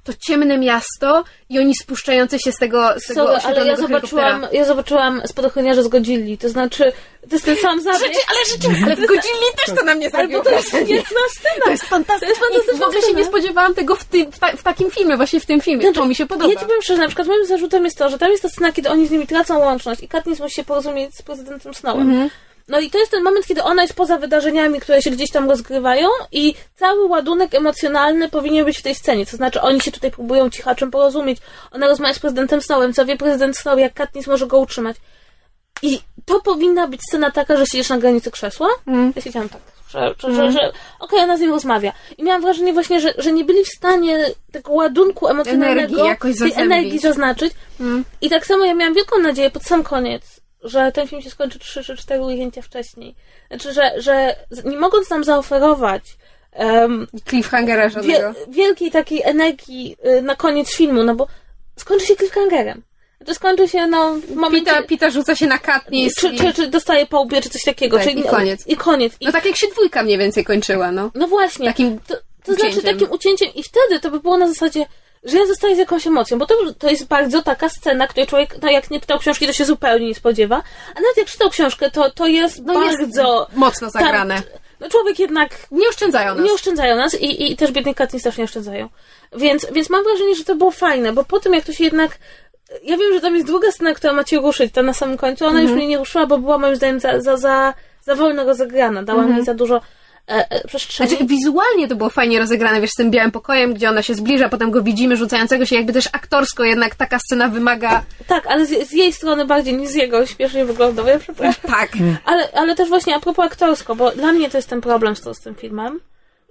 to ciemne miasto i oni spuszczające się z tego, z tego Sorry, ale ja zobaczyłam, ja zobaczyłam spadochroniarze z Godzilli, to znaczy, to jest ten sam zabieg. ale rzeczywiście, ale w Godzilli też to na mnie Ale zabiło. bo to jest świetna scena. To jest fantastyczne. To jest fantastyczna I w ogóle się nie spodziewałam tego w, tym, w, ta, w takim filmie, właśnie w tym filmie. Znaczy, to mi się podoba. Ja ci powiem szczerze, na przykład moim zarzutem jest to, że tam jest ta scena, kiedy oni z nimi tracą łączność i Katniss musi się porozumieć z prezydentem Snowem. Mhm. No i to jest ten moment, kiedy ona jest poza wydarzeniami, które się gdzieś tam rozgrywają i cały ładunek emocjonalny powinien być w tej scenie. To znaczy, oni się tutaj próbują cichaczem porozumieć. Ona rozmawia z prezydentem Snowem, co wie prezydent Snow, jak Katniss może go utrzymać. I to powinna być scena taka, że siedzisz na granicy krzesła. Mm. Ja siedziałam tak, że, że, że, że okej, ona z nim rozmawia. I miałam wrażenie właśnie, że, że nie byli w stanie tego ładunku emocjonalnego, Energii tej energii zaznaczyć. Mm. I tak samo ja miałam wielką nadzieję pod sam koniec, że ten film się skończy 3 czy 4 ujęcia wcześniej. Znaczy, że, że nie mogąc nam zaoferować em, Cliffhangera wie, żadnego. wielkiej takiej energii y, na koniec filmu, no bo skończy się cliffhangerem. To skończy się, no, w momencie... Pita, Pita rzuca się na Katniss czy, i... czy, czy dostaje po łbie, czy coś takiego. Tak, czyli, i koniec. I koniec. I, No tak jak się dwójka mniej więcej kończyła, no. no właśnie. Takim To, to znaczy takim ucięciem i wtedy to by było na zasadzie, że ja zostaję z jakąś emocją, bo to, to jest bardzo taka scena, której człowiek, no jak nie czytał książki, to się zupełnie nie spodziewa, a nawet jak czytał książkę, to, to jest No jest bardzo... mocno zagrane. Tam, no człowiek jednak Nie oszczędzają nas. nie oszczędzają nas i, i też biedny Katniss też nie oszczędzają. Więc, więc mam wrażenie, że to było fajne, bo po tym jak to się jednak... Ja wiem, że tam jest druga scena, która ma cię ruszyć, ta na samym końcu, ona Mhm. już mnie nie ruszyła, bo była moim zdaniem za, za, za, za wolno rozegrana, dała mi za dużo przestrzeni. Mhm. Znaczy, wizualnie to było fajnie rozegrane, wiesz, z tym białym pokojem, gdzie ona się zbliża, potem go widzimy rzucającego się, jakby też aktorsko jednak taka scena wymaga... Tak, ale z, z jej strony bardziej niż z jego śmiesznie wyglądał, ja przepraszam. Tak. Ale, ale też właśnie a propos aktorsko, bo dla mnie to jest ten problem z, to, z tym filmem.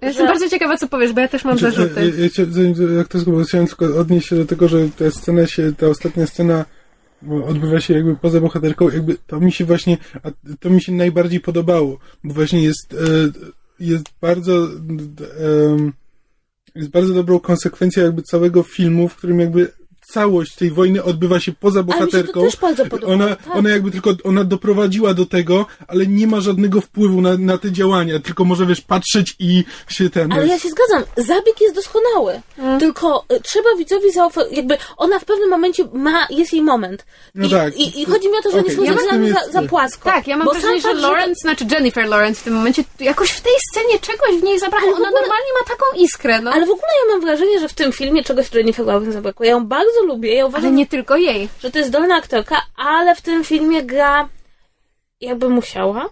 Ja Jestem bardzo ciekawa, co powiesz, bo ja też mam Znaczy, zarzuty. Ja, ja, chcia- zanim- jak to zgubię, chciałem tylko odnieść się do tego, że ta scena się, ta ostatnia scena bo odbywa się jakby poza bohaterką, jakby to mi się właśnie, a to mi się najbardziej podobało, bo właśnie jest, e, jest bardzo, jest bardzo dobrą konsekwencją jakby całego filmu, w którym jakby całość tej wojny odbywa się poza Ale mi się to bohaterką. też bardzo podobało. Ona, tak. ona jakby tylko, ona doprowadziła do tego, ale nie ma żadnego wpływu na, na te działania, tylko może wiesz, patrzeć i się ten... Ale ja się zgadzam, zabieg jest doskonały. Mm. Tylko y, trzeba widzowi zaoferować, jakby ona w pewnym momencie ma, jest jej moment. No I, tak. i, I chodzi mi o to, że Okej, nie są ja za, za płasko. Tak, ja mam Bo wrażenie, że Lawrence, znaczy Jennifer Lawrence w tym momencie jakoś w tej scenie czegoś w niej zabrakło. W Ona ogóle- normalnie ma taką iskrę, no. Ale w ogóle ja mam wrażenie, że w tym filmie czegoś Jennifer Lawrence zabrakło. Ja ją bardzo lubię, ja uważam, Ale nie tylko jej. że to jest dolna aktorka, ale w tym filmie gra jakby musiała.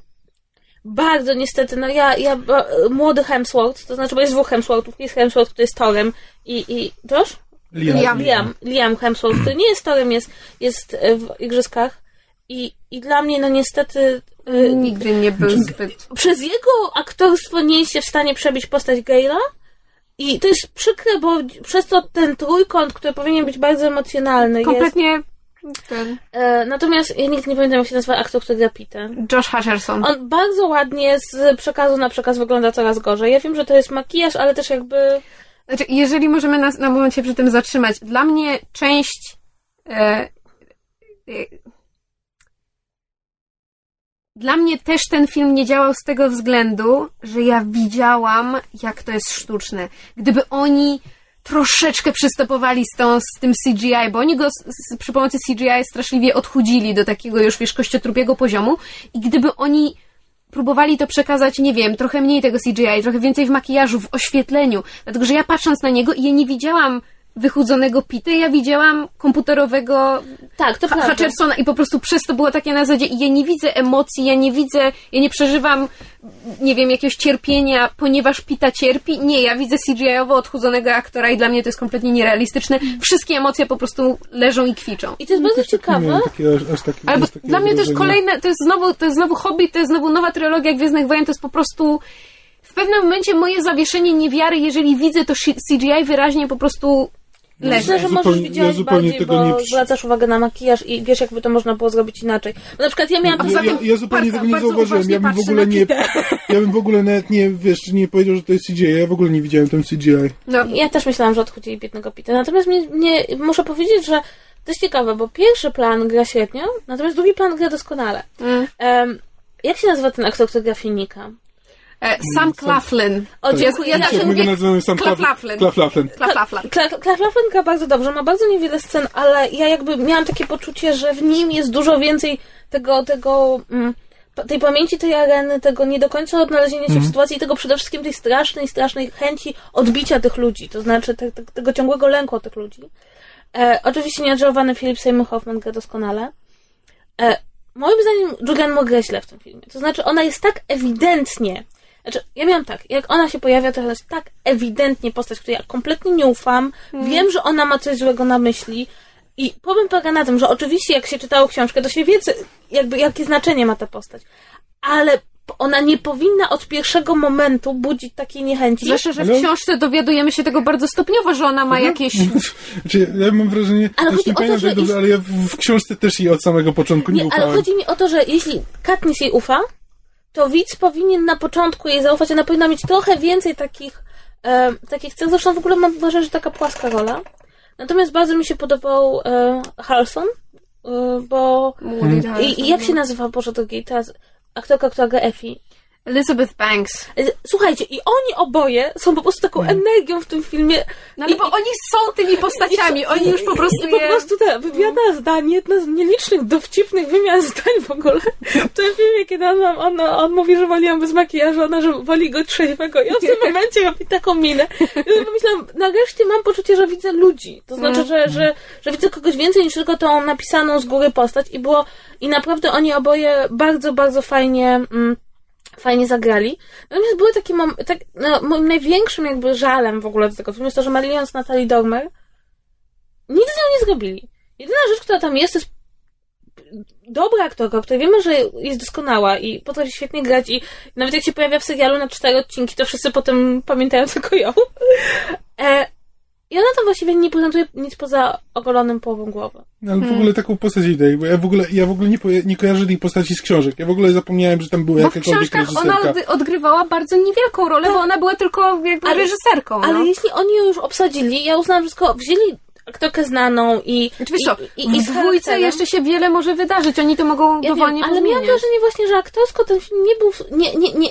Bardzo niestety, no ja, ja ba- młody Hemsworth, to znaczy, bo jest dwóch Hemsworthów, jest Hemsworth, który jest Torem i, i, proszę? Liam. Liam, Liam Hemsworth, który nie jest Torem, jest, jest e, w Igrzyskach i, i dla mnie, no niestety, e, Nigdy nie był zbyt... przez jego aktorstwo nie jest się w stanie przebić postać Gale'a i to jest przykre, bo przez to ten trójkąt, który powinien być bardzo emocjonalny jest... Kompletnie ten E, natomiast ja nigdy nie pamiętam, jak się nazywa aktor, który gra Pita. Josh Hutcherson. On bardzo ładnie z przekazu na przekaz wygląda coraz gorzej. Ja wiem, że to jest makijaż, ale też jakby... Znaczy, jeżeli możemy nas na moment się przy tym zatrzymać, dla mnie część. E, e, dla mnie też ten film nie działał z tego względu, że ja widziałam, jak to jest sztuczne. Gdyby oni troszeczkę przystopowali z, tą, z tym CGI, bo oni go z, przy pomocy CGI straszliwie odchudzili do takiego już, wiesz, kościotrupiego poziomu i gdyby oni próbowali to przekazać, nie wiem, trochę mniej tego CGI, trochę więcej w makijażu, w oświetleniu. Dlatego, że ja patrząc na niego i ja nie widziałam wychudzonego Pity, ja widziałam komputerowego Tak, to Ha-. Hutchersona i po prostu przez to było takie na zasadzie i ja nie widzę emocji, ja nie widzę, ja nie przeżywam, nie wiem, jakiegoś cierpienia, ponieważ Pita cierpi. Nie, ja widzę CGI-owo odchudzonego aktora i dla mnie to jest kompletnie nierealistyczne. Wszystkie emocje po prostu leżą i kwiczą. I to jest bardzo Nie ciekawe. takiego dla mnie to jest kolejne, to jest znowu, to jest znowu hobby, to jest znowu nowa trylogia Gwiezdnych Wojen, to jest po prostu w pewnym momencie moje zawieszenie niewiary, jeżeli widzę to CGI wyraźnie po prostu leży. Myślę, że Zupełnie- możesz ja widziałeś zupełnie bardziej, tego bo nie przy- zwracasz uwagę na makijaż i wiesz, jakby to można było zrobić inaczej. Bo na przykład ja miałam... Ja, ja, tym ja zupełnie bardzo- tego nie zauważyłem. Ja bym w ogóle nie. Ja bym w ogóle nawet nie, wiesz, nie powiedział, że to jest CGI. Ja w ogóle nie widziałem tam CGI. No, Ja też myślałam, że odchudzili biednego Pita. Natomiast mnie, mnie, muszę powiedzieć, że to jest ciekawe, bo pierwszy plan gra średnio, natomiast drugi plan gra doskonale. Mm. Em, jak się nazywa ten aktor, który gra Finika? E, Sam Claflin. O, dziękuję. Ja Ja zawsze mówię. Claflaflin. Clive Laughlin gra bardzo dobrze, ma bardzo niewiele scen, ale ja jakby miałam takie poczucie, że w nim jest dużo więcej tego, tego mm, tej pamięci tej areny, tego nie do końca odnalezienia się w sytuacji i tego przede wszystkim tej strasznej, strasznej chęci odbicia tych ludzi, to znaczy te, te, tego ciągłego lęku tych ludzi. E, oczywiście nieodżałowany Philip Seymour Hoffman gra doskonale. E, moim zdaniem Julianne Moore gra źle w tym filmie. To znaczy ona jest tak ewidentnie znaczy, ja miałam tak, jak ona się pojawia, to jest tak ewidentnie postać, której ja kompletnie nie ufam. Wiem, że ona ma coś złego na myśli. I powiem polega na tym, że oczywiście jak się czytało książkę, to się wie, jakby jakie znaczenie ma ta postać. Ale ona nie powinna od pierwszego momentu budzić takiej niechęci. Zwłaszcza, że w Ale- książce dowiadujemy się tego bardzo stopniowo, że ona ma jakieś... Znaczy, ja mam wrażenie, Ale ale chodzi nie o to, że dobrze, iż- ale ja w, książce też jej od samego początku nie, Nie, ale ufałem. chodzi mi o to, że jeśli Katniss jej ufa, to widz powinien na początku jej zaufać, ona powinna mieć trochę więcej takich, e, takich cech. Zresztą w ogóle mam wrażenie, że taka płaska rola. Natomiast bardzo mi się podobał e, Halson, e, bo... I, I jak się nazywa, Boże drogi, teraz aktorka, która gra Effie? Elizabeth Banks. E, Słuchajcie, i oni oboje są po prostu taką energią w tym filmie. No ale I- bo i- oni są tymi postaciami, oni już po prostu I po prostu ta wymiana zdań, jedna z nielicznych, dowcipnych wymian zdań w ogóle. W tym filmie, kiedy on, on, on mówi, że woli ją bez makijażu, ona, że woli go trzeźwego i on w tym momencie robi taką minę. I pomyślałam, nareszcie mam poczucie, że widzę ludzi. To znaczy, że, że, że widzę kogoś więcej niż tylko tą napisaną z góry postać i było, i naprawdę oni oboje bardzo, bardzo fajnie... Mm, fajnie zagrali. Natomiast były takie mom- tak, no, moim największym jakby żalem w ogóle do tego filmu jest to, że Marillion z Natalie Dormer nic z nią nie zrobili. Jedyna rzecz, która tam jest, to jest dobra aktorka, której wiemy, że jest doskonała i potrafi świetnie grać i nawet jak się pojawia w serialu na cztery odcinki, to wszyscy potem pamiętają tylko ją. E, I ona tam właściwie nie prezentuje nic poza ogolonym połową głowy. No, ale w ogóle taką postać daje, bo ja w ogóle, ja w ogóle nie, nie kojarzę tej postaci z książek. Ja w ogóle zapomniałem, że tam była Bo w jakakolwiek książkach ona reżyserka. od, odgrywała bardzo niewielką rolę, bo ona była tylko jakby Ale- reżyserką. Ale no. jeśli oni ją już obsadzili, ja uznałam, że skoro wzięli aktorkę znaną i... Znaczy, wiesz co, i, i, i w dwójce jeszcze się wiele może wydarzyć, oni to mogą Ja dowolnie wiem, ale miałam wrażenie właśnie, że aktorsko ten film nie był... w- Nie, nie, nie,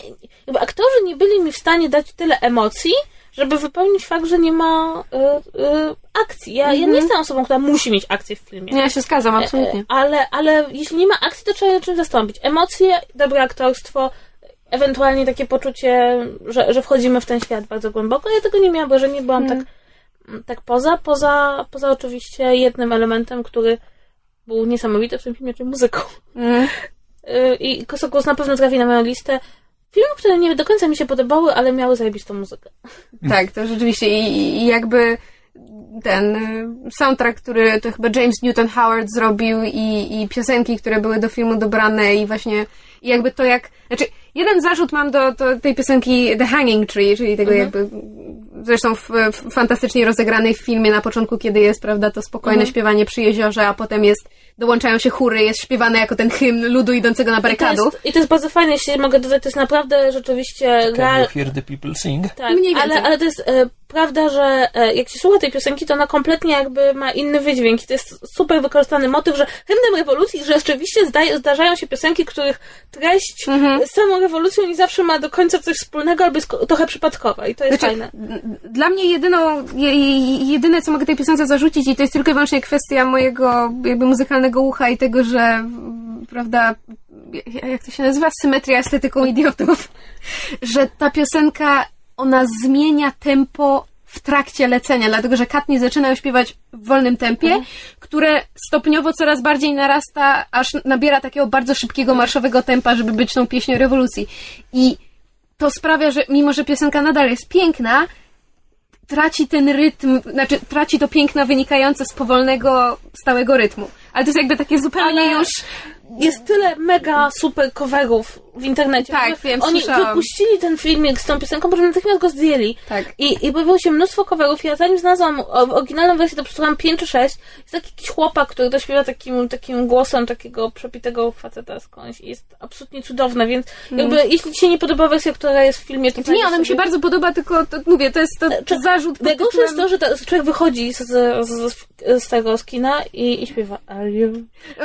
jakby aktorzy nie byli mi w stanie dać tyle emocji, żeby wypełnić fakt, że nie ma y, y, akcji. Ja, ja nie jestem osobą, która musi mieć akcję w filmie. Ja się zgadzam, absolutnie. E, Ale, ale jeśli nie ma akcji, to trzeba ją czymś zastąpić. Emocje, dobre aktorstwo, ewentualnie takie poczucie, że, że wchodzimy w ten świat bardzo głęboko. Ja tego nie miałam, bo że nie byłam tak, tak poza, poza, poza oczywiście jednym elementem, który był niesamowity w tym filmie, czyli muzyką. Mm. Y, I Kosokus na pewno trafi na moją listę. Filmy, które nie do końca mi się podobały, ale miały zajebistą muzykę. Tak, to rzeczywiście i, i jakby ten y, soundtrack, który to chyba James Newton Howard zrobił i, i piosenki, które były do filmu dobrane i właśnie i jakby to jak, znaczy jeden zarzut mam do, do tej piosenki The Hanging Tree, czyli tego jakby zresztą w, w fantastycznie rozegranej w filmie na początku, kiedy jest, prawda, to spokojne śpiewanie przy jeziorze, a potem jest, dołączają się chóry, jest śpiewane jako ten hymn ludu idącego na I to, jest, I to jest bardzo fajne, jeśli mogę dodać, to jest naprawdę rzeczywiście Can real, you hear the people sing? Tak, ale, ale to jest e, prawda, że e, jak się słucha tej piosenki, to ona kompletnie jakby ma inny wydźwięk. I to jest super wykorzystany motyw, że hymnem rewolucji, że rzeczywiście zdarzają się piosenki, których treść Mhm. z samą rewolucją nie zawsze ma do końca coś wspólnego, albo jest trochę przypadkowa. I to jest Znaczy, fajne. Dla mnie jedyną, je, je- jedyne, co mogę tej piosence zarzucić i to jest tylko i wyłącznie kwestia mojego jakby muzykalnego ucha i tego, że prawda, jak- jak to się nazywa? Symetria estetyką idiotów. Że ta piosenka, ona zmienia tempo w trakcie lecenia, dlatego że Katni zaczyna śpiewać w wolnym tempie, które stopniowo coraz bardziej narasta, aż nabiera takiego bardzo szybkiego marszowego tempa, żeby być tą pieśnią rewolucji. I to sprawia, że mimo, że piosenka nadal jest piękna, traci ten rytm, znaczy traci to piękno wynikające z powolnego, stałego rytmu. Ale to jest jakby takie zupełnie Ale- już... Jest tyle mega super coverów w internecie. Tak, wiem, Oni słyszałam. wypuścili ten filmik z tą piosenką, bo natychmiast go zdjęli. Tak. I, I pojawiło się mnóstwo coverów. Ja zanim znalazłam oryginalną wersję, to przesłuchałam 5 czy 6. Jest taki jakiś chłopak, który to śpiewa takim, takim głosem takiego przepitego faceta skądś. I jest absolutnie cudowne, więc jakby jeśli ci się nie podoba wersja, która jest w filmie, to nie, ona mi się sobie- bardzo podoba, tylko to, mówię, to jest to, Czy- zarzut Najgorsze jest tytułem- to, że człowiek wychodzi z, z, z, z tego skina i, i śpiewa?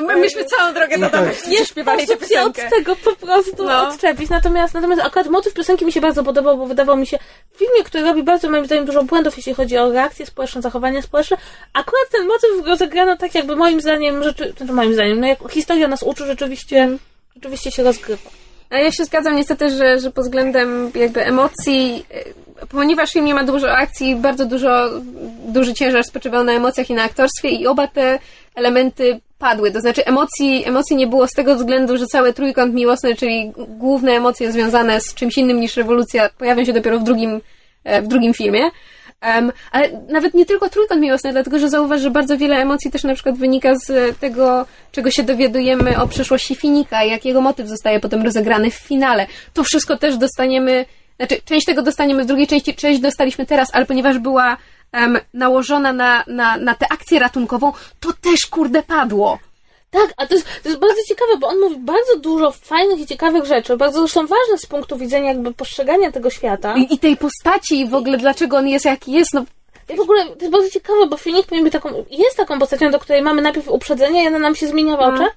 My, myśmy całą drogę do domu Nie śpiewali tę się od piosenkę. tego po prostu No. odczepić. Natomiast, natomiast akurat motyw piosenki mi się bardzo podobał, bo wydawał mi się w filmie, który robi bardzo moim zdaniem dużo błędów, jeśli chodzi o reakcje społeczne, zachowania społeczne. Akurat ten motyw rozegrano tak, jakby moim zdaniem, rzeczy, znaczy moim zdaniem, no jak historia nas uczy, rzeczywiście, rzeczywiście się rozgrywa. Ja się zgadzam niestety, że, że pod względem jakby emocji, e, ponieważ film nie ma dużo akcji, bardzo dużo, duży ciężar spoczywał na emocjach i na aktorstwie i oba te elementy padły. To znaczy emocji, emocji nie było z tego względu, że cały trójkąt miłosny, czyli główne emocje związane z czymś innym niż rewolucja, pojawią się dopiero w drugim, e, w drugim filmie. Em, ale nawet nie tylko trójkąt miłosny, dlatego że zauważ, że bardzo wiele emocji też na przykład wynika z tego, czego się dowiadujemy o przeszłości Finika jak jego motyw zostaje potem rozegrany w finale. To wszystko też dostaniemy, znaczy część tego dostaniemy w drugiej części, część dostaliśmy teraz, ale ponieważ była em, nałożona na, na, na tę akcję ratunkową, to też kurde padło. Tak, a to jest, to jest bardzo ciekawe, bo on mówi bardzo dużo fajnych i ciekawych rzeczy, bardzo zresztą ważnych z punktu widzenia jakby postrzegania tego świata. I, I tej postaci i w ogóle dlaczego on jest jaki jest, no I w ogóle to jest bardzo ciekawe, bo Finik powinien być taką, jest taką postacią, do której mamy najpierw uprzedzenie i ona nam się zmienia w Mhm. oczach.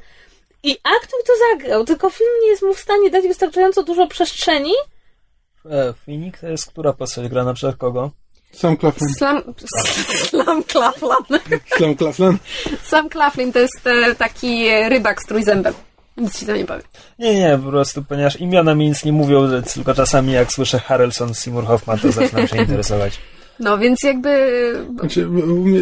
I aktor to zagrał, tylko film nie jest mu w stanie dać wystarczająco dużo przestrzeni. E, Finik to jest która postać grana przez kogo? Sam Claflin. Slam, Slam Claflin. Sam Claflin. Sam Claflin to jest e, taki e, rybak z trójzębem. Nic ci to nie powiem. Nie, nie, po prostu, ponieważ imiona mi nic nie mówią, tylko czasami jak słyszę Harrelson, Seymour Hoffman, to zaczynam się interesować. No więc jakby... Znaczy,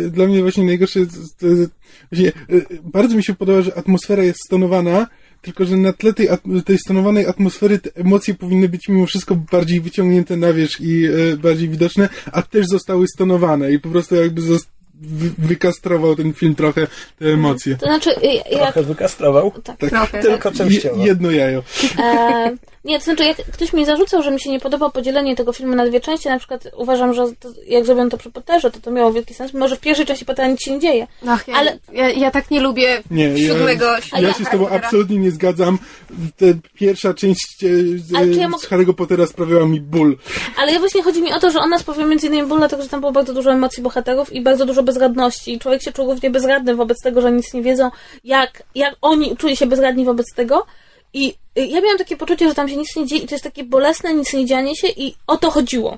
dla mnie właśnie najgorsze jest, to jest właśnie, y, bardzo mi się podoba, że atmosfera jest stonowana, tylko że na tle tej, tej stonowanej atmosfery te emocje powinny być mimo wszystko bardziej wyciągnięte na wierzch i e, bardziej widoczne, a też zostały stonowane i po prostu jakby wy- wykastrował ten film trochę te emocje. To znaczy, jak, Trochę wykastrował, tak, Trochę. tylko częściowo. Je, jedno jajo. e, Nie, to znaczy, jak ktoś mi zarzucał, że mi się nie podoba podzielenie tego filmu na dwie części, na przykład uważam, że to, jak zrobiono to przy Potterze, to to miało wielki sens, mimo że w pierwszej części Pottera nic się nie dzieje. Ach, ja, Ale- ja, ja tak nie lubię Nie, siódmego, ja, siódmego ja się z tobą absolutnie nie zgadzam. Ta pierwsza część e, Ale ja z, mogę- z Harry'ego Pottera sprawiała mi ból. Ale ja właśnie chodzi mi o to, że ona sprawia między innymi ból, dlatego że tam było bardzo dużo emocji bohaterów i bardzo dużo bezradności. I człowiek się czuł równie bezradny wobec tego, że nic nie wiedzą, jak, jak oni czuli się bezradni wobec tego. I y, ja miałam takie poczucie, że tam się nic nie dzieje i to jest takie bolesne nic nie dzianie się i o to chodziło.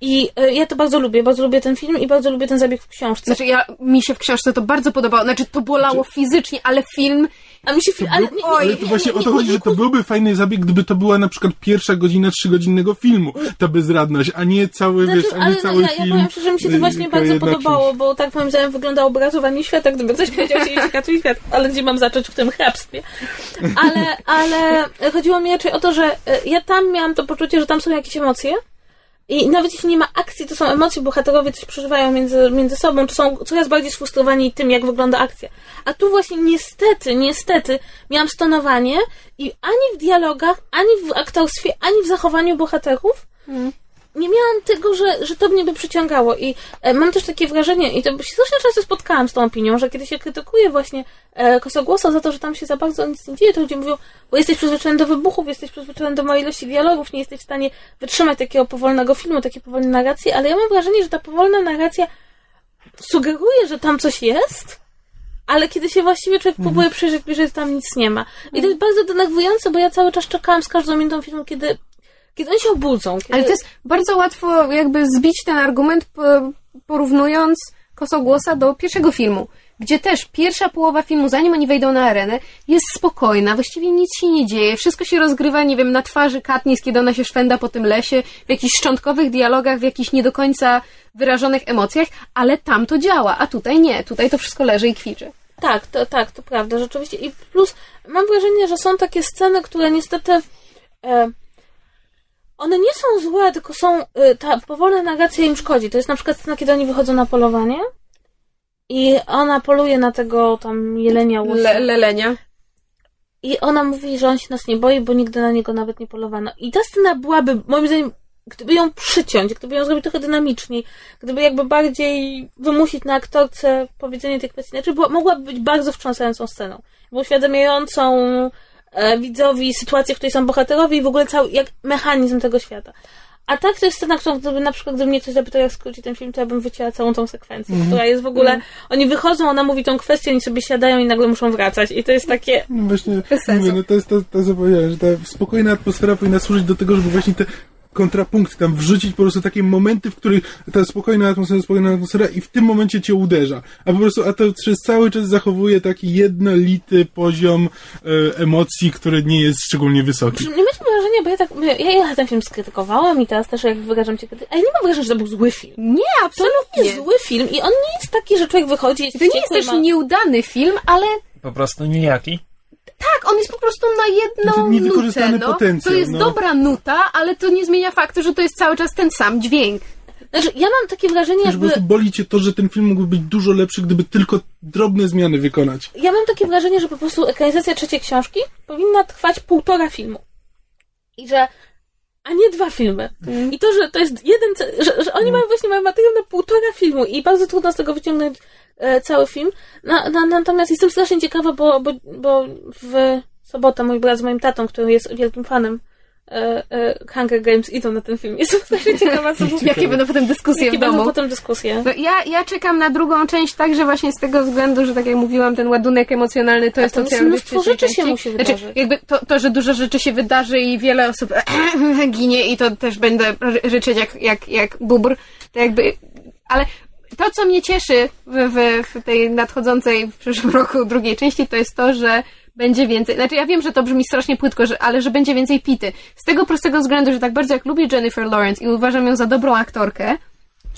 I y, ja to bardzo lubię, bardzo lubię ten film i bardzo lubię ten zabieg w książce. Znaczy, ja, mi się w książce to bardzo podobało. Znaczy, to bolało fizycznie, ale film... A mi się film, ale, nie, nie, Ale to nie, właśnie nie, o to chodzi, że to byłby fajny zabieg, gdyby to była na przykład pierwsza godzina trzygodzinnego filmu, ta bezradność, a nie cały, Znaczy, wiesz, a ale nie no, cały ja, film. ja powiem szczerze, że mi się to y, właśnie bardzo podobało, bo tak moim zdaniem wygląda obrazowanie świata, gdyby ktoś powiedział się ratuj świat, ale gdzie mam zacząć w tym hrabstwie. Ale, ale chodziło mi raczej o to, że e, ja tam miałam to poczucie, że tam są jakieś emocje i nawet jeśli nie ma akcji, to są emocje, bohaterowie coś przeżywają między, między sobą, czy są coraz bardziej sfrustrowani tym, jak wygląda akcja. A tu właśnie niestety, niestety miałam stonowanie i ani w dialogach, ani w aktorstwie, ani w zachowaniu bohaterów nie miałam tego, że, że to mnie by przyciągało i e, mam też takie wrażenie, i to się strasznie często spotkałam z tą opinią, że kiedy się krytykuje właśnie e, Kosogłosa za to, że tam się za bardzo nic nie dzieje, to ludzie mówią, bo jesteś przyzwyczajony do wybuchów, jesteś przyzwyczajony do małej ilości dialogów, nie jesteś w stanie wytrzymać takiego powolnego filmu, takiej powolnej narracji, ale ja mam wrażenie, że ta powolna narracja sugeruje, że tam coś jest, ale kiedy się właściwie człowiek próbuje przyjrzeć bliżej, to tam nic nie ma. I to jest bardzo denerwujące, bo ja cały czas czekałam z każdą minutą filmu, kiedy, kiedy oni się obudzą. Kiedy... Ale to jest bardzo łatwo jakby zbić ten argument, po- porównując Kosogłosa do pierwszego filmu, gdzie też pierwsza połowa filmu, zanim oni wejdą na arenę, jest spokojna, właściwie nic się nie dzieje, wszystko się rozgrywa, nie wiem, na twarzy Katniss, kiedy ona się szwenda po tym lesie, w jakichś szczątkowych dialogach, w jakichś nie do końca wyrażonych emocjach, ale tam to działa, a tutaj nie, tutaj to wszystko leży i kwiczy. Tak, to, tak, to prawda, rzeczywiście. I plus mam wrażenie, że są takie sceny, które niestety e, one nie są złe, tylko są e, ta powolna narracja im szkodzi. To jest na przykład scena, kiedy oni wychodzą na polowanie i ona poluje na tego tam jelenia łosia. Le, lelenia. I ona mówi, że on się nas nie boi, bo nigdy na niego nawet nie polowano. I ta scena byłaby, moim zdaniem, gdyby ją przyciąć, gdyby ją zrobić trochę dynamiczniej, gdyby jakby bardziej wymusić na aktorce powiedzenie tych kwestii, znaczy była, mogłaby być bardzo wstrząsającą sceną. Uświadamiającą widzowi sytuację, w której są bohaterowie i w ogóle cały jak mechanizm tego świata. A tak to jest scena, którą gdyby na przykład gdyby mnie ktoś zapytał, jak skróci ten film, to ja bym wycięła całą tą sekwencję, która jest w ogóle, oni wychodzą, ona mówi tą kwestię, oni sobie siadają i nagle muszą wracać. I to jest takie, No właśnie, mówię, no to jest to, to co powiedziałem, że ta spokojna atmosfera powinna służyć do tego, żeby właśnie te kontrapunkty tam wrzucić po prostu takie momenty, w których ta spokojna atmosfera, spokojna atmosfera i w tym momencie cię uderza. A po prostu, a to przez cały czas zachowuje taki jednolity poziom e, emocji, który nie jest szczególnie wysoki. Nie macie wrażenia, bo ja tak, ja, ja ten film skrytykowałam i teraz też jak wyrażam cię ale nie mam wrażenia, że to był zły film. Nie, To absolutnie. jest zły film i on nie jest taki, że człowiek wychodzi jest To nie jest i też ma... nieudany film, ale Po prostu nijaki. Tak, on jest po prostu na jedną Znaczy, nutę. No. potencjał, To jest no. dobra nuta, ale to nie zmienia faktu, że to jest cały czas ten sam dźwięk. Znaczy, ja mam takie wrażenie, Że po jakby... prostu boli cię to, że ten film mógłby być dużo lepszy, gdyby tylko drobne zmiany wykonać. Ja mam takie wrażenie, że po prostu ekranizacja trzeciej książki powinna trwać półtora filmu. I że... A nie dwa filmy. I to, że to jest jeden... Że, że oni mają właśnie mają materiał na półtora filmu i bardzo trudno z tego wyciągnąć cały film. Na, na, natomiast jestem strasznie ciekawa, bo, bo, bo w sobotę mój brat z moim tatą, który jest wielkim fanem e, e, Hunger Games, idą na ten film. Jestem strasznie ciekawa, co Jakie będą potem dyskusje Jakie w będą domu. potem dyskusje. No, ja, ja czekam na drugą część także właśnie z tego względu, że tak jak mówiłam, ten ładunek emocjonalny to jest tam to, co jest ja mnóstwo rzeczy się musi Znaczy, wydarzyć. jakby to, to, że dużo rzeczy się wydarzy i wiele osób ginie i to też będę ryczeć jak, jak, jak bubr, to jakby... Ale to, co mnie cieszy w, w, tej nadchodzącej w przyszłym roku drugiej części, to jest to, że będzie więcej. Znaczy, ja wiem, że to brzmi strasznie płytko, że, ale że będzie więcej pity. Z tego prostego względu, że tak bardzo jak lubię Jennifer Lawrence i uważam ją za dobrą aktorkę,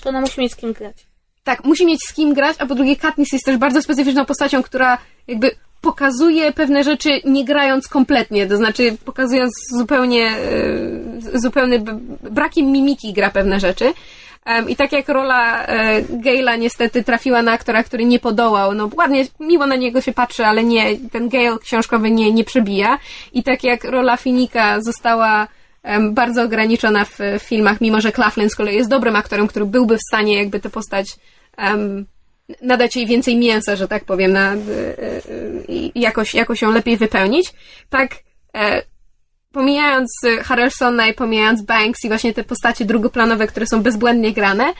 To ona musi mieć z kim grać. tak, musi mieć z kim grać, a po drugie Katniss jest też bardzo specyficzną postacią, która jakby pokazuje pewne rzeczy nie grając kompletnie, to znaczy pokazując zupełnie, e, zupełny brakiem mimiki gra pewne rzeczy. I tak jak rola e, Gale'a niestety trafiła na aktora, który nie podołał, no ładnie, miło na niego się patrzy, ale nie, ten Gale książkowy nie, nie przebija. I tak jak rola Finika została bardzo ograniczona w, filmach, mimo że Claflin z kolei jest dobrym aktorem, który byłby w stanie jakby tę postać em, nadać jej więcej mięsa, że tak powiem, na, e, i jakoś, jakoś ją lepiej wypełnić. Tak, e, pomijając e, Harrelsona i pomijając Banks i właśnie te postacie drugoplanowe, które są bezbłędnie grane,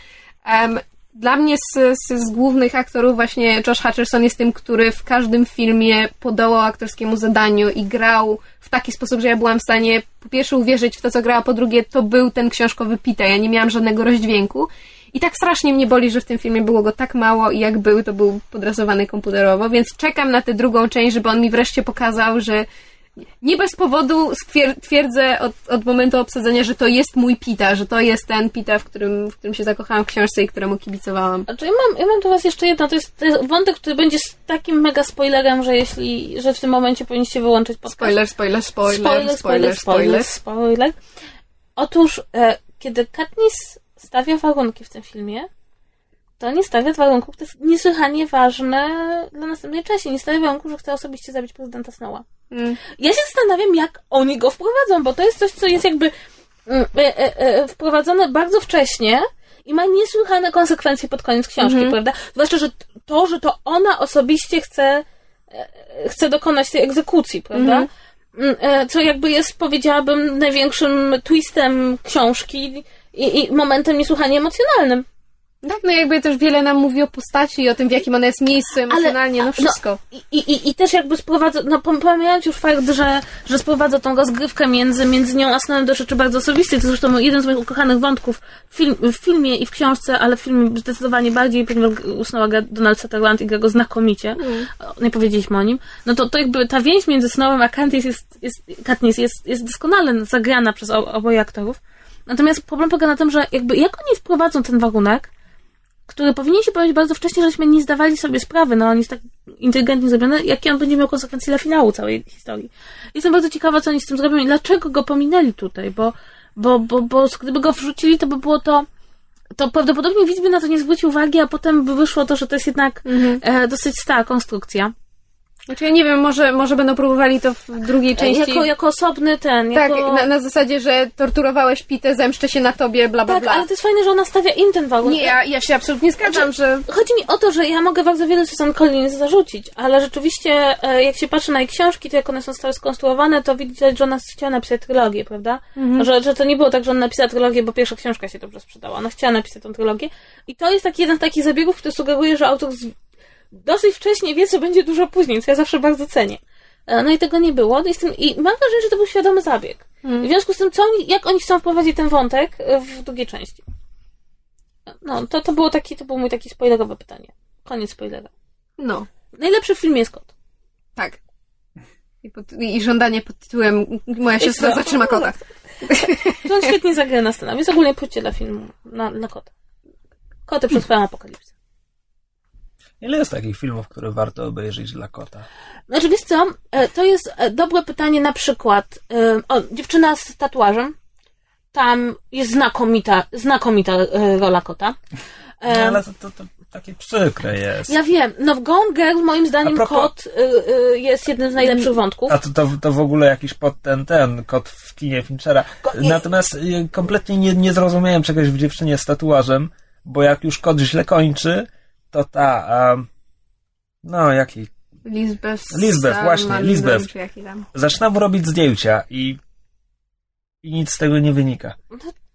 em, dla mnie z, z, z głównych aktorów właśnie Josh Hutcherson jest tym, który w każdym filmie podołał aktorskiemu zadaniu i grał w taki sposób, że ja byłam w stanie po pierwsze uwierzyć w to, co grała, po drugie to był ten książkowy Pita, ja nie miałam żadnego rozdźwięku. I tak strasznie mnie boli, że w tym filmie było go tak mało i jak był, to był podrasowany komputerowo, więc czekam na tę drugą część, żeby on mi wreszcie pokazał, że nie bez powodu twierdzę od, od momentu obsadzenia, że to jest mój Pita, że to jest ten Pita, w którym, w którym się zakochałam w książce i któremu kibicowałam. Znaczy, ja mam, ja mam do Was jeszcze jedno. To jest, to jest wątek, który będzie z takim mega spoilerem, że jeśli, że w tym momencie powinniście wyłączyć podcast. Spoiler, spoiler, spoiler, spoiler, spoiler, spoiler, spoiler. Otóż, e, kiedy Katniss stawia warunki w tym filmie, to nie stawia warunków, to jest niesłychanie ważne dla następnej części. Nie stawia warunków, że chce osobiście zabić prezydenta Snowa. Mm. Ja się zastanawiam, jak oni go wprowadzą, bo to jest coś, co jest jakby mm, e, e, e, wprowadzone bardzo wcześnie i ma niesłychane konsekwencje pod koniec książki, Mhm. prawda? Zwłaszcza, że to, że to ona osobiście chce, chce dokonać tej egzekucji, prawda? Mhm. Mm, Co jakby jest, powiedziałabym, największym twistem książki i, i momentem niesłychanie emocjonalnym. Tak, no jakby też wiele nam mówi o postaci i o tym, w jakim ona jest miejscu emocjonalnie, no no, wszystko. I, i, I też jakby sprowadza, no pom- pomijając już fakt, że, że sprowadza tą rozgrywkę między, między nią a Snonem do rzeczy bardzo osobistych, to zresztą jeden z moich ukochanych wątków w, film, w filmie i w książce, ale w filmie zdecydowanie bardziej, ponieważ u Snowa gra Donald Sutherland i gra go znakomicie, O, nie powiedzieliśmy o nim, no to, to jakby ta więź między Snowem a Katniss jest, jest, Katniss jest, jest doskonale zagrana przez oboje aktorów. Natomiast problem polega na tym, że jakby jak oni wprowadzą ten warunek, powinien się pojawić bardzo wcześnie, żeśmy nie zdawali sobie sprawy, no on jest tak inteligentnie zrobiony, jakie on będzie miał konsekwencje dla finału całej historii. Jestem bardzo ciekawa, co oni z tym zrobią i dlaczego go pominęli tutaj, bo, bo, bo, bo gdyby go wrzucili, to by było to to prawdopodobnie widz by na to nie zwrócił uwagi, a potem by wyszło to, że to jest jednak e, dosyć stara konstrukcja. Znaczy ja nie wiem, może, może będą próbowali to w drugiej części. Jako, jako osobny ten, tak, jako... na, na zasadzie, że torturowałeś Pitę, zemszczę się na tobie, bla bla tak, bla. ale to jest fajne, że ona stawia im ten warunek. Nie, ja, ja się absolutnie zgadzam, że... Chodzi mi o to, że ja mogę bardzo wiele Susan Collins zarzucić, ale rzeczywiście, e, jak się patrzy na jej książki, to jak one są stale skonstruowane, to widać, że ona chciała napisać trylogię, prawda? Że, że to nie było tak, że ona napisała trylogię, bo pierwsza książka się dobrze sprzedała. Ona chciała napisać tą trylogię. I to jest taki jeden z takich zabiegów, który sugeruje, że autor. Dosyć wcześnie wie, co będzie dużo później, co ja zawsze bardzo cenię. E, No i tego nie było. Jestem, I mam wrażenie, że to był świadomy zabieg. W związku z tym, co oni, jak oni chcą wprowadzić ten wątek e, w drugiej części? No, to, to było taki, to było mój taki spoilerowe pytanie. Koniec spoilera. No, Najlepszy w filmie jest kot. tak. I, pod, I żądanie pod tytułem Moja siostra zatrzyma kota. To on świetnie zagra na scenę, więc ogólnie pójdźcie dla filmu na, na kota. Koty przetrwają apokalipsę. Ile jest takich filmów, które warto obejrzeć dla kota? Znaczy, wiesz co, e, to jest e, dobre pytanie na przykład, e, o, dziewczyna z tatuażem, tam jest znakomita, znakomita rola kota. No, ale to, to, to takie przykre jest. Ja wiem, no w Gone Girl moim zdaniem propos- kot y, y, jest jednym z najlepszych wątków. A to, to, to w ogóle jakiś pod ten, ten kot w kinie Finchera. Natomiast kompletnie nie, nie zrozumiałem czegoś w dziewczynie z tatuażem, bo jak już kot źle kończy, to ta, um, no jaki, Lisbeth. Lisbeth, właśnie, Salman, Lisbeth. czy jaki tam. zaczyna mu robić zdjęcia i, i nic z tego nie wynika.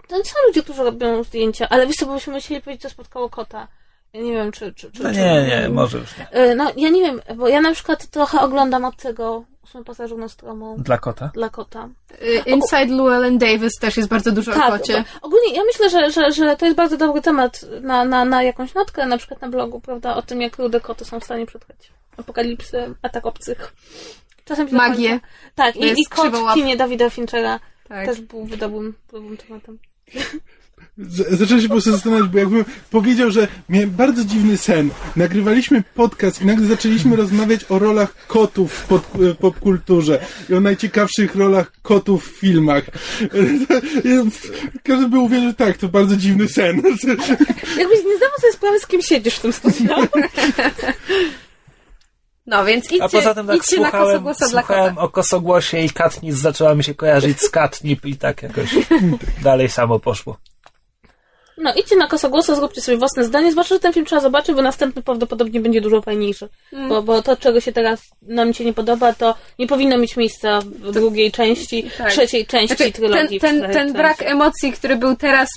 To są ludzie, którzy robią zdjęcia, ale wiesz co, bo byśmy musieli powiedzieć, co spotkało kota. Ja nie wiem, czy... czy, czy No czy- nie, nie, może już nie. Y, No, ja nie wiem, bo ja na przykład trochę oglądam od tego Nostromą Dla kota? dla kota. Y, Inside Llewellyn Davis też jest bardzo dużo o Tak, kocie. bo ogólnie ja myślę, że, że, że to jest bardzo dobry temat na, na, na jakąś notkę, na przykład na blogu, prawda, o tym, jak rude koty są w stanie przetrwać apokalipsy, atak obcych. Czasem się Magię. Tak, To i, i kot w kinie Dawida Finchera Tak. też był dobrym, dobrym tematem. Zacząłem się po prostu zastanawiać, bo jakbym powiedział, że miałem bardzo dziwny sen. Nagrywaliśmy podcast i nagle zaczęliśmy rozmawiać o rolach kotów w pod, w popkulturze i o najciekawszych rolach kotów w filmach. Każdy by uwierzył, że tak, to bardzo dziwny sen. Jakbyś nie zdawał sobie sprawy, z kim siedzisz w tym studiu. No więc idźcie, A poza tym tak słuchałem, kosogłosa dla słuchałem o kosogłosie i Katniss zaczęła mi się kojarzyć z Katnip i tak jakoś dalej samo poszło. No, idźcie na kosogłosa, zróbcie sobie własne zdanie, zwłaszcza, że ten film trzeba zobaczyć, bo następny prawdopodobnie będzie dużo fajniejszy. Mm. Bo, bo to, czego się teraz nam się nie podoba, to nie powinno mieć miejsca w drugiej części, Tak. trzeciej części Znaczy, ten, trylogii. ten, w ten brak emocji, który był teraz,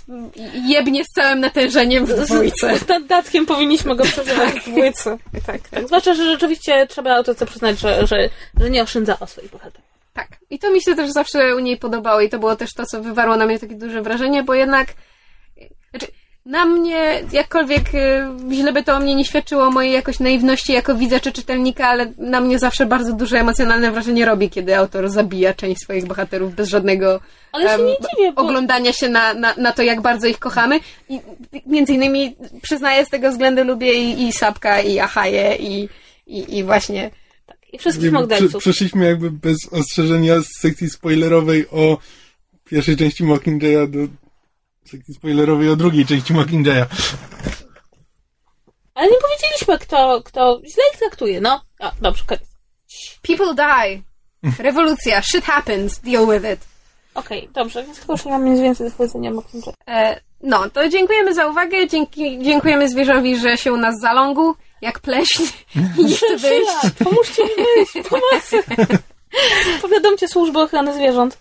jebnie z całym natężeniem w dwójce. Z dodatkiem powinniśmy go przeżywać w dwójce. Tak, Tak, zwłaszcza, że rzeczywiście trzeba autorce przyznać, że, że, że nie oszczędzała swoich bohaterów. Tak. I to mi się też zawsze u niej podobało i to było też to, co wywarło na mnie takie duże wrażenie, bo jednak znaczy, na mnie, jakkolwiek y, źle by to o mnie nie świadczyło o mojej jakoś naiwności jako widza czy czytelnika, ale na mnie zawsze bardzo duże emocjonalne wrażenie robi, kiedy autor zabija część swoich bohaterów bez żadnego Ale się em, nie dziwię, bo... oglądania się na, na, na to, jak bardzo ich kochamy. I między innymi przyznaję z tego względu lubię i, i Sapka, i Ahaję, i, i, i właśnie I wszystkich morderców. Przeszliśmy jakby bez ostrzeżenia z sekcji spoilerowej o pierwszej części Mockingjaya do sekcji spoilerowej o drugiej części Mockingjaya. Ale nie powiedzieliśmy, kto, kto źle ich traktuje, no. A, dobrze, koniec. People die. Rewolucja. Shit happens. Deal with it. Okej, dobrze, więc chyba już nie mam nic więcej do powiedzenia o Mockingjay. E, no, to dziękujemy za uwagę. Dzięki, dziękujemy zwierzowi, że się u nas zalągł, jak pleśń. I nie chce wyjść. Pomóżcie mi wyjść, pomocy. Powiadomcie służby ochrony zwierząt.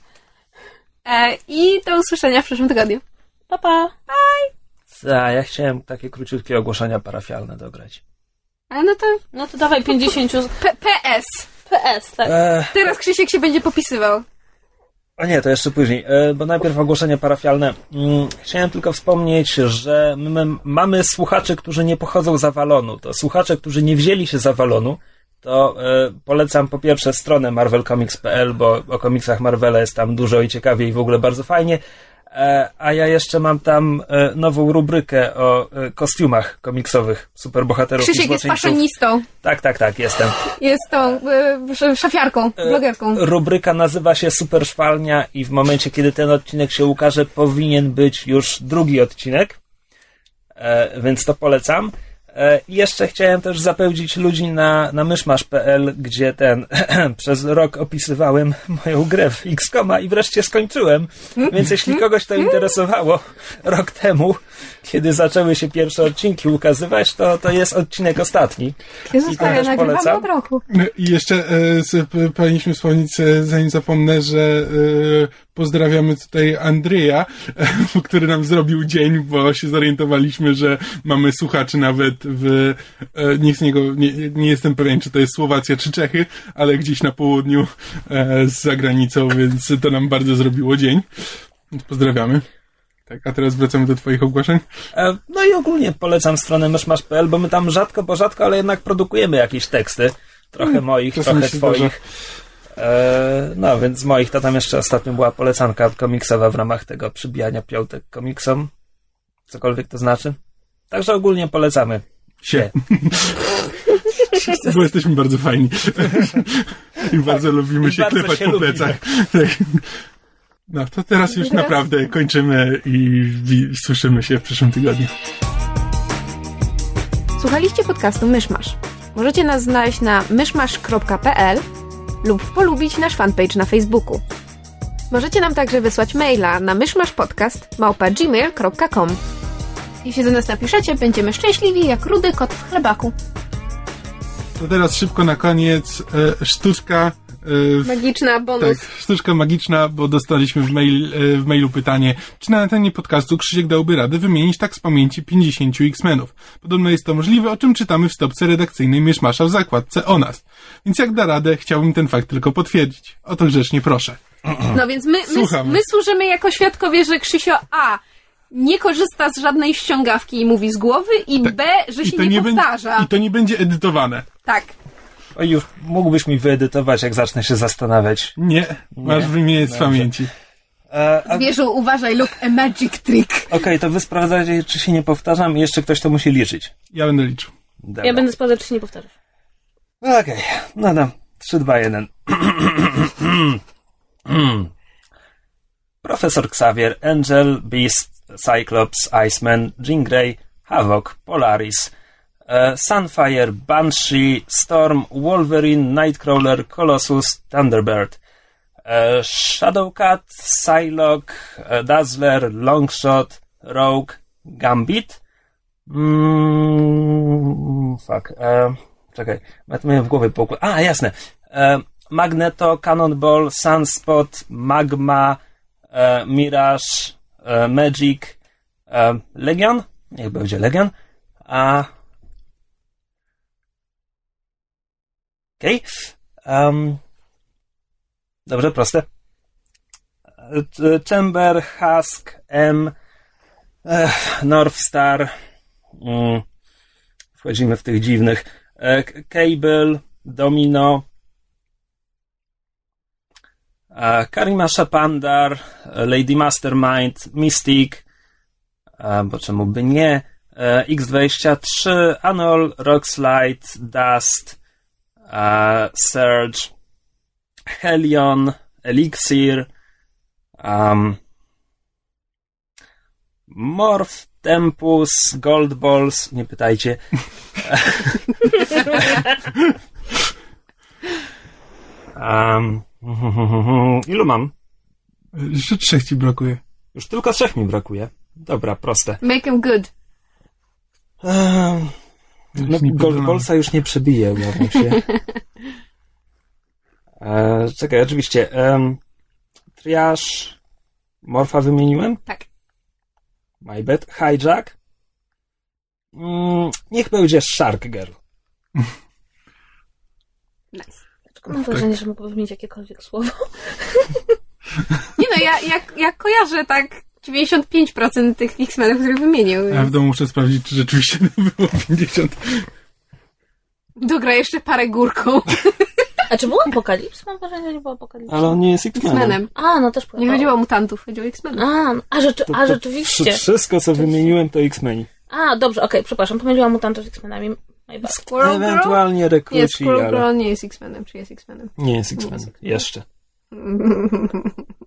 E, I do usłyszenia w przyszłym tygodniu. Pa, pa. A, ja chciałem takie króciutkie ogłoszenia parafialne dograć. Ale no to No to dawaj 50 z P- PS. PS, tak. E, Teraz Krzysiek się będzie popisywał. o nie, to jeszcze później, e, bo najpierw ogłoszenie parafialne. Mm, chciałem tylko wspomnieć, że my mamy słuchaczy, którzy nie pochodzą z Avalonu. To słuchacze, którzy nie wzięli się z Avalonu, to e, polecam po pierwsze stronę marvelcomics.pl, bo o komiksach Marvela jest tam dużo i ciekawie i w ogóle bardzo fajnie. E, a ja jeszcze mam tam e, nową rubrykę o e, kostiumach komiksowych superbohaterów i Krzysiek jest faszonistą. Tak, tak, tak, jestem. Jest tą sz- szafiarką, blogerką. Rubryka nazywa się Super Szwalnia i w momencie, kiedy ten odcinek się ukaże, powinien być już drugi odcinek, więc to polecam. E, I jeszcze chciałem też zapełdzić ludzi na, na myszmasz.pl, gdzie ten przez rok opisywałem moją grę w X-Koma i wreszcie skończyłem. Więc jeśli kogoś to interesowało rok temu, kiedy zaczęły się pierwsze odcinki ukazywać, to, to jest odcinek ostatni. Jezus I to też polecam. od roku. No I jeszcze e, z, powinniśmy wspomnieć, e, zanim zapomnę, że e, pozdrawiamy tutaj Andrzeja, e, który nam zrobił dzień, bo się zorientowaliśmy, że mamy słuchaczy nawet w, e, nie, z niego, nie, nie jestem pewien, czy to jest Słowacja czy Czechy, ale gdzieś na południu e, za granicą, więc to nam bardzo zrobiło dzień. Pozdrawiamy. Tak, a teraz wracamy do twoich ogłoszeń. E, No i ogólnie polecam stronę myszmasz.pl, bo my tam rzadko, bo rzadko, ale jednak produkujemy jakieś teksty. Trochę moich, czasami trochę twoich. E, no, więc z moich to tam jeszcze ostatnio była polecanka komiksowa w ramach tego przybijania piątek komiksom. Cokolwiek to znaczy. Także ogólnie polecamy. Sie. Bo jesteśmy bardzo fajni. I bardzo lubimy I się bardzo klepać się po plecach. Tak. No, to teraz już Teraz- naprawdę kończymy i słyszymy się w przyszłym tygodniu. Słuchaliście podcastu Myszmasz. Możecie nas znaleźć na myszmasz.pl lub polubić nasz fanpage na Facebooku. Możecie nam także wysłać maila na myszmaszpodcast.gmail.com Jeśli do nas napiszecie, będziemy szczęśliwi jak rudy kot w chlebaku. To teraz szybko na koniec e, sztuczka. E, Magiczna bonus. tak, sztuczka magiczna, bo dostaliśmy w, mail, e, w mailu pytanie, czy na antenie podcastu Krzysiek dałby radę wymienić tak z pamięci 50 X-Menów. Podobno jest to możliwe, o czym czytamy w stopce redakcyjnej Myszmasza w zakładce o nas. Więc jak da radę, chciałbym ten fakt tylko potwierdzić. O to grzecznie proszę. No więc my, my, my służymy jako świadkowie, że Krzysio A. nie korzysta z żadnej ściągawki i mówi z głowy i B. że się nie, będzie, powtarza. I to nie będzie edytowane. Tak. O, już mógłbyś mi wyedytować, jak zacznę się zastanawiać. Nie, masz wymieniać z pamięci. E, a- Zwierzu, uważaj, look a magic trick. Okej, to wy sprawdzacie, czy się nie powtarzam i jeszcze ktoś to musi liczyć. Ja będę liczył. Dobra. Ja będę sprawdzać, czy się nie powtarzasz. Okej, no dam. 3, 2, 1. Profesor Xavier, Angel, Beast, Cyclops, Iceman, Jean Grey, Havoc, Polaris, Sunfire, Banshee, Storm, Wolverine, Nightcrawler, Colossus, Thunderbird, e, Shadowcat, Psylocke, e, Dazzler, Longshot, Rogue, Gambit. Mm, fuck. E, czekaj, miałem w głowie po A, jasne. E, Magneto, Cannonball, Sunspot, Magma, e, Mirage, e, Magic, e, Legion? Niech będzie Legion. A... Okej. Em, dobrze, proste. Chamber, Husk, M, Ech, Northstar. Mm, wchodzimy w tych dziwnych. E, Cable, Domino, Karima Shapandar, Lady Mastermind, Mystic, bo czemu by nie, e, X23, Anol, Rockslide, Dust, Surge, Helion, Elixir, um, Morph, Tempus, Gold Balls, nie pytajcie. um, ilu mam? Jeszcze trzech ci brakuje. Już tylko trzech mi brakuje. Dobra, proste. Make him good. Um, no. Ballsa już nie przebiję, obawiam się. E, czekaj, oczywiście. Um, triaż Morfa wymieniłem? Tak. My bad. Hijack. Mm, niech będzie Shark Girl. Nice. Mam wrażenie, że mógłby wymienić jakiekolwiek słowo. Nie no, ja, ja, ja kojarzę tak 95% tych X-Menów, które wymienił. A ja w domu muszę sprawdzić, czy rzeczywiście to było 50. Dogra jeszcze parę górką A czy był Apokalips? Mam wrażenie, że nie był Apokalips. Ale on nie jest X-Menem. X-Menem. A, no też Nie chodziło o mutantów, chodziło o X-Menów. A, no, a, rzeczy, To- a to rzeczywiście. wszy- Wszystko, co wymieniłem, to X-Meni. A, dobrze, okej, przepraszam, pomyliłam mutantów z X-Menami. Squirrel Girl? Ewentualnie Nie, rekruci, Squirrel ale Girl nie jest X-Menem, czy jest X-Menem? nie jest Nie X-Men. jest X-Men. Jeszcze.